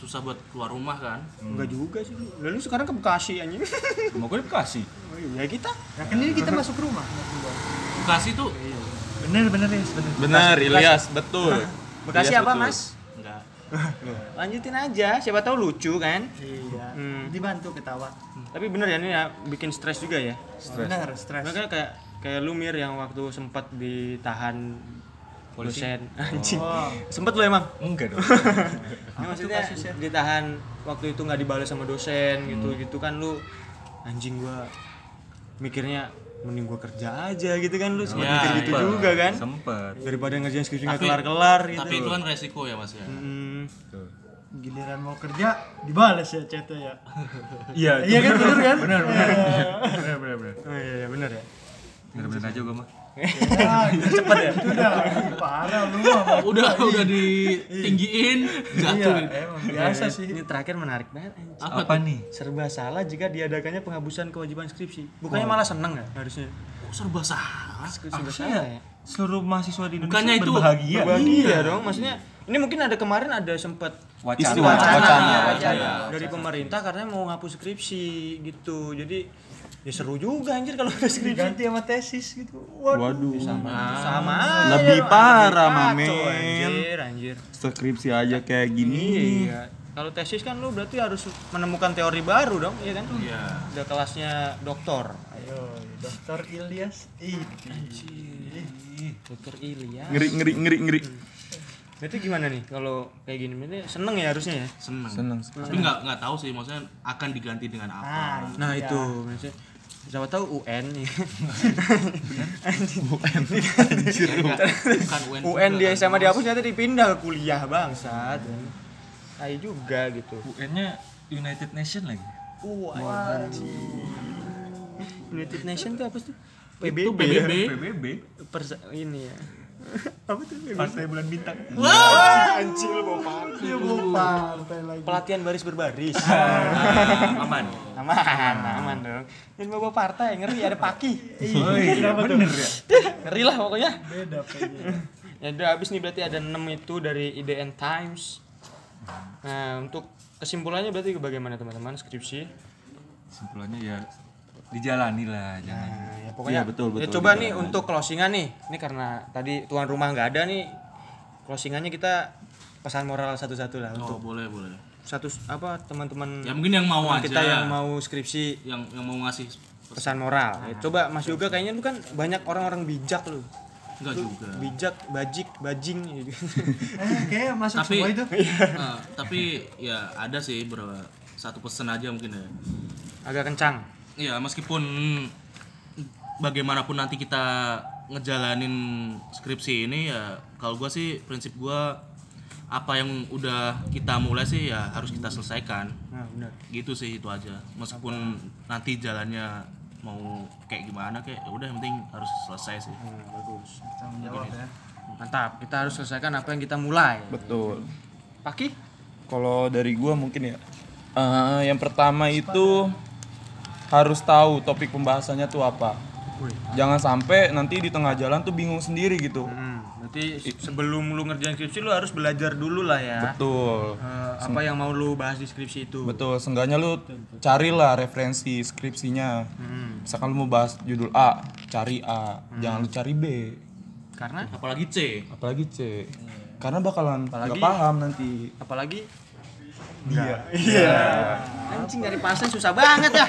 [SPEAKER 6] Susah buat keluar rumah kan.
[SPEAKER 1] Enggak juga sih. Lalu sekarang ke Bekasi anjing.
[SPEAKER 3] Mau gue di Bekasi.
[SPEAKER 1] Oh iya kita.
[SPEAKER 5] Nah kan ini kita masuk rumah.
[SPEAKER 6] Bekasi tuh
[SPEAKER 5] Bener bener ya, bener.
[SPEAKER 7] Benar, Ilyas, betul.
[SPEAKER 1] Bekasi
[SPEAKER 7] Ilyas
[SPEAKER 1] apa,
[SPEAKER 7] betul.
[SPEAKER 1] Mas?
[SPEAKER 6] Enggak.
[SPEAKER 1] Lanjutin aja, siapa tahu lucu kan.
[SPEAKER 5] Iya.
[SPEAKER 1] Hmm.
[SPEAKER 5] Dibantu ketawa.
[SPEAKER 1] Tapi bener ya ini ya bikin stres juga ya.
[SPEAKER 5] Bener, stres.
[SPEAKER 1] Makanya kayak kayak lu Mir yang waktu sempat ditahan dosen anjing.
[SPEAKER 5] Oh.
[SPEAKER 1] Sempet lu emang?
[SPEAKER 3] Enggak dong.
[SPEAKER 1] Ini maksudnya ditahan waktu itu nggak dibalas sama dosen gitu gitu kan lu anjing gua mikirnya mending gua kerja aja gitu kan lu sempet
[SPEAKER 6] Ya,
[SPEAKER 1] mikir gitu
[SPEAKER 3] Sempet.
[SPEAKER 1] juga kan
[SPEAKER 3] Sempet.
[SPEAKER 1] daripada ngerjain skripsi nggak
[SPEAKER 6] Tapi-
[SPEAKER 1] kelar-kelar gitu
[SPEAKER 6] Tapi itu kan resiko ya Mas ya.
[SPEAKER 1] Hmm.
[SPEAKER 5] Giliran mau kerja dibales ya chatnya ya.
[SPEAKER 3] Iya.
[SPEAKER 5] Iya kan bener kan? Bener
[SPEAKER 3] Bener bener bener.
[SPEAKER 1] oh iya, iya bener ya
[SPEAKER 3] Bener bener aja gue mah.
[SPEAKER 5] Cepet ya. Itu udah parah lu mah.
[SPEAKER 6] Udah udah ditinggiin
[SPEAKER 5] Iya,
[SPEAKER 6] jatuh.
[SPEAKER 5] emang biasa sih.
[SPEAKER 1] ini terakhir menarik banget anjing.
[SPEAKER 3] Apa nih?
[SPEAKER 1] serba salah jika diadakannya penghapusan kewajiban skripsi bukannya malah seneng ya harusnya
[SPEAKER 6] Kok serba salah?
[SPEAKER 1] serba salah ya
[SPEAKER 3] Seluruh mahasiswa di Indonesia
[SPEAKER 6] Bukannya itu
[SPEAKER 3] berbahagia.
[SPEAKER 1] Bahagia dong, maksudnya ini mungkin ada kemarin ada sempat
[SPEAKER 3] Wacana.
[SPEAKER 1] isu wacana,
[SPEAKER 7] Wacana,
[SPEAKER 1] wacana dari pemerintah karena mau ngapus skripsi gitu. Jadi ya seru juga anjir kalau ada skripsi.
[SPEAKER 5] Ganti sama tesis gitu. Waduh.
[SPEAKER 7] Waduh.
[SPEAKER 1] Sama, sama aja
[SPEAKER 7] Lebih
[SPEAKER 1] dong,
[SPEAKER 7] parah, Mamen.
[SPEAKER 1] Anjir, anjir.
[SPEAKER 7] Skripsi aja kayak gini.
[SPEAKER 1] Iya. Kalau tesis kan lu berarti harus menemukan teori baru dong, iya kan?
[SPEAKER 6] Iya.
[SPEAKER 1] Udah kelasnya doktor.
[SPEAKER 5] Ayo, Dokter Ilyas. Ih.
[SPEAKER 1] Dokter Ilya.
[SPEAKER 7] Ngeri ngeri ngeri ngeri.
[SPEAKER 1] Berarti gimana nih kalau kayak gini? Berarti seneng ya harusnya ya?
[SPEAKER 6] Seneng.
[SPEAKER 7] Seneng.
[SPEAKER 6] Tapi nggak nggak tahu sih maksudnya akan diganti dengan apa.
[SPEAKER 5] Ah,
[SPEAKER 1] Nah
[SPEAKER 5] iya.
[SPEAKER 1] itu maksudnya siapa tahu UN nih.
[SPEAKER 6] Ya, enggak, bukan UN.
[SPEAKER 1] UN
[SPEAKER 6] juga
[SPEAKER 1] di
[SPEAKER 6] kan.
[SPEAKER 1] SMA dihapus ternyata dipindah ke kuliah bangsat. Tai juga gitu.
[SPEAKER 3] UN-nya United Nation lagi.
[SPEAKER 1] Wah. United Nation itu apa sih? PBB.
[SPEAKER 6] Itu PBB.
[SPEAKER 1] Ini ya. Apa tuh?
[SPEAKER 3] Partai bulan bintang.
[SPEAKER 1] Anjing lu bawa partai.
[SPEAKER 5] Dia mau partai lagi.
[SPEAKER 1] Pelatihan baris berbaris.
[SPEAKER 3] Ah, aman.
[SPEAKER 1] aman, aman dong. Ini bawa partai ngeri ada paki.
[SPEAKER 3] Iya,
[SPEAKER 5] Kenapa tuh?
[SPEAKER 1] ngeri lah pokoknya.
[SPEAKER 5] Beda kayaknya.
[SPEAKER 1] Ya udah habis nih berarti ada 6 itu dari IDN Times. Nah, untuk kesimpulannya berarti bagaimana teman-teman skripsi?
[SPEAKER 3] Simpulannya ya dijalani lah, jangan.
[SPEAKER 1] Nah, ya pokoknya
[SPEAKER 7] Iya, betul,
[SPEAKER 1] ya
[SPEAKER 7] betul,
[SPEAKER 1] coba
[SPEAKER 7] betul.
[SPEAKER 1] nih untuk closingan nih. Ini karena tadi tuan rumah nggak ada nih. Closingannya kita pesan moral satu-satu lah
[SPEAKER 6] Oh,
[SPEAKER 1] untuk
[SPEAKER 6] boleh, boleh.
[SPEAKER 1] satu apa teman-teman
[SPEAKER 6] Ya mungkin yang mau aja.
[SPEAKER 1] kita yang mau skripsi
[SPEAKER 6] yang yang mau ngasih
[SPEAKER 1] pesan moral. Ya, coba Mas Yoga kayaknya lu kan banyak orang-orang bijak lu.
[SPEAKER 6] enggak juga.
[SPEAKER 1] Bijak, bajik, bajing gitu.
[SPEAKER 5] Eh, kayak masuk
[SPEAKER 6] Tapi
[SPEAKER 5] semua itu.
[SPEAKER 6] eh, tapi ya ada sih beberapa satu pesan aja mungkin ya.
[SPEAKER 1] Agak kencang.
[SPEAKER 6] Ya meskipun bagaimanapun nanti kita ngejalanin skripsi ini ya kalau gua sih prinsip gua apa yang udah kita mulai sih ya harus kita selesaikan
[SPEAKER 1] Nah, benar.
[SPEAKER 6] gitu sih itu aja meskipun nanti jalannya mau kayak gimana kayak ya udah yang penting harus selesai sih
[SPEAKER 1] Nah, bagus.
[SPEAKER 5] Jawab ya.
[SPEAKER 1] Mantap. Kita harus selesaikan apa yang kita mulai.
[SPEAKER 7] Betul.
[SPEAKER 1] Paki?
[SPEAKER 7] Kalau dari gua mungkin ya. eh, yang pertama itu harus tahu topik pembahasannya tuh apa. Jangan sampai nanti di tengah jalan tuh bingung sendiri gitu.
[SPEAKER 1] Hmm, berarti sebelum lu ngerjain skripsi lu harus belajar dulu lah ya.
[SPEAKER 7] Betul.
[SPEAKER 1] Eh, apa yang mau lu bahas di skripsi itu.
[SPEAKER 7] Betul, seenggaknya lu carilah referensi skripsinya.
[SPEAKER 1] Hmm.
[SPEAKER 7] Misalkan lu mau bahas judul A, cari A, jangan lu cari B,
[SPEAKER 1] Karena
[SPEAKER 6] apalagi C
[SPEAKER 7] apalagi C. Karena bakalan nggak paham nanti.
[SPEAKER 1] apalagi dia. Iya. Anjing dari pasen susah banget ya.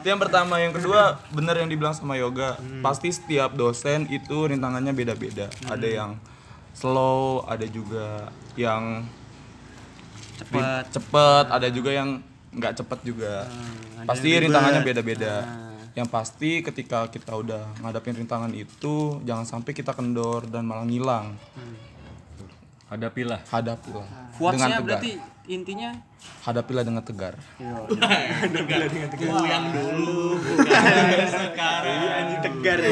[SPEAKER 7] Itu yang pertama, yang kedua bener yang dibilang sama Yoga. Pasti setiap dosen itu rintangannya beda-beda. Ada yang slow, ada juga yang
[SPEAKER 1] Cepet.
[SPEAKER 7] cepet, ada juga yang nggak cepet juga.
[SPEAKER 1] ada
[SPEAKER 7] Pasti rintangannya beda-beda.
[SPEAKER 1] Nah.
[SPEAKER 7] Yang pasti ketika kita udah ngadapin rintangan itu, jangan sampai kita kendor dan malah ngilang.
[SPEAKER 3] Hadapilah.
[SPEAKER 7] Hadapilah dengan
[SPEAKER 1] Quotes-nya
[SPEAKER 7] tegar.
[SPEAKER 1] berarti intinya
[SPEAKER 7] Hadapilah dengan tegar.
[SPEAKER 6] goyang dulu sekarang
[SPEAKER 1] Iya, anjing tegar ya.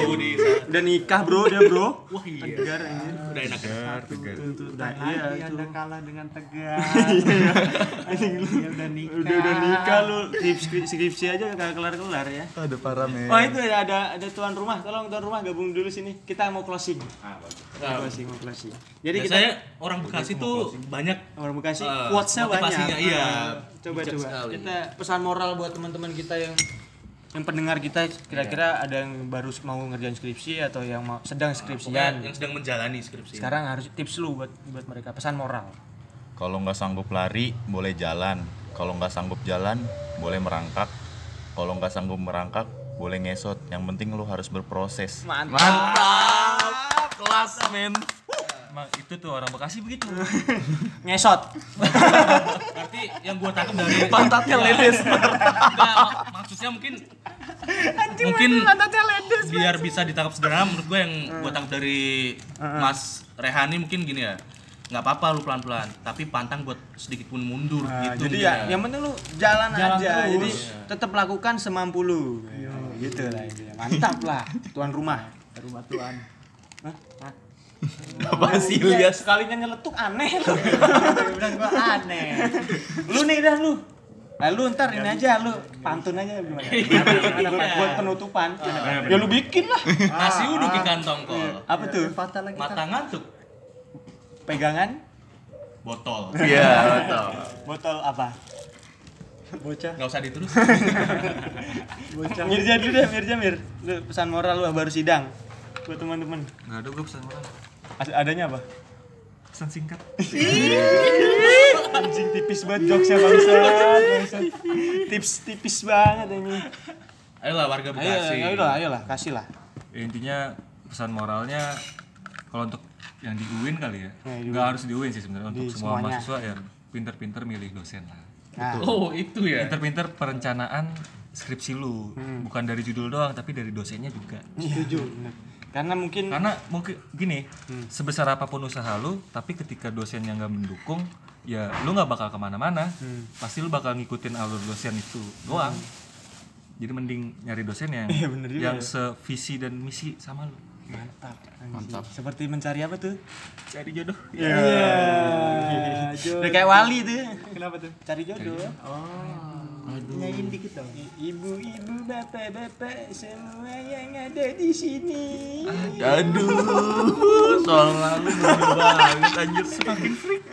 [SPEAKER 1] Udah nikah, Bro, dia, Bro.
[SPEAKER 6] wah iya
[SPEAKER 1] Tegar anjing.
[SPEAKER 6] udah enak ya
[SPEAKER 1] Udah iya
[SPEAKER 5] Lagi
[SPEAKER 1] itu.
[SPEAKER 5] Anda kalah dengan tegar.
[SPEAKER 1] Anjing lu.
[SPEAKER 5] Dia udah nikah.
[SPEAKER 1] Udah udah nikah lu skripsi, aja kagak kelar-kelar ya.
[SPEAKER 7] Ada para men.
[SPEAKER 1] Oh itu ya ada ada tuan rumah, tolong tuan rumah gabung dulu sini. Kita mau closing. Mau closing, mau closing. Jadi kita
[SPEAKER 6] saya orang Bekasi tuh banyak
[SPEAKER 1] orang Bekasi
[SPEAKER 6] Eh,
[SPEAKER 1] quotes-nya banyak.
[SPEAKER 6] motivasinya, iya.
[SPEAKER 1] Coba
[SPEAKER 6] Bijak
[SPEAKER 1] coba.
[SPEAKER 6] sekali.
[SPEAKER 1] Kita pesan moral buat teman-teman kita yang yang pendengar kita kira-kira ada yang baru mau ngerjain skripsi atau yang mau sedang
[SPEAKER 6] Pokoknya
[SPEAKER 1] skripsian.
[SPEAKER 6] yang sedang menjalani skripsi
[SPEAKER 1] Sekarang harus tips lu buat buat mereka pesan moral.
[SPEAKER 4] Kalau nggak sanggup lari, boleh jalan. Kalau nggak sanggup jalan, boleh merangkak. Kalau nggak sanggup merangkak, boleh ngesot. Yang penting lu harus berproses.
[SPEAKER 2] mantap kelas men
[SPEAKER 3] itu tuh orang Bekasi begitu.
[SPEAKER 1] Ngesot.
[SPEAKER 6] berarti yang gua tangkap dari
[SPEAKER 2] pantatnya ledes
[SPEAKER 6] Enggak, mak- maksudnya mungkin mungkin biar bisa ditangkap sederhana menurut gue yang gue tangkap dari Mas Rehani mungkin gini ya nggak apa-apa lu pelan-pelan tapi pantang buat sedikit pun mundur gitu
[SPEAKER 1] jadi
[SPEAKER 6] mungkin
[SPEAKER 1] ya, yang penting lu jalan,
[SPEAKER 5] Jalan
[SPEAKER 1] aja.
[SPEAKER 5] terus.
[SPEAKER 1] Jadi tetap lakukan semampu lu. Gitu lah. Mantap lah tuan rumah.
[SPEAKER 5] rumah tuan
[SPEAKER 2] apa sih Ilyas
[SPEAKER 1] sekalinya nyeletuk aneh lu.
[SPEAKER 5] bilang gua aneh
[SPEAKER 1] lu nih dah lu. Nah, lu ntar ini aja lu pantun aja gimana? Gimana, Pak? buat penutupan. Ya lu bikin lah.
[SPEAKER 6] nasi uduk di kantong kol
[SPEAKER 1] Apa tuh?
[SPEAKER 5] patah lagi
[SPEAKER 6] mata ngantuk
[SPEAKER 1] Pegangan
[SPEAKER 6] botol
[SPEAKER 2] iya betul
[SPEAKER 1] botol apa?
[SPEAKER 5] bocah
[SPEAKER 6] nggak usah diterus
[SPEAKER 5] bocah
[SPEAKER 1] Mirja dulu deh, Mirja Mir. Lu pesan moral lu baru sidang buat teman-teman.
[SPEAKER 3] Enggak ada gue pesan moral.
[SPEAKER 1] As- Adanya apa?
[SPEAKER 3] Pesan singkat.
[SPEAKER 1] Anjing tipis banget jokesnya bangsat. Tips tipis banget ini.
[SPEAKER 6] ayolah warga Bekasi
[SPEAKER 1] ayo lah, ayo lah, kasih lah.
[SPEAKER 3] Ya, intinya pesan moralnya kalau untuk yang di UIN kali ya.
[SPEAKER 1] Ya, di
[SPEAKER 3] Enggak harus di UIN sih sebenarnya untuk
[SPEAKER 1] Di
[SPEAKER 3] semua
[SPEAKER 1] semuanya.
[SPEAKER 3] mahasiswa ya pinter-pinter milih dosen lah.
[SPEAKER 1] Nah,
[SPEAKER 6] oh itu ya
[SPEAKER 3] Pinter-pinter perencanaan skripsi lu,
[SPEAKER 1] Hmm.
[SPEAKER 3] bukan dari judul doang tapi dari dosennya juga.
[SPEAKER 1] setuju. Karena mungkin
[SPEAKER 3] Karena mungkin gini,
[SPEAKER 1] Hmm.
[SPEAKER 3] sebesar apa pun usaha lu, tapi ketika dosennya nggak mendukung, ya lu nggak bakal ke mana-mana.
[SPEAKER 1] Hmm.
[SPEAKER 3] Pasti lu bakal ngikutin alur dosen itu doang. Jadi mending nyari dosen yang
[SPEAKER 1] Iya, bener juga
[SPEAKER 3] yang
[SPEAKER 1] ya.
[SPEAKER 3] sevisi dan misi sama lu.
[SPEAKER 1] mantap. Mantap. Seperti mencari apa tuh?
[SPEAKER 3] Cari jodoh.
[SPEAKER 1] Iya.
[SPEAKER 5] jodoh.
[SPEAKER 1] Udah kayak wali tuh.
[SPEAKER 5] kenapa tuh
[SPEAKER 1] Cari jodoh.
[SPEAKER 5] Nyanyiin dikit dong
[SPEAKER 1] Ibu-ibu, bapak-bapak, semua yang ada di sini.
[SPEAKER 2] aduh soal lalu banget anjir semakin freak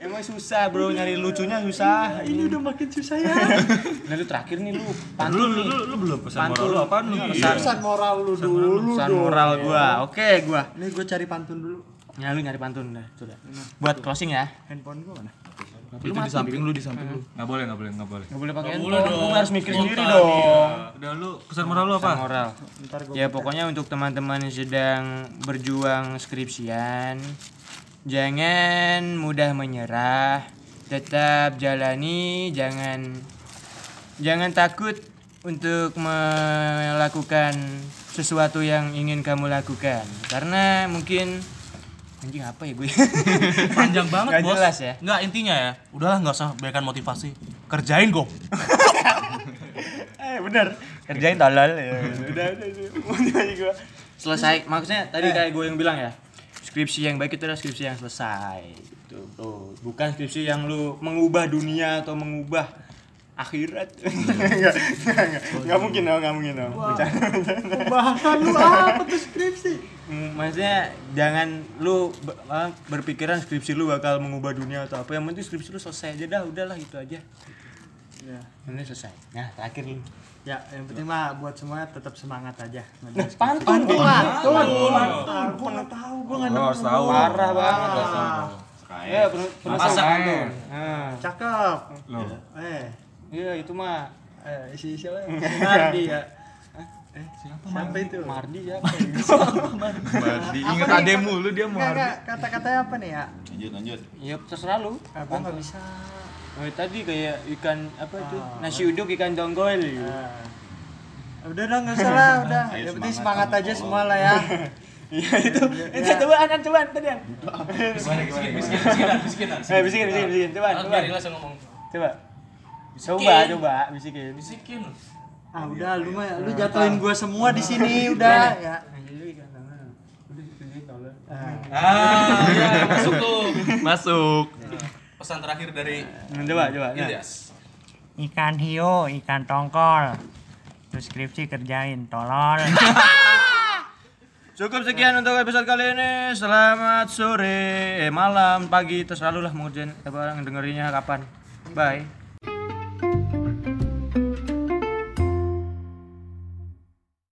[SPEAKER 1] Emang susah bro, nyari lucunya susah. Ini udah
[SPEAKER 5] makin susah ya
[SPEAKER 1] Nah lu terakhir nih lu
[SPEAKER 3] Lu,
[SPEAKER 1] pantun
[SPEAKER 3] lu,
[SPEAKER 1] nih.
[SPEAKER 3] lu, lu belum pesan
[SPEAKER 1] Pantun.
[SPEAKER 3] moral lu apaan lu?
[SPEAKER 1] Pesan,
[SPEAKER 5] pesan moral lu dulu
[SPEAKER 1] pesan
[SPEAKER 5] dong
[SPEAKER 1] moral gua. Oke gua.
[SPEAKER 5] ini gua cari pantun dulu
[SPEAKER 1] Ya lu nyari pantun dah, sudah. Buat closing ya.
[SPEAKER 5] handphone gua mana
[SPEAKER 7] itu di samping lu di samping lu
[SPEAKER 3] Nggak boleh, nggak boleh, nggak boleh.
[SPEAKER 1] Gak boleh pakai
[SPEAKER 6] boleh
[SPEAKER 1] handphone.
[SPEAKER 6] dong.
[SPEAKER 1] Lu harus mikir sendiri dong.
[SPEAKER 3] Udah lu pesan moral lu apa?
[SPEAKER 1] Pesan moral. Ya pokoknya untuk teman-teman yang sedang berjuang skripsian, jangan mudah menyerah, tetap jalani, jangan jangan takut untuk melakukan sesuatu yang ingin kamu lakukan karena mungkin anjing apa ya gue?
[SPEAKER 6] Panjang banget
[SPEAKER 1] Nggak
[SPEAKER 6] bos.
[SPEAKER 1] jelas ya?
[SPEAKER 6] nggak intinya ya udahlah nggak usah berikan motivasi. Kerjain kok
[SPEAKER 1] eh bener. Kerjain tolol ya. Udah udah udah. Gua. Selesai. Maksudnya tadi kayak gue yang bilang ya skripsi yang baik itu adalah skripsi yang selesai. Gitu bro. Bukan skripsi yang lu mengubah dunia atau mengubah akhirat. Nggak nggak nggak mungkin dong nggak mungkin dong.
[SPEAKER 5] Bahasan lu apa tuh skripsi?
[SPEAKER 1] Hmm, maksudnya jangan lu berpikiran skripsi lu bakal mengubah dunia atau apa. Yang penting skripsi lu selesai aja dah udahlah itu aja.
[SPEAKER 5] Ya.
[SPEAKER 1] Ini selesai. Nah terakhir lu
[SPEAKER 5] ya yang penting mah buat semuanya tetap semangat aja.
[SPEAKER 1] Pantun pantun pantun.
[SPEAKER 5] Gua nggak tahu gua nggak
[SPEAKER 3] tahu.
[SPEAKER 1] parah banget ya penuh penuh
[SPEAKER 6] Masak.
[SPEAKER 1] pantun. Nah
[SPEAKER 5] cakep.
[SPEAKER 3] Lu.
[SPEAKER 5] eh
[SPEAKER 1] iya itu mah.
[SPEAKER 5] Eh si siapa? Mardi ya. Eh
[SPEAKER 3] Siapa
[SPEAKER 5] siapa itu?
[SPEAKER 1] Mardi siapa
[SPEAKER 7] Mardi? Inget ademu lu dia Mardi.
[SPEAKER 5] Nggak, kata-katanya apa nih ya?
[SPEAKER 4] Lanjut, lanjut.
[SPEAKER 1] ya terserah lu.
[SPEAKER 5] Ah, gua nggak bisa?
[SPEAKER 1] Oh, tadi kayak ikan apa itu?
[SPEAKER 5] Ah.
[SPEAKER 1] nasi uduk ikan jonggol.
[SPEAKER 5] Ah. udah dong nggak usah lah udah.
[SPEAKER 4] Ayo
[SPEAKER 5] yang penting
[SPEAKER 4] semangat,
[SPEAKER 5] semangat aja semua lah ya.
[SPEAKER 1] Iya itu. Itu cobaan kan cobaan. Tadi yang
[SPEAKER 6] gimana gimana miskin miskinan miskinan
[SPEAKER 1] eh bisikin bisikin bisikin cobaan
[SPEAKER 6] Biar yang ngomong.
[SPEAKER 1] Coba coba coba bisikin
[SPEAKER 6] bisikin
[SPEAKER 5] ah udah lu mah lu jatuhin gua semua di sini udah ya
[SPEAKER 6] ah ya, masuk tuh
[SPEAKER 2] masuk
[SPEAKER 6] pesan terakhir dari
[SPEAKER 1] Nah, coba coba nah.
[SPEAKER 6] Ilyas
[SPEAKER 8] Ikan hiu, ikan tongkol. Terus skripsi kerjain, tolol.
[SPEAKER 1] Cukup sekian untuk episode kali ini. Selamat sore, eh, malam, pagi, terserah lu lah mau apa orang dengerinnya kapan. Bye.